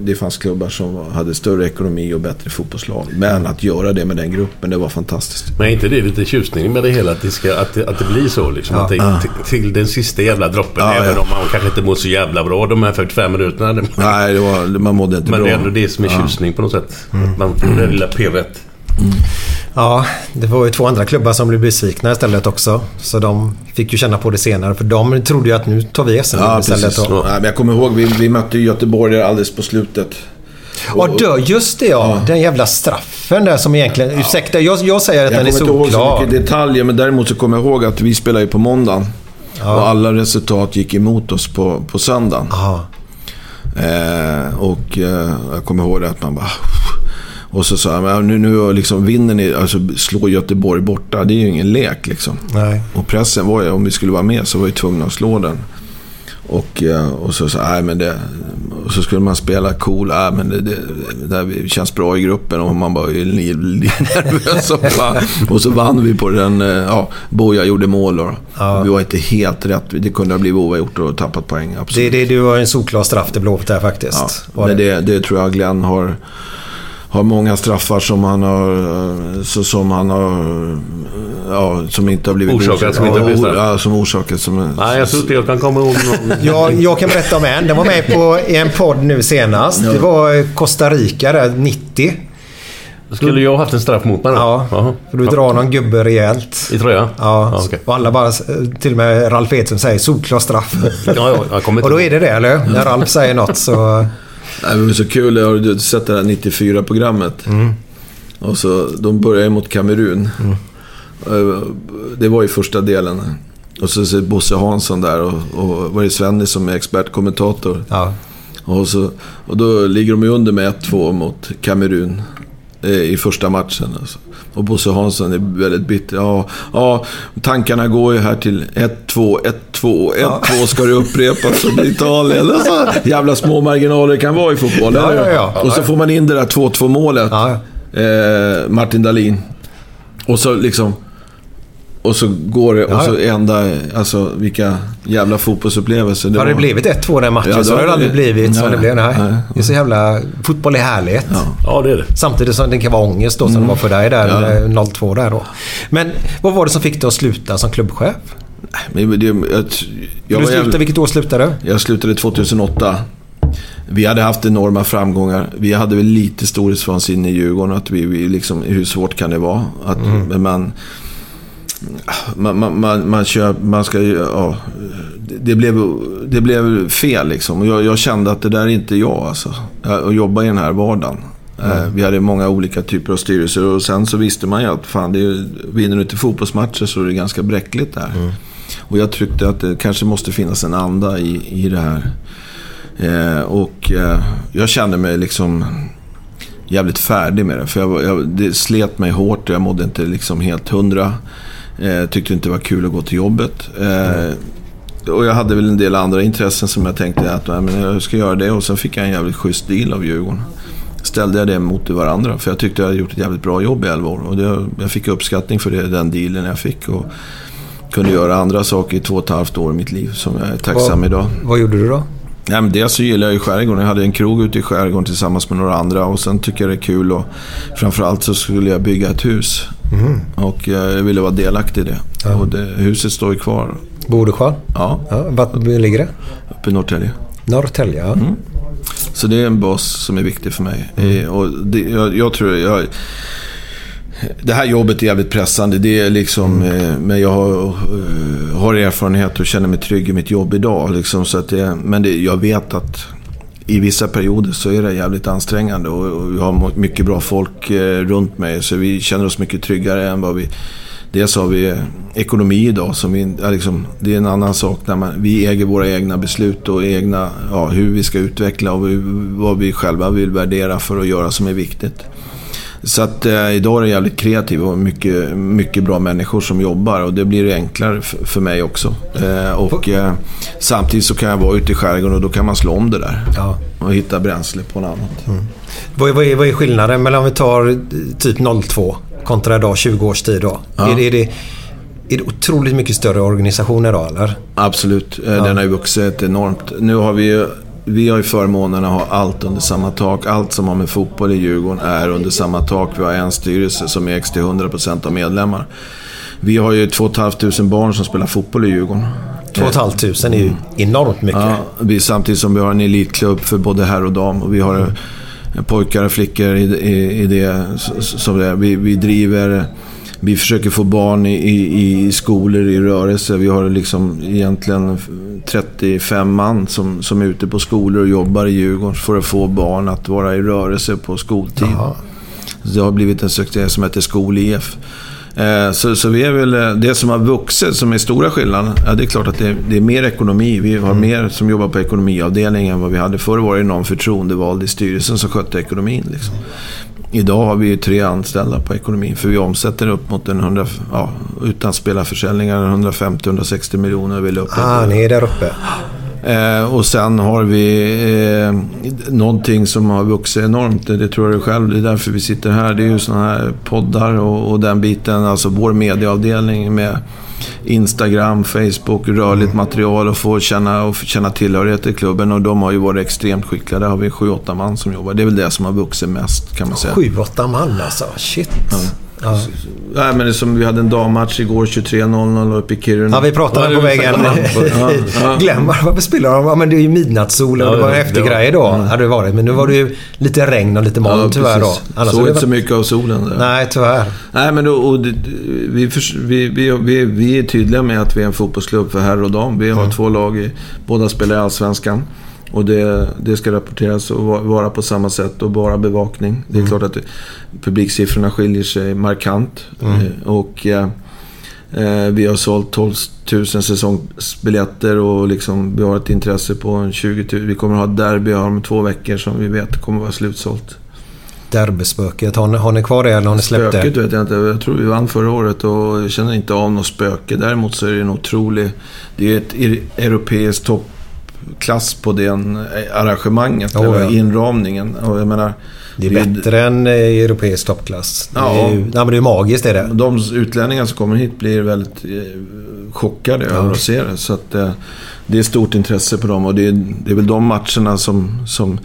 det fanns klubbar som hade större ekonomi och bättre fotbollslag. Men att göra det med den gruppen, det var fantastiskt. Men är inte det lite tjusning med det hela? Att det, ska, att det, att det blir så liksom? Att det, till, till den sista jävla droppen. Ja, även ja. om man kanske inte mår så jävla bra de här 45 minuterna. Nej, det var, man mådde inte Men bra. det är ändå det som är tjusning på något sätt. Att man får det lilla PVt. Ja, det var ju två andra klubbar som blev besvikna istället också. Så de fick ju känna på det senare. För de trodde ju att nu tar vi SM Ja, istället. precis. Och, Nej, men jag kommer ihåg, vi, vi mötte Göteborg där alldeles på slutet. Ja, dö, just det ja. Den jävla straffen där som egentligen... Ursäkta, jag, jag säger att Jag den är kommer inte ihåg så solklar. mycket detaljer, men däremot så kommer jag ihåg att vi spelade ju på måndagen. Och alla resultat gick emot oss på, på söndagen. Ja. Eh, och eh, jag kommer ihåg det att man bara... Och så sa jag, nu, nu liksom vinner ni, alltså slår Göteborg borta. Det är ju ingen lek liksom. Nej. Och pressen var ju, om vi skulle vara med så var vi tvungna att slå den. Och, eh, och så sa nej men det... Och så skulle man spela cool, nej men det, det, det känns bra i gruppen. Och man bara är li- li- nervös. Och, bara, och så vann vi på den, eh, ja, Boja gjorde mål då. Vi var inte helt rätt, det kunde ha blivit oavgjort och tappat poäng, Det, absolut. det, det var en solklar straff till Blåvitt där faktiskt. Ja, men det, det tror jag Glenn har, har många straffar som han har, så, som han har, ja, som inte har blivit Orsakat, som inte har blivit straff. Ja, som orsakat som... Nej, jag tror inte jag kan komma ihåg någon. Ja, jag kan berätta om en. Den var med på, i en podd nu senast. Det var Costa Rica där, 90. Skulle jag haft en straff mot mig då? Ja, för du drar någon gubbe rejält. I tröja? Ja, ja okej. och alla bara, till och med Ralf Edström säger solklar straff. Ja, ja, jag kommer inte och då är det det, eller När Ralf säger något så... Det var så kul. Har du sett det här 94-programmet? Mm. Och så, de börjar mot Kamerun. Eh, Det var ju första delen. Och så ser Bosse Hansson där och, och var det Svenny som är expertkommentator. Ja. Och, så, och då ligger de ju under med 1-2 mot Kamerun i första matchen. Alltså. Och Bosse Hansson är väldigt bitter. Ja, ja, tankarna går ju här till 1-2, 1-2, 1-2 ska det upprepas som i Italien. Alltså, jävla små marginaler det kan vara i fotboll. Ja, ja, ja. Och så får man in det där 2-2 målet. Eh, Martin Dahlin. Och så liksom... Och så går det, och Ja, så ja. ända... Alltså vilka jävla fotbollsupplevelser. Har det var. blivit 1-2 den matchen Ja, så har det aldrig det- blivit som Nej, det blev. Nej. nej. Det är så jävla... Fotboll är härligt. Ja, det är det. Samtidigt som det kan vara ångest då som det var för dig där, Ja. eh, 0-2 där då. Men vad var det som fick dig att sluta som klubbchef? Men det, jag, jag, Du slutade, vilket år slutade du? Jag slutade 2008. Vi hade haft enorma framgångar. Vi hade väl lite storhetsvansinne i Djurgården. Att vi, vi liksom, hur svårt kan det vara? Att men man, man, man, man, kör, man ska ju... Ja, det, blev, det blev fel liksom. Jag, jag kände att det där är inte jag alltså. Att jobba i den här vardagen. Eh, Vi hade många olika typer av styrelser och sen så visste man ju att fan, det är, vinner du inte fotbollsmatcher så är det ganska bräckligt där. Och jag tyckte att det kanske måste finnas en anda i, i det här. Eh, och eh, jag kände mig liksom jävligt färdig med det. För jag, jag, det slet mig hårt och jag mådde inte liksom helt hundra. Eh, tyckte inte det var kul att gå till jobbet. Eh, och jag hade väl en del andra intressen som jag tänkte att nej, men jag ska göra det. Och sen fick jag en jävligt schysst deal av Djurgården. Ställde jag det mot varandra. För jag tyckte jag hade gjort ett jävligt bra jobb i 11 år. Och det, jag fick uppskattning för det, den dealen jag fick. Och kunde göra andra saker i två och ett halvt år i mitt liv som jag är tacksam Vad- idag. Vad gjorde du då? Ja, men dels så gillar jag ju skärgården. Jag hade en krog ute i skärgården tillsammans med några andra och sen tycker jag det är kul och framförallt så skulle jag bygga ett hus. Och eh, jag ville vara delaktig i det. Och det, huset står ju kvar. Bor du kvar? Ja, Ja, vart ligger det? uppe i Norrtälje. Norrtälje, ja. Så det är en bas som är viktig för mig. Eh, Och det, jag, jag tror jag... Det här jobbet är jävligt pressande. Det är liksom, eh, men jag har, har erfarenhet och känner mig trygg i mitt jobb idag. Liksom, så att det, men det, jag vet att i vissa perioder så är det jävligt ansträngande. Och, jag vi har mycket bra folk eh, runt mig. Så vi känner oss mycket tryggare än vad vi... Dels har vi eh, ekonomi idag. Som vi, liksom, det är en annan sak när man, vi äger våra egna beslut och egna, ja, hur vi ska utveckla och vi- vad vi själva vill värdera för att göra som är viktigt. Så att eh, idag är det jävligt kreativt och mycket, mycket bra människor som jobbar och det blir enklare för mig också. Eh, och eh, samtidigt så kan jag vara ute i skärgården och då kan man slå om det där. Ja. Och hitta bränsle på något annat. Vad, är- vad, är, vad är skillnaden mellan om vi tar eh, typ 02 kontra idag, 20 års tid då? Ja. Är, det, är, det, är det otroligt mycket större organisation idag eller? Absolut, eh, den har ju vuxit enormt. Nu har vi ju vi har ju förmånen att ha allt under samma tak. Allt som har med fotboll i Djurgården är under samma tak. Vi har en styrelse som ägs till 100% av medlemmar. Vi har ju 2 500 barn som spelar fotboll i Djurgården. 2 500 är ju enormt mycket. Ja, vi, samtidigt som vi har en elitklubb för både herr och dam. Och vi har eh, pojkar och flickor i, i, i det. s- Som det. Vi, vi driver... Vi försöker få barn i, i, i skolor i rörelse. Vi har liksom egentligen 35 man som, som är ute på skolor och jobbar i Djurgården för att få barn att vara i rörelse på skoltid. Så Det har blivit en succé som heter Skol-IF. Eh, Så, så vi är väl, eh, det som har vuxit, som är stora skillnaden, ja, det är klart att det är, det är mer ekonomi. Vi har mer som jobbar på ekonomiavdelningen än vad vi hade. Förr var det någon förtroendevald i styrelsen som skötte ekonomin. Liksom. Idag har vi ju tre anställda på ekonomin, för vi omsätter upp mot en 100, ja, utan spelarförsäljningar, 150-160 miljoner vill upp. Ah, ni är där uppe. Eh, och sen har vi eh, någonting som har vuxit enormt. Det, det tror jag själv. Det är därför vi sitter här. Det är ju sådana här poddar och, och den biten. Alltså vår medieavdelning med Instagram, Facebook, rörligt material och få känna, och känna tillhörighet till klubben. Och de har ju varit extremt skickliga. Där har vi sju, åtta man som jobbar. Det är väl det som har vuxit mest kan man säga. Sju, åtta man alltså. Shit. Ja. Nej, men det är som vi hade en dammatch igår 23.00 uppe i Kiruna. Ja, vi pratade Ja, på vägen Ja, ja. Glöm varför spelar de? Ja, men det är ju midnattssol och Ja, det var ja, eftergrejer då. Hade det varit. Men nu var det ju lite regn och lite moln tyvärr då. Annars Såg inte så varit- mycket av solen där. Nej, tyvärr. Nej, men då, och det, vi, vi, vi, vi, är tydliga med att vi är en fotbollsklubb för herr och dam. Vi har två lag, i, båda spelar i Allsvenskan. Och det, det ska rapporteras och va- vara på samma sätt och bara bevakning. Det är klart att publiksiffrorna skiljer sig markant. Eh, Och eh, eh, vi har sålt 12 000 säsongsbiljetter och liksom, vi har ett intresse på en 20 000. Vi kommer ha derby om två veckor som vi vet kommer vara slutsålt. Derbyspöket. Har ni, har ni kvar det eller har ni släppt Spöket det? vet jag inte. Jag tror vi vann förra året och jag känner inte av något spöke. Däremot så är det en otrolig... Det är ett europeiskt toppklass på den arrangemanget. Oh, eller ja. inramningen. Och jag menar... Det är bättre än eh, europeisk toppklass. Det Ja. är ju, nej, men det är magiskt är det. De utlänningar som kommer hit blir väldigt eh, chockade över att se det. Så att, eh, det är stort intresse på dem och det är, det är väl de matcherna som, som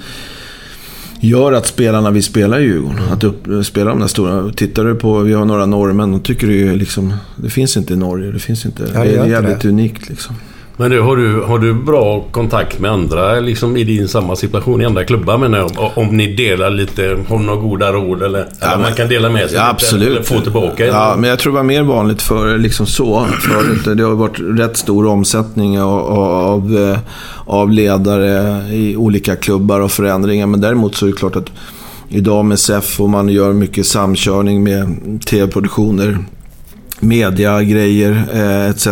gör att spelarna vill spela i Djurgården. Att upp, spela de där stora. Tittar du på, vi har några norrmän, de tycker det är liksom... Det finns inte i Norge. Det finns inte. Ja, det det är jävligt det. unikt liksom. Men du, har du, har du bra kontakt med andra liksom i din samma situation i andra klubbar menar jag? Om, om ni delar lite, har du några goda råd eller, eller man kan dela med sig Ja, absolut. eller få tillbaka? Ja, men jag tror det var mer vanligt för liksom så. Förut. Det har varit rätt stor omsättning av, av, eh, av ledare i olika klubbar och förändringar. Men däremot så är det klart att idag med SEF och man gör mycket samkörning med tv-produktioner mediagrejer eh, etc.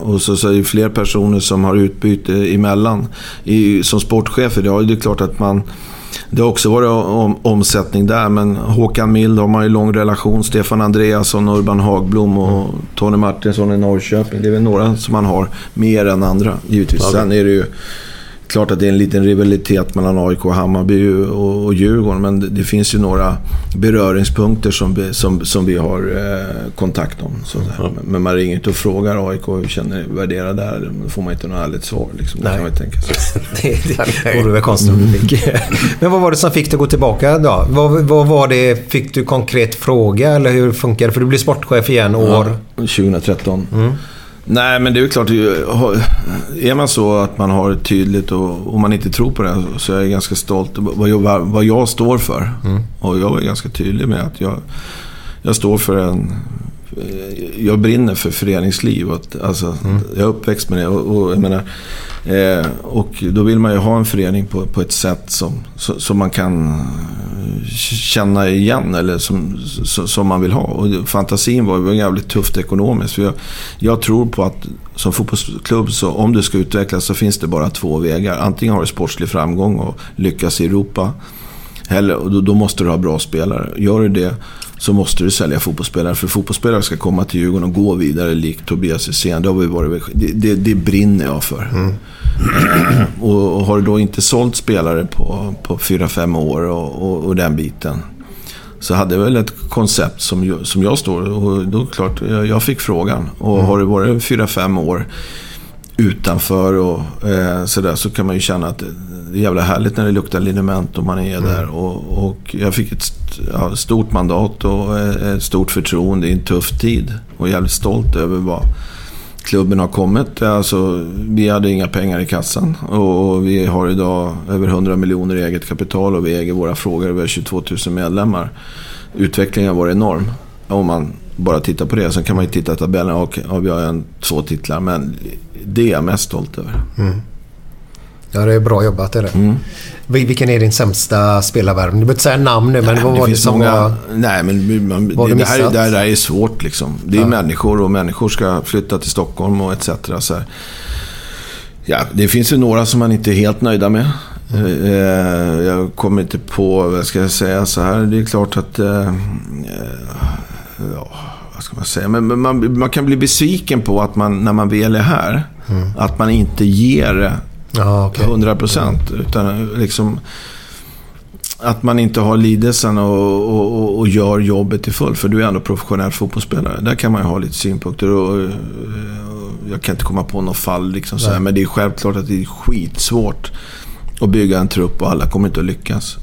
Och så, så är det fler personer som har utbyte emellan. I, som sportchef idag, det är klart att man... Det har också varit om, omsättning där, men Håkan Mild har man ju lång relation. Stefan Andreasson, Urban Hagblom och Tony Martinsson i Norrköping. Det är väl några som man har mer än andra, givetvis. Ja. Sen är det ju Klart att det är en liten rivalitet mellan AIK och Hammarby och, och Djurgården. Men det, det finns ju några beröringspunkter som vi, som, som vi har eh, kontakt om. Så där. Men man ringer inte och frågar AIK hur känner ni, värdera där. Då får man inte något ärligt svar. Liksom. Det Nej. kan man ju tänka sig. det, det vore väl konstigt om du fick. Men vad var det som fick dig att gå tillbaka då? Vad, vad var det? Fick du konkret fråga eller hur funkar det? För du blir sportchef igen år... Ja, 2013. Nej, men det är ju klart. Är man så att man har det tydligt och, och man inte tror på det så är jag ganska stolt vad jag, vad jag står för. Och jag är ganska tydlig med att jag, jag står för en... Jag brinner för föreningsliv. Att, alltså, Jag är uppväxt med det. Och, och, menar, eh, och då vill man ju ha en förening på, på ett sätt som, så, som man kan eh, känna igen eller som, som, som man vill ha. Och fantasin var ju jävligt tufft ekonomiskt. För jag, jag tror på att som fotbollsklubb, så om du ska utvecklas så finns det bara två vägar. Antingen har du sportslig framgång och lyckas i Europa. Eller, då, då måste du ha bra spelare. Gör du det så måste du sälja fotbollsspelare. För fotbollsspelare ska komma till Djurgården och gå vidare likt Tobias Hysén. Det, har vi varit, det, det, det brinner jag för. Eh, och, och har du då inte sålt spelare på, på 4-5 år och, och, och den biten. Så hade jag väl ett koncept som, som jag står och då klart, jag, jag fick frågan. Och har det varit 4-5 år utanför och eh, sådär så kan man ju känna att det är jävla härligt när det luktar liniment och man är där. Och, och jag fick ett ja, stort mandat och eh, ett stort förtroende i en tuff tid. Och jävligt stolt över vad klubben har kommit. Alltså, vi hade inga pengar i kassan och vi har idag över 100 miljoner i eget kapital och vi äger våra frågor. Vi har 22 000 medlemmar. Utvecklingen har varit enorm. Om man bara tittar på det. Sen kan man ju titta i tabellen. och ja, vi har en, två titlar. Men det är jag mest stolt över. Ja, det är bra jobbat är det. Mm. Vil- Vilken är din sämsta spelarvärvning? Du behöver inte säga namn nu, men vad var det som var... Nej, men man, det, du det, här, det här är svårt liksom. Det är människor och människor ska flytta till Stockholm och etc. Så här. Ja, det finns ju några som man inte är helt nöjda med. Eh, jag kommer inte på, vad ska jag säga så här. Det är klart att... eh, eh, ja, vad ska man säga? Men, man, man kan bli besviken på att man, när man väl är här, att man inte ger det Ja, okej. 100 procent. Utan liksom att man inte har lidelsen och, och, och, gör jobbet till full. För du är ändå professionell fotbollsspelare. Där kan man ju ha lite synpunkter. Och, och jag kan inte komma på något fall. Liksom så här, men det är självklart att det är skitsvårt att bygga en trupp och alla kommer inte att lyckas.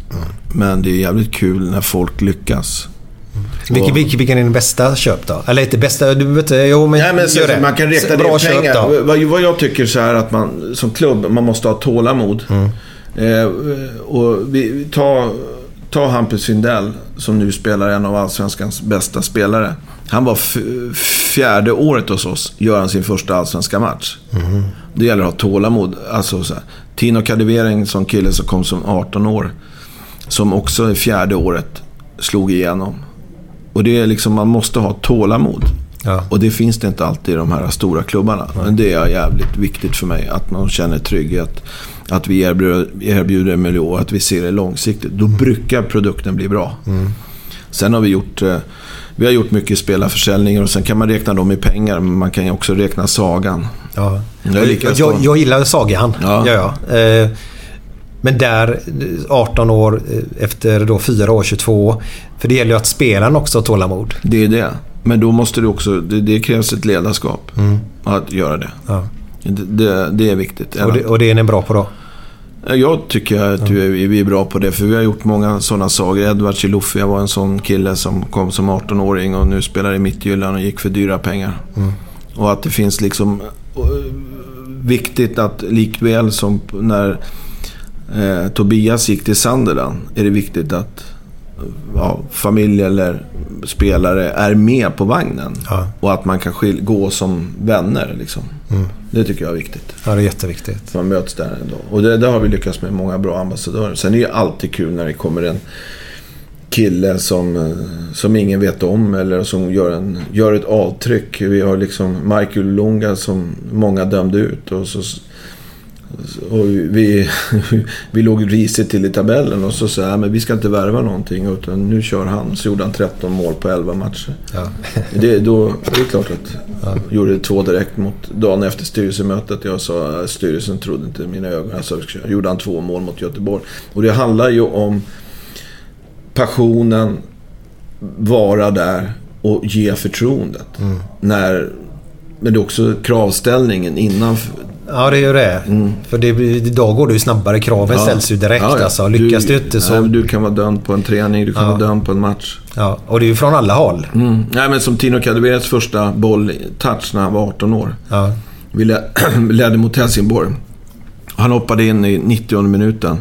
Men det är jävligt kul när folk lyckas. Vilken, vilken, vilken är din bästa köp då? Eller inte bästa, du vet jo men, Nej, men så, det. Man kan räkna Bra det köp pengar. Vad, vad jag tycker så här att man som klubb, man måste ha tålamod. Mm. Eh, och vi, ta, ta Hampus Findell som nu spelar en av Allsvenskans bästa spelare. Han var fjärde året hos oss, gör han sin första allsvenska match. Mm. Det gäller att ha tålamod. Alltså, så här. Tino Kadewering, som kille som kom som 18 år, som också i fjärde året slog igenom. Och det är liksom, man måste ha tålamod. Ja. Och det finns det inte alltid i de här stora klubbarna. Men det är jävligt viktigt för mig. Att man känner trygghet. Att vi erbjuder, erbjuder en miljö och att vi ser det långsiktigt. Då brukar produkten bli bra. Sen har vi gjort, eh, vi har gjort mycket spelarförsäljningar och sen kan man räkna dem i pengar. Men man kan ju också räkna sagan. Ja. Jag jag, stolt. jag gillar Sagan. Ja. Ja. Ja, Eh, Men där, 18 år eh, efter då 4 år, 22 år. För det gäller ju att spelaren också har tålamod. Det är det. Men då måste du också, det, det krävs ett ledarskap. Att göra det. Ja. Det, det, det är viktigt. Och, det, och det är ni bra på då? Jag tycker att vi är, bra på det, för vi har gjort många sådana sagor. Edvard Chilufya var en sån kille som kom som 18-åring och nu spelar i Midtjylland och gick för dyra pengar. Och att det finns liksom... eh, viktigt att likväl som när eh, Tobias gick till Sunderland är det viktigt att ja, familj eller spelare är med på vagnen. Ja. Och att man kan gå som vänner. Liksom. Det tycker jag är viktigt. Ja, det är jätteviktigt. Man möts där ändå. Och det, det har vi lyckats med många bra ambassadörer. Sen är det ju alltid kul när det kommer en kille som, eh, som ingen vet om eller som gör, en, gör ett avtryck. Vi har liksom Michael Lunga som många dömde ut. Och så Och vi, vi låg risigt till i tabellen och så sa jag, men vi ska inte värva någonting utan nu kör han. Så gjorde han 13 mål på 11 matcher. Ja. Det, då, det är klart att jag gjorde två direkt mot dagen efter styrelsemötet. Jag sa styrelsen trodde inte mina ögon. Alltså, gjorde han två mål mot Göteborg. Och det handlar ju om passionen, vara där och ge förtroendet. När, men det är också kravställningen innan. Ja, det är ju det. För det, idag går det ju snabbare. Kraven ställs ju direkt. Ja, ja. Alltså. Lyckas du, inte så... Nej, du kan vara dömd på en träning, du kan Ja. vara dömd på en match. Ja, och det är ju från alla håll. Mm. Nej, men som Tino Kadewers första boll-touch när han var 18 år. Ja. Vi led- ledde mot Helsingborg. Han hoppade in i 90 minuten.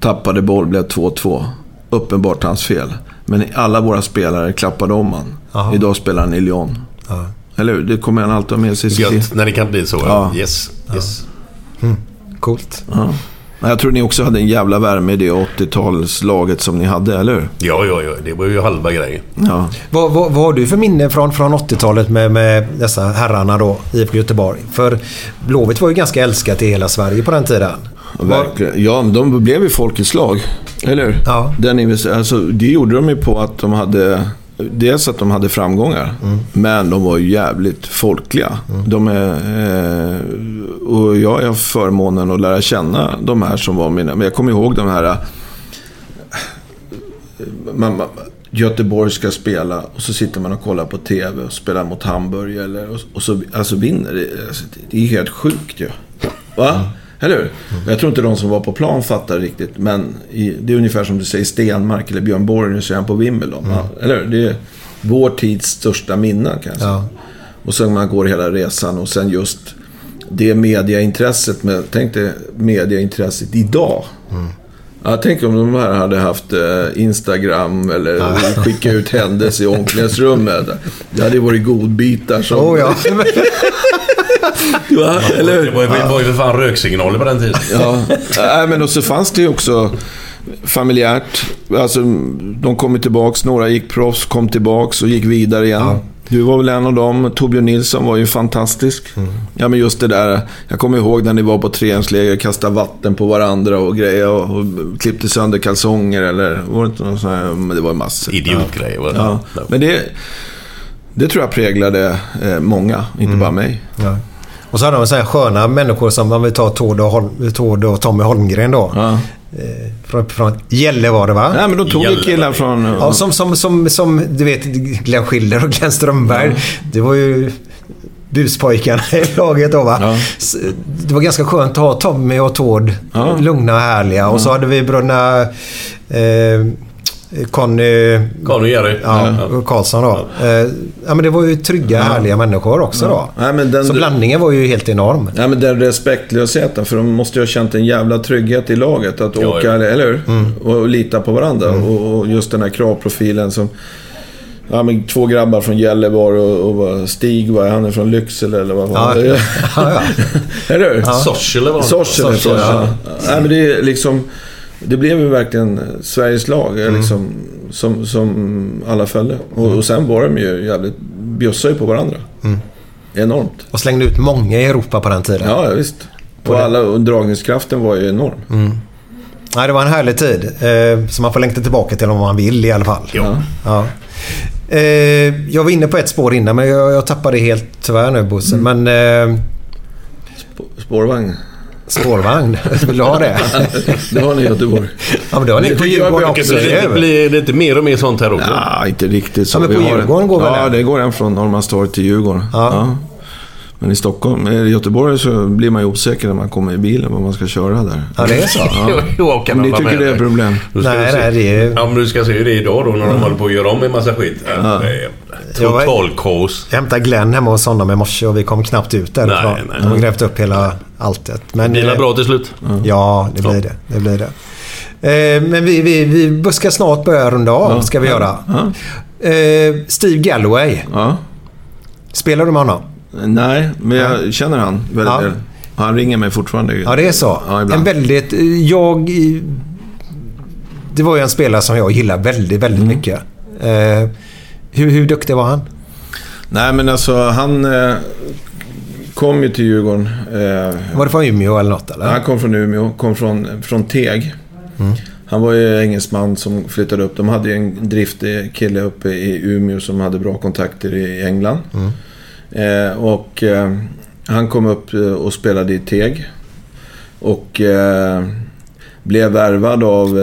Tappade boll, blev 2-2. Uppenbart hans fel. Men alla våra spelare klappade om han. Jaha. Idag spelar han i Lyon. Ja. Eller hur? Det kommer han alltid ha med sig. Gött när det kan bli så. Ja. Yes. yes. Coolt. Ja. Jag tror ni också hade en jävla värme i det 80-talslaget som ni hade, eller hur? Ja, ja, ja. Det var ju halva grejen. Ja. Vad, vad, vad har du för minne från, från 80-talet med, med dessa herrarna då, IFK Göteborg? För Blåvitt var ju ganska älskat i hela Sverige på den tiden. Verkligen. Ja, de blev ju folkets lag. Eller hur? Ja. Den invester- alltså, det gjorde de ju på att de hade... Dels att de hade framgångar, men de var jävligt folkliga. De är, eh, och jag har förmånen att lära känna de här som var mina... Men jag kommer ihåg de här... eh, Man, man, Göteborg ska spela och så sitter man och kollar på TV och spelar mot Hamburg eller, och, och så alltså vinner. Det, alltså, det är helt sjukt ju. Va? Eller hur? Jag tror inte de som var på plan fattar riktigt. Men i, det är ungefär som du säger Stenmark eller Björn Borg nu säger han på Wimbledon. Ja, eller hur? Det är vår tids största minnen kan jag säga. Ja. Och sen man går hela resan och sen just det mediaintresset. Med, tänk dig mediaintresset idag. Ja, tänk om de här hade haft eh, Instagram eller skicka ut händelser i omklädningsrummet. Det hade varit godbitar som... Oh, ja. Va? Eller hur? Det var, ju- för fan röksignaler på den tiden. Ja, Nej, men och så fanns det ju också familjärt. Alltså, de kom ju tillbaks. Några gick proffs, kom tillbaks och gick vidare igen. Du var väl en av dem. Torbjörn Nilsson var ju fantastisk. Ja, men just det där. Jag kommer ihåg när ni var på träningsläger, kastade vatten på varandra och grejer. Och, och klippte sönder kalsonger eller var det inte något sånt här? Men det var ju massor. Idiotgrejer var det. Ja. Men det, det tror jag präglade eh, många, inte bara mig. Ja. Och så hade de så här sköna människor som, om vi tar Tord och, Tord och Tommy Holmgren då. Ja. Eh, från, från Gällivare va? Nej, men de tog ju killar från... Ja, som, som, som, som du vet Glenn Schiller och Glenn Strömberg. Det var ju buspojkarna i laget då va. Ja. Det var ganska skönt att ha Tommy och Tord. Ja. Lugna och härliga. Och så hade vi bröderna eh, Conny Conny och Jerry. ja, och Karlsson då. Eh, ja, men det var ju trygga, härliga människor också då. Nej, men den, Så blandningen var ju helt enorm. Ja, men den respektlösheten, för de måste ju ha känt en jävla trygghet i laget. Att Ja, åka, ja. eller hur? Och lita på varandra. Och, och just den här kravprofilen som... Ja, men två grabbar från Gällivare och, och Stig, vad är han? är från Lycksele eller vad Ja. var det? Ja, ja. eller hur? Sorsele var det. Sorsele. Sorsele, ja. Nej, men det är liksom... Det blev ju verkligen Sveriges lag Mm. liksom, som, som alla följde. Och, och sen var de ju jävligt... Bjussade ju på varandra. Mm. Enormt. Och slängde ut många i Europa på den tiden. Ja, visst. Och, alla, och dragningskraften var ju enorm. Nej, det var en härlig tid. Eh, som man får längta tillbaka till om man vill i alla fall. Ja. Ja. Eh, jag var inne på ett spår innan men jag, jag tappade det helt tyvärr nu Bosse. Men eh, Spårvagn. Spårvagn, vill du ha det? Det har ni i Göteborg. Ja men det har ni på Djurgården också. Så det, det blir det inte mer och mer sånt här också. Ja, inte riktigt så. Ja, men på Djurgården en, går väl Ja, det går en från Norrmalmstorg till Djurgården. Ja. Men i Stockholm, i Göteborg så blir man ju osäker när man kommer i bilen vad man ska köra där. Ja, det är så. Jag kan Om ni tycker med det är ett problem. Nej, nej, det är- Ja, men du ska se hur det är idag då när de håller på att göra om en massa skit. Ja. Är Jag hämtade Glenn hemma hos honom i morse och vi kom knappt ut därifrån. Nej, nej. De har grävt upp hela alltet. Men, Blir det eh, bra till slut? Ja, det blir det. det, blir det. Eh, men vi, vi, vi ska snart börja runda av, ska vi göra. Eh, Steve Galloway. Ja. Spelar du med honom? Nej, men jag känner han väldigt Ja. väl. Han ringer mig fortfarande. Ja, det är så. Ja, en väldigt... eh, Jag... Det var ju en spelare som jag gillar väldigt, väldigt Mm. mycket. Eh, hur, hur duktig var han? Nej, men alltså han eh, kom ju till Djurgården. Eh, Var det från Umeå eller något eller? han kom från Umeå, kom från, från Teg. Han var ju engelsman som flyttade upp. De hade ju en driftig kille uppe i Umeå som hade bra kontakter i England. Eh, och eh, han kom upp eh, och spelade i Teg. Och eh, blev värvad av...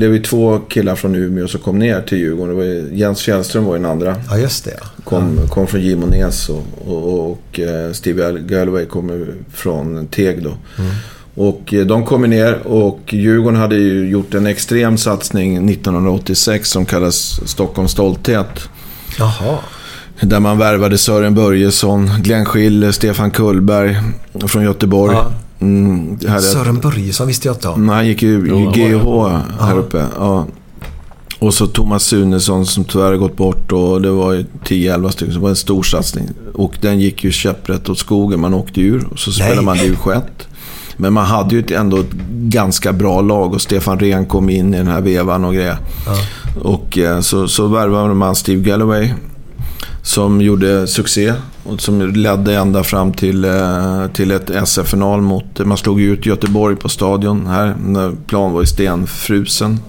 Blev ju två killar från Umeå som kom ner till Djurgården. Det var Jens Fjällström var ju den andra. Ja, just det. ja. Kom, kom från Gimonäs och, och, och eh, Steve Galloway kommer från Teg då. Och eh, de kommer ner och Djurgården hade ju gjort en extrem satsning 1986 som kallas Stockholms stolthet. Jaha. Där man värvade Sören Börjesson, Glenn Schiller, Stefan Kullberg från Göteborg. Ja. Mm, Sören Börjesson visste jag inte om. Nej, han gick ju GH här uppe. Ja. Och så Thomas Sunesson som tyvärr har gått bort och det var ju 10-11 stycken. Så det var en stor satsning. Och den gick ju käpprätt åt skogen. Man åkte ur och så spelade Nej. man division 1. Men man hade ju ändå ett ganska bra lag och Stefan Rehn kom in i den här vevan och grejer. Och eh, så, så värvade man Steve Galloway. Som gjorde succé och som ledde ända fram till, eh, till ett SF-final mot... Man slog ut Göteborg på stadion här när plan var i stenfrusen.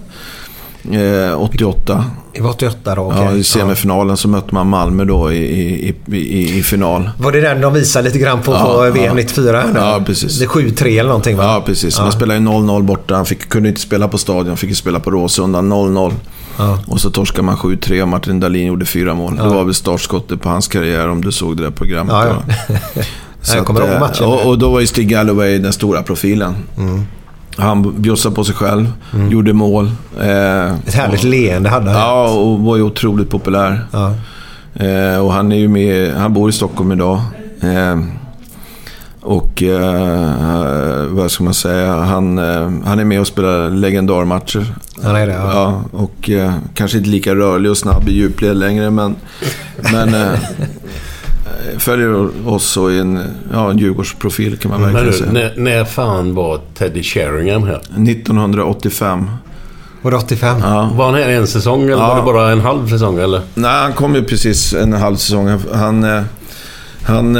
Eh, 88. Det var 88 då, okej. Ja, I semifinalen så mötte man Malmö då i, i, i, i, final. Var det den de visade lite grann på, Ja, på ja. VM 94? nu? Ja, precis. Det är 7-3 eller någonting va? Ja, precis. Man spelade ju 0-0 borta. Han fick, kunde inte spela på stadion. Fick ju spela på Råsunda. 0-0. Ja. Och så torskade man 7-3 och Martin Dahlin gjorde fyra mål. Det var väl startskottet på hans karriär om du såg det där programmet. Ja, ja. Så Jag kommer ihåg eh, matchen. Och, och då var ju Stig Galloway den stora profilen. Mm. Han bjussade på sig själv, gjorde mål. Eh, Ett härligt leende hade han. Ja, och var ju otroligt populär. Ja. Eh, och han är ju med, han bor i Stockholm idag. Eh, och eh, vad ska man säga, han, eh, han är med och spelar legendarmatcher. Han är det, ja. Ja, och eh, kanske inte lika rörlig och snabb i djupled längre, men, men eh, följer oss och är en, ja, en Djurgårdsprofil kan man Men verkligen säga. när, när fan var Teddy Sheringham här? 1985. Var det 85? Ja. Var han här en säsong eller Ja. var det bara en halv säsong eller? Nej, han kom ju precis en halv säsong. Han- Han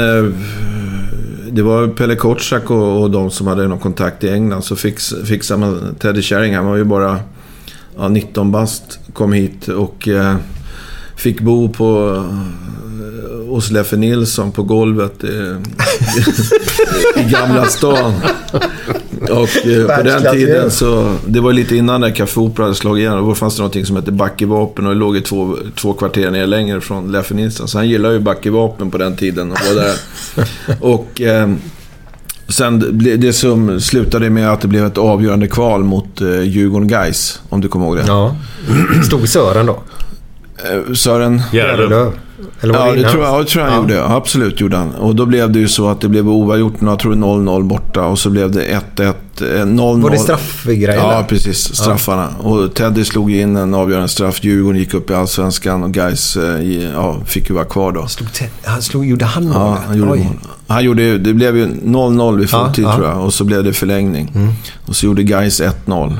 det var Pelle Kotschack och, och de som hade någon kontakt i England. Så fix, fixade man Teddy Sheringham. Han var ju bara ja, 19 bast. Kom hit och eh, fick bo på eh, hos Leffe Nilsson på golvet eh, i Gamla stan. Och eh, på den tiden så... Det var lite innan när Café Opera hade slagit igenom. Då fanns det någonting som hette Backevapen och det låg ju två, två kvarter ner längre från Leffe Nilsson. Så han gillade ju Backevapen på den tiden och var där. och... Eh, Sen det som slutade med att det blev ett avgörande kval mot eh, Djurgården Guys om du kommer ihåg det. Ja. Stod Sören då? Eh, Sören... Järlöv. Eller Ja, det tror jag, det tror jag han gjorde. Ja, absolut gjorde han. Och då blev det ju så att det blev oavgjort. Jag tror 0-0 borta och så blev det 1-1. eh, 0-0. Var det straffgrejen Ja, precis. Straffarna. Och Teddy slog in en avgörande straff. Djurgården gick upp i Allsvenskan och Gais ja, fick ju vara kvar då. Slog Ted- han slog, gjorde han målet? Ja, han gjorde mål. Han gjorde, det blev ju 0-0 vid Ja, fulltid ja. tror jag. Och så blev det förlängning. Och så gjorde Gais 1-0.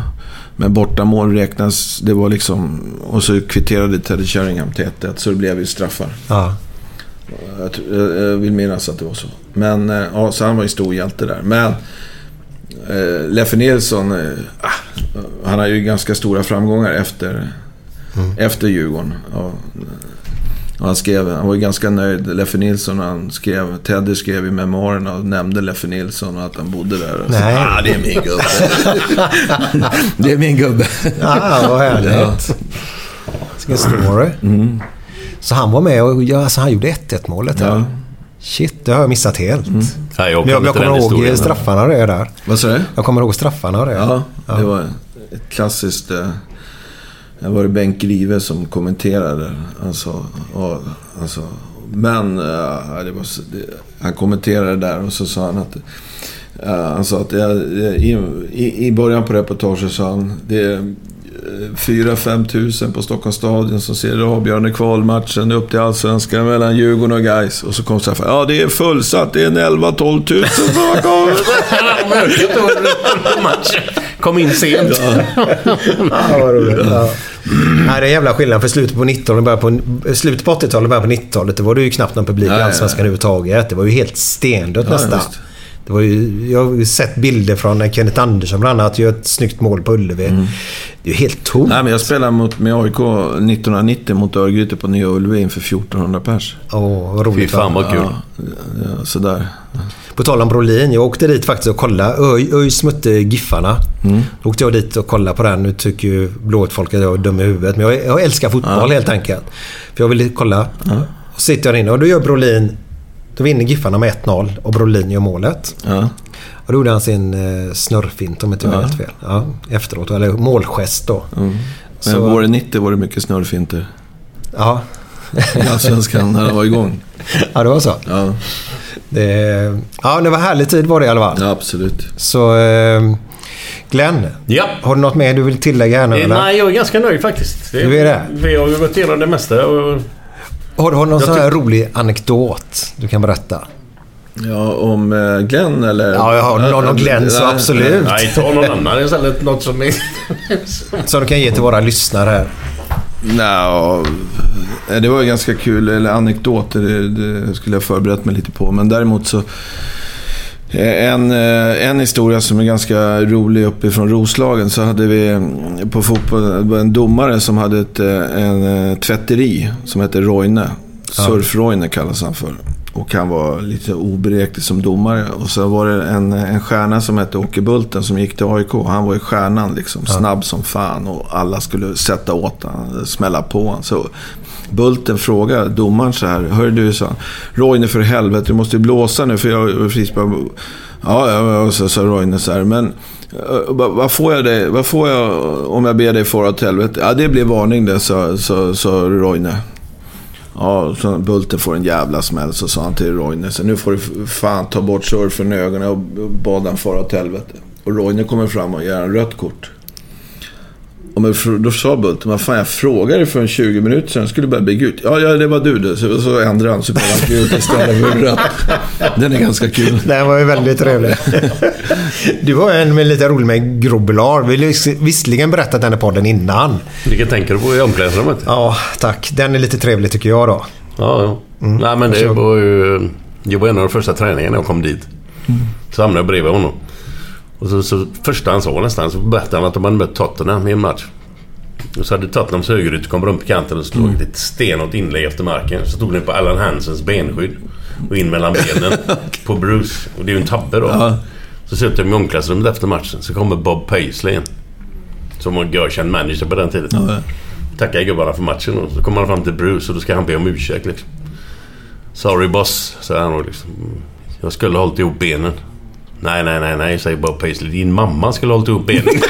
Men bortamål räknas, det var liksom... Och så kvitterade Teddy Sheringham till 1-1. Så det blev ju straffar. Ja. Jag, jag, vill minnas att det var så. Men, eh, ja, så han var ju stor hjälte där. Men eh, Leffe Nilsson, eh, ah, han har ju ganska stora framgångar efter, efter Djurgården. Ja, och han, skrev, han var ju ganska nöjd, Leffe Nilsson, han skrev, Teddy skrev i memoarerna och nämnde Leffe Nilsson och att han bodde där. Och så, Nej. ah, det är min gubbe. det är min gubbe. Ah, vad härligt. Vilken story. Så han var med och ja, alltså, han gjorde 1-1 målet. Ja. Ja. Shit, det har jag missat helt. Ja, jag, Men jag, jag kommer ihåg straffarna och det där. Vad sa du? Jag kommer ihåg straffarna och det. Ja, det var ett klassiskt... Eh, det var det Bengt Grive som kommenterade. Alltså, och, alltså, men eh, det var, det, han kommenterade där och så sa han att... eh, han sa att det, det, i, i, början på reportaget sa han... Det är 4-5 tusen på Stockholms stadion som ser den avgörande kvalmatchen upp till Allsvenskan mellan Djurgården och Gais Och så kom straffen. Ja, det är fullsatt. Det är en 11-12 tusen som har kommit. Kom in sent. Ja, vad roligt. Ja. Nej, det är en jävla skillnad. För slutet på 19 början på, slutet på 80-talet och början på 90-talet, det var det ju knappt någon publik i Allsvenskan överhuvudtaget. Det var ju helt stendött Ja, nästan. Det var ju, jag har ju sett bilder från när Kenneth Andersson bland annat gör ett snyggt mål på Ullevi. Det är ju helt tomt. Nej, men jag spelade mot, med AIK 1990 mot Örgryte på Nya Ullevi inför 1400 pers. Åh, vad roligt. Fy fan va? vad kul. Ja, ja, sådär. På tal om Brolin. Jag åkte dit faktiskt och kollade. Öjs mötte Giffarna. Då åkte jag dit och kollade på den. Nu tycker ju blått folk att jag är dum i huvudet. Men jag, jag älskar fotboll helt enkelt. För jag ville kolla. Och så sitter jag inne och då gör Brolin... Då vinner Giffarna med 1-0 och Brolin gör målet. Ja. Och då gjorde han sin eh, snurrfint om inte jag har helt fel. Ja, efteråt. Eller målgest då. Men Så- våren 90 var det mycket snurrfinter. Ja. I Allsvenskan när det var igång. ja, det var så. Ja, Det, ja, det var härlig tid var det i alla fall. ja absolut. Så... Eh, Glenn. Ja. Har du något mer du vill tillägga här nu Eh, eller? Nej, jag är ganska nöjd faktiskt. Du är det? Vi har ju gått igenom det mesta. Och Har du har någon sån här rolig anekdot du kan berätta? Ja, om eh, Glenn eller? Ja, jag har någon om Glenn så Nej, absolut. nej, ta någon annan istället. Något som är... Som du kan ge till våra lyssnare här. Nja, det var ju ganska kul. Eller anekdoter, det, det skulle jag förberett mig lite på. Men däremot så... eh, En, eh, en historia som är ganska rolig uppifrån Roslagen så hade vi mm, på fotboll en domare som hade ett, eh, en eh, tvätteri som hette Roine. Surf-Roine kallas han för. Och han var lite oberäknelig som domare. Och så var det en, en stjärna som hette Åke Bulten som gick till AIK. Han var ju stjärnan liksom. Snabb som fan och alla skulle sätta åt han, smälla på han. Så Bulten frågade domaren så här. Hör du, sa han. Roine för helvete, du måste blåsa nu för jag är frispark. Ja, ja, ja, så sa Roine så här. Men eh, vad vad får jag dig, vad får jag om jag ber dig fara åt helvete? Ja, det blir varning det, sa, sa, sa Roine. Ja, så Bulten får en jävla smäll, så sa han till Roine. Så nu får du fan ta bort surfen i ögonen och bad han fara åt helvete. Och Roine kommer fram och ger en rött kort. Och då sa Bulten, vad fan jag frågade för en 20 minuter sedan, skulle börja bli gult. Ja, ja, det var du det. Så, så ändrade han, så blev han gult istället för rött. Den är ganska kul. Den var ju väldigt trevlig. Du har en med lite rolig med Grobelar. Vi har vis- visserligen berättat den i podden innan. Vilken tänker du på i omklädningsrummet? Ja, tack. Den är lite trevlig tycker jag då. Ja, ja. Nej, men det var ju... Det var en av de första träningarna jag kom dit. Så hamnade jag bredvid honom. Och så, så första han sa nästan så berättade han att de hade mött Tottenham i en match. Och så hade Tottenhams högerytter kommit runt på kanten och slagit ett stenhårt inlägg efter marken. Så tog den på Allan Hansens benskydd. Och in mellan benen på Bruce. Och det är ju en tabbe då. Så sitter de i omklädningsrummet efter matchen. Så kommer Bob Paisley in. Som var görkänd manager på den tiden. Tackar gubbarna för matchen och så kommer han fram till Bruce och då ska han be om ursäkt liksom. Sorry boss, säger han och liksom. Jag skulle ha hållit ihop benen. Nej, nej, nej, nej, säger Bob Paisley. Din mamma skulle ha hållit ihop benen.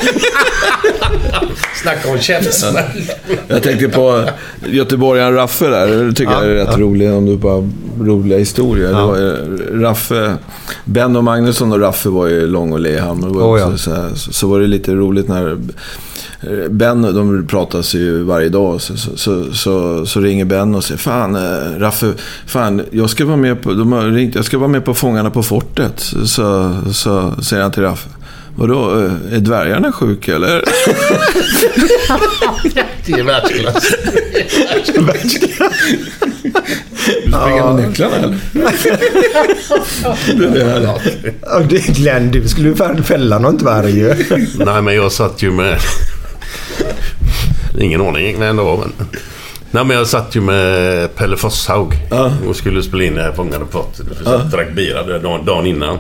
Snacka om käftsmäll. Jag tänkte på göteborgaren Raffe där. Det tycker jag är rätt roligt om du bara roliga historier. Det var, ju- Raffe, Ben och Magnusson och Raffe var ju lång och Lehammer. Oh, också ja. så, så, så var det lite roligt när Ben, de pratas ju varje dag. Så, så, så, så, så ringer Ben och säger Fan eh, Raffe, fan jag ska vara med på, de har ringt, jag ska vara med på Fångarna på fortet. Så, så säger han till Raffe. Vadå, eh, är dvärgarna sjuka eller? Det är världsklass. Springer med nycklarna eller? det är det är Glenn, du skulle ju fälla någon dvärg ju. Nej, men jag satt ju med... Ingen aning det var, men... Nej, men jag satt ju med Pelle Fosshaug och skulle spela in det här Fångarna på. Vi och drack bira dagen innan.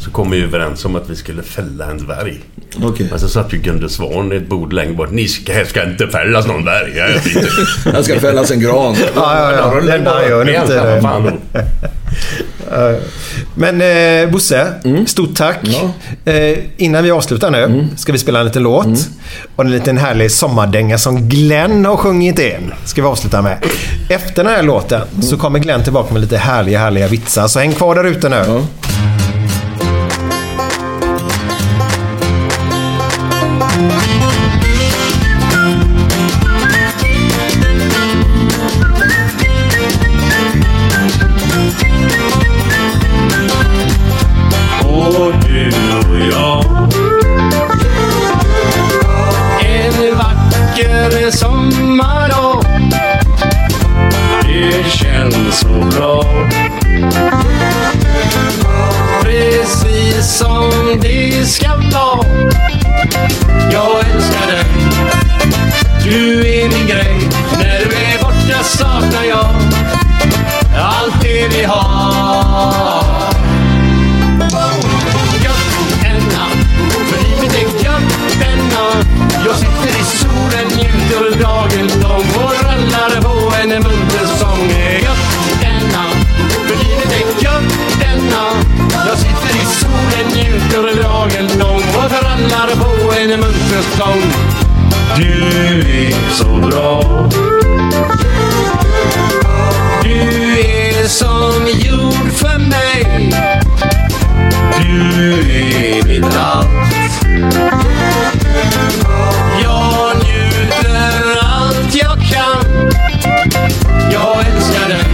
Så kom vi överens om att vi skulle fälla en dvärg. Okej. Men så satt ju Gunde Svan i ett bord längre bort. Ni ska, här ska inte fällas någon inte. Han ska fällas en gran. Ja, ja, ja. Den där gör Med inte det. fan. Men eh, Bosse, stort tack. Eh, innan vi avslutar nu ska vi spela en liten låt. Och en liten härlig sommardänga som Glenn har sjungit in. Ska vi avsluta med. Efter den här låten så kommer Glenn tillbaka med lite härliga, härliga vitsar. Så häng kvar där ute nu. Och en sång. Du är så bra. Du är som jord för mig. Du är mitt allt. Jag njuter allt jag kan. Jag älskar dig.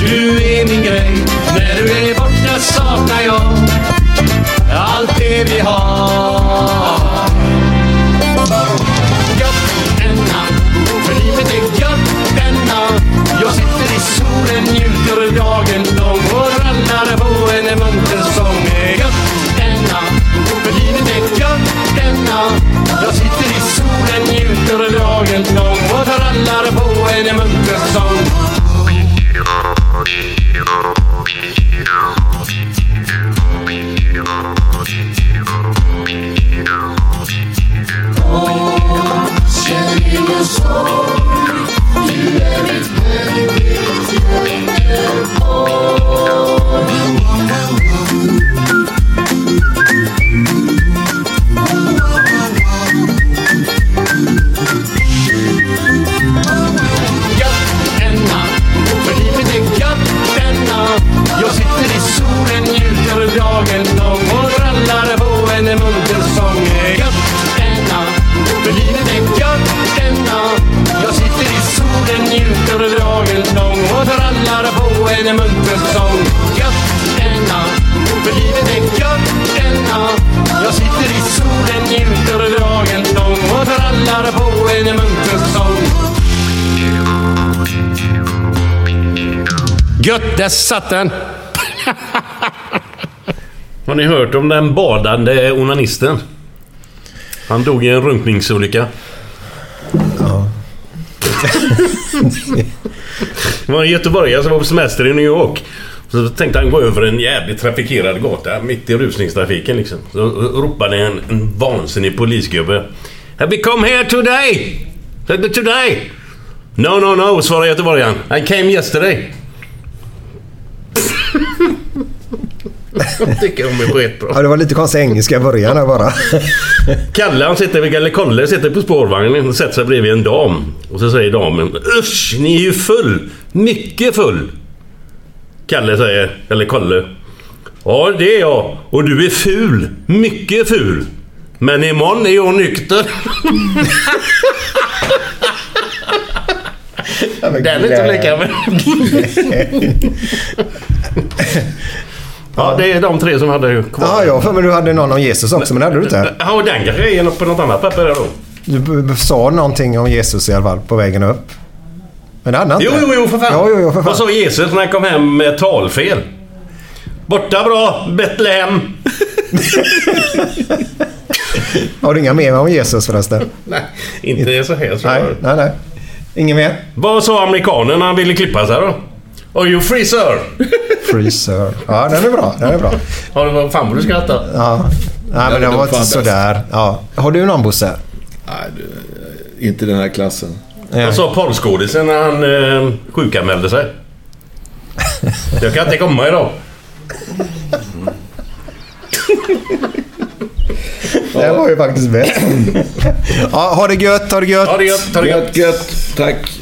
Du är min grej. När du är borta saknar jag allt det vi har. Där satt den! Har ni hört om den badande onanisten? Han dog i en runkningsolycka. Ja. Det var en göteborgare som var på semester i New York. Så tänkte han gå över en jävligt trafikerad gata mitt i rusningstrafiken liksom. Så ropade en, en vansinnig polisgubbe. Have you come here today? Today? No, no, no, svarade göteborgaren. I came yesterday. Jag tycker de är skitbra. Ja, det var lite konstig engelska i början här bara. Kalle han sitter, eller Kolle sitter på spårvagnen och sätter sig bredvid en dam. Och så säger damen Usch, ni är ju full! Mycket full! Kalle säger, eller Kolle. Ja, det är jag. Och du är ful. Mycket ful. Men imorgon är jag nykter. Den är inte leka med. Ja, det är de tre som hade kvar. Ja, har för mig du hade någon om Jesus också, men det hade du inte. Ja, och den är på något annat papper då. Du sa någonting om Jesus i alla fall på vägen upp. Men det hade han Jo, inte. jo, jo, för fan. Jo, jo, jo, för Vad fan. sa Jesus när han kom hem med talfel? Borta bra, Betlehem. Har du inga mer om Jesus förresten? Nej, inte så här. Så Nej, nej, nej. Inget mer? Vad sa amerikanen när han ville klippa sig då? Are you free sir? Freezer. Ja, den är bra. Den är bra. Ja, vad fan vad du skrattar. Ja. Nej, men Den det var inte sådär. Ja. Har du någon Bosse? Nej, du, inte den här klassen. Vad sa porrskådisen när han eh, sjukanmälde sig? Jag kan inte komma idag. Det var ju faktiskt bäst. ja, ha det gött, ha det gött. Ha det gött, ha det gött. Gött, gött. Tack.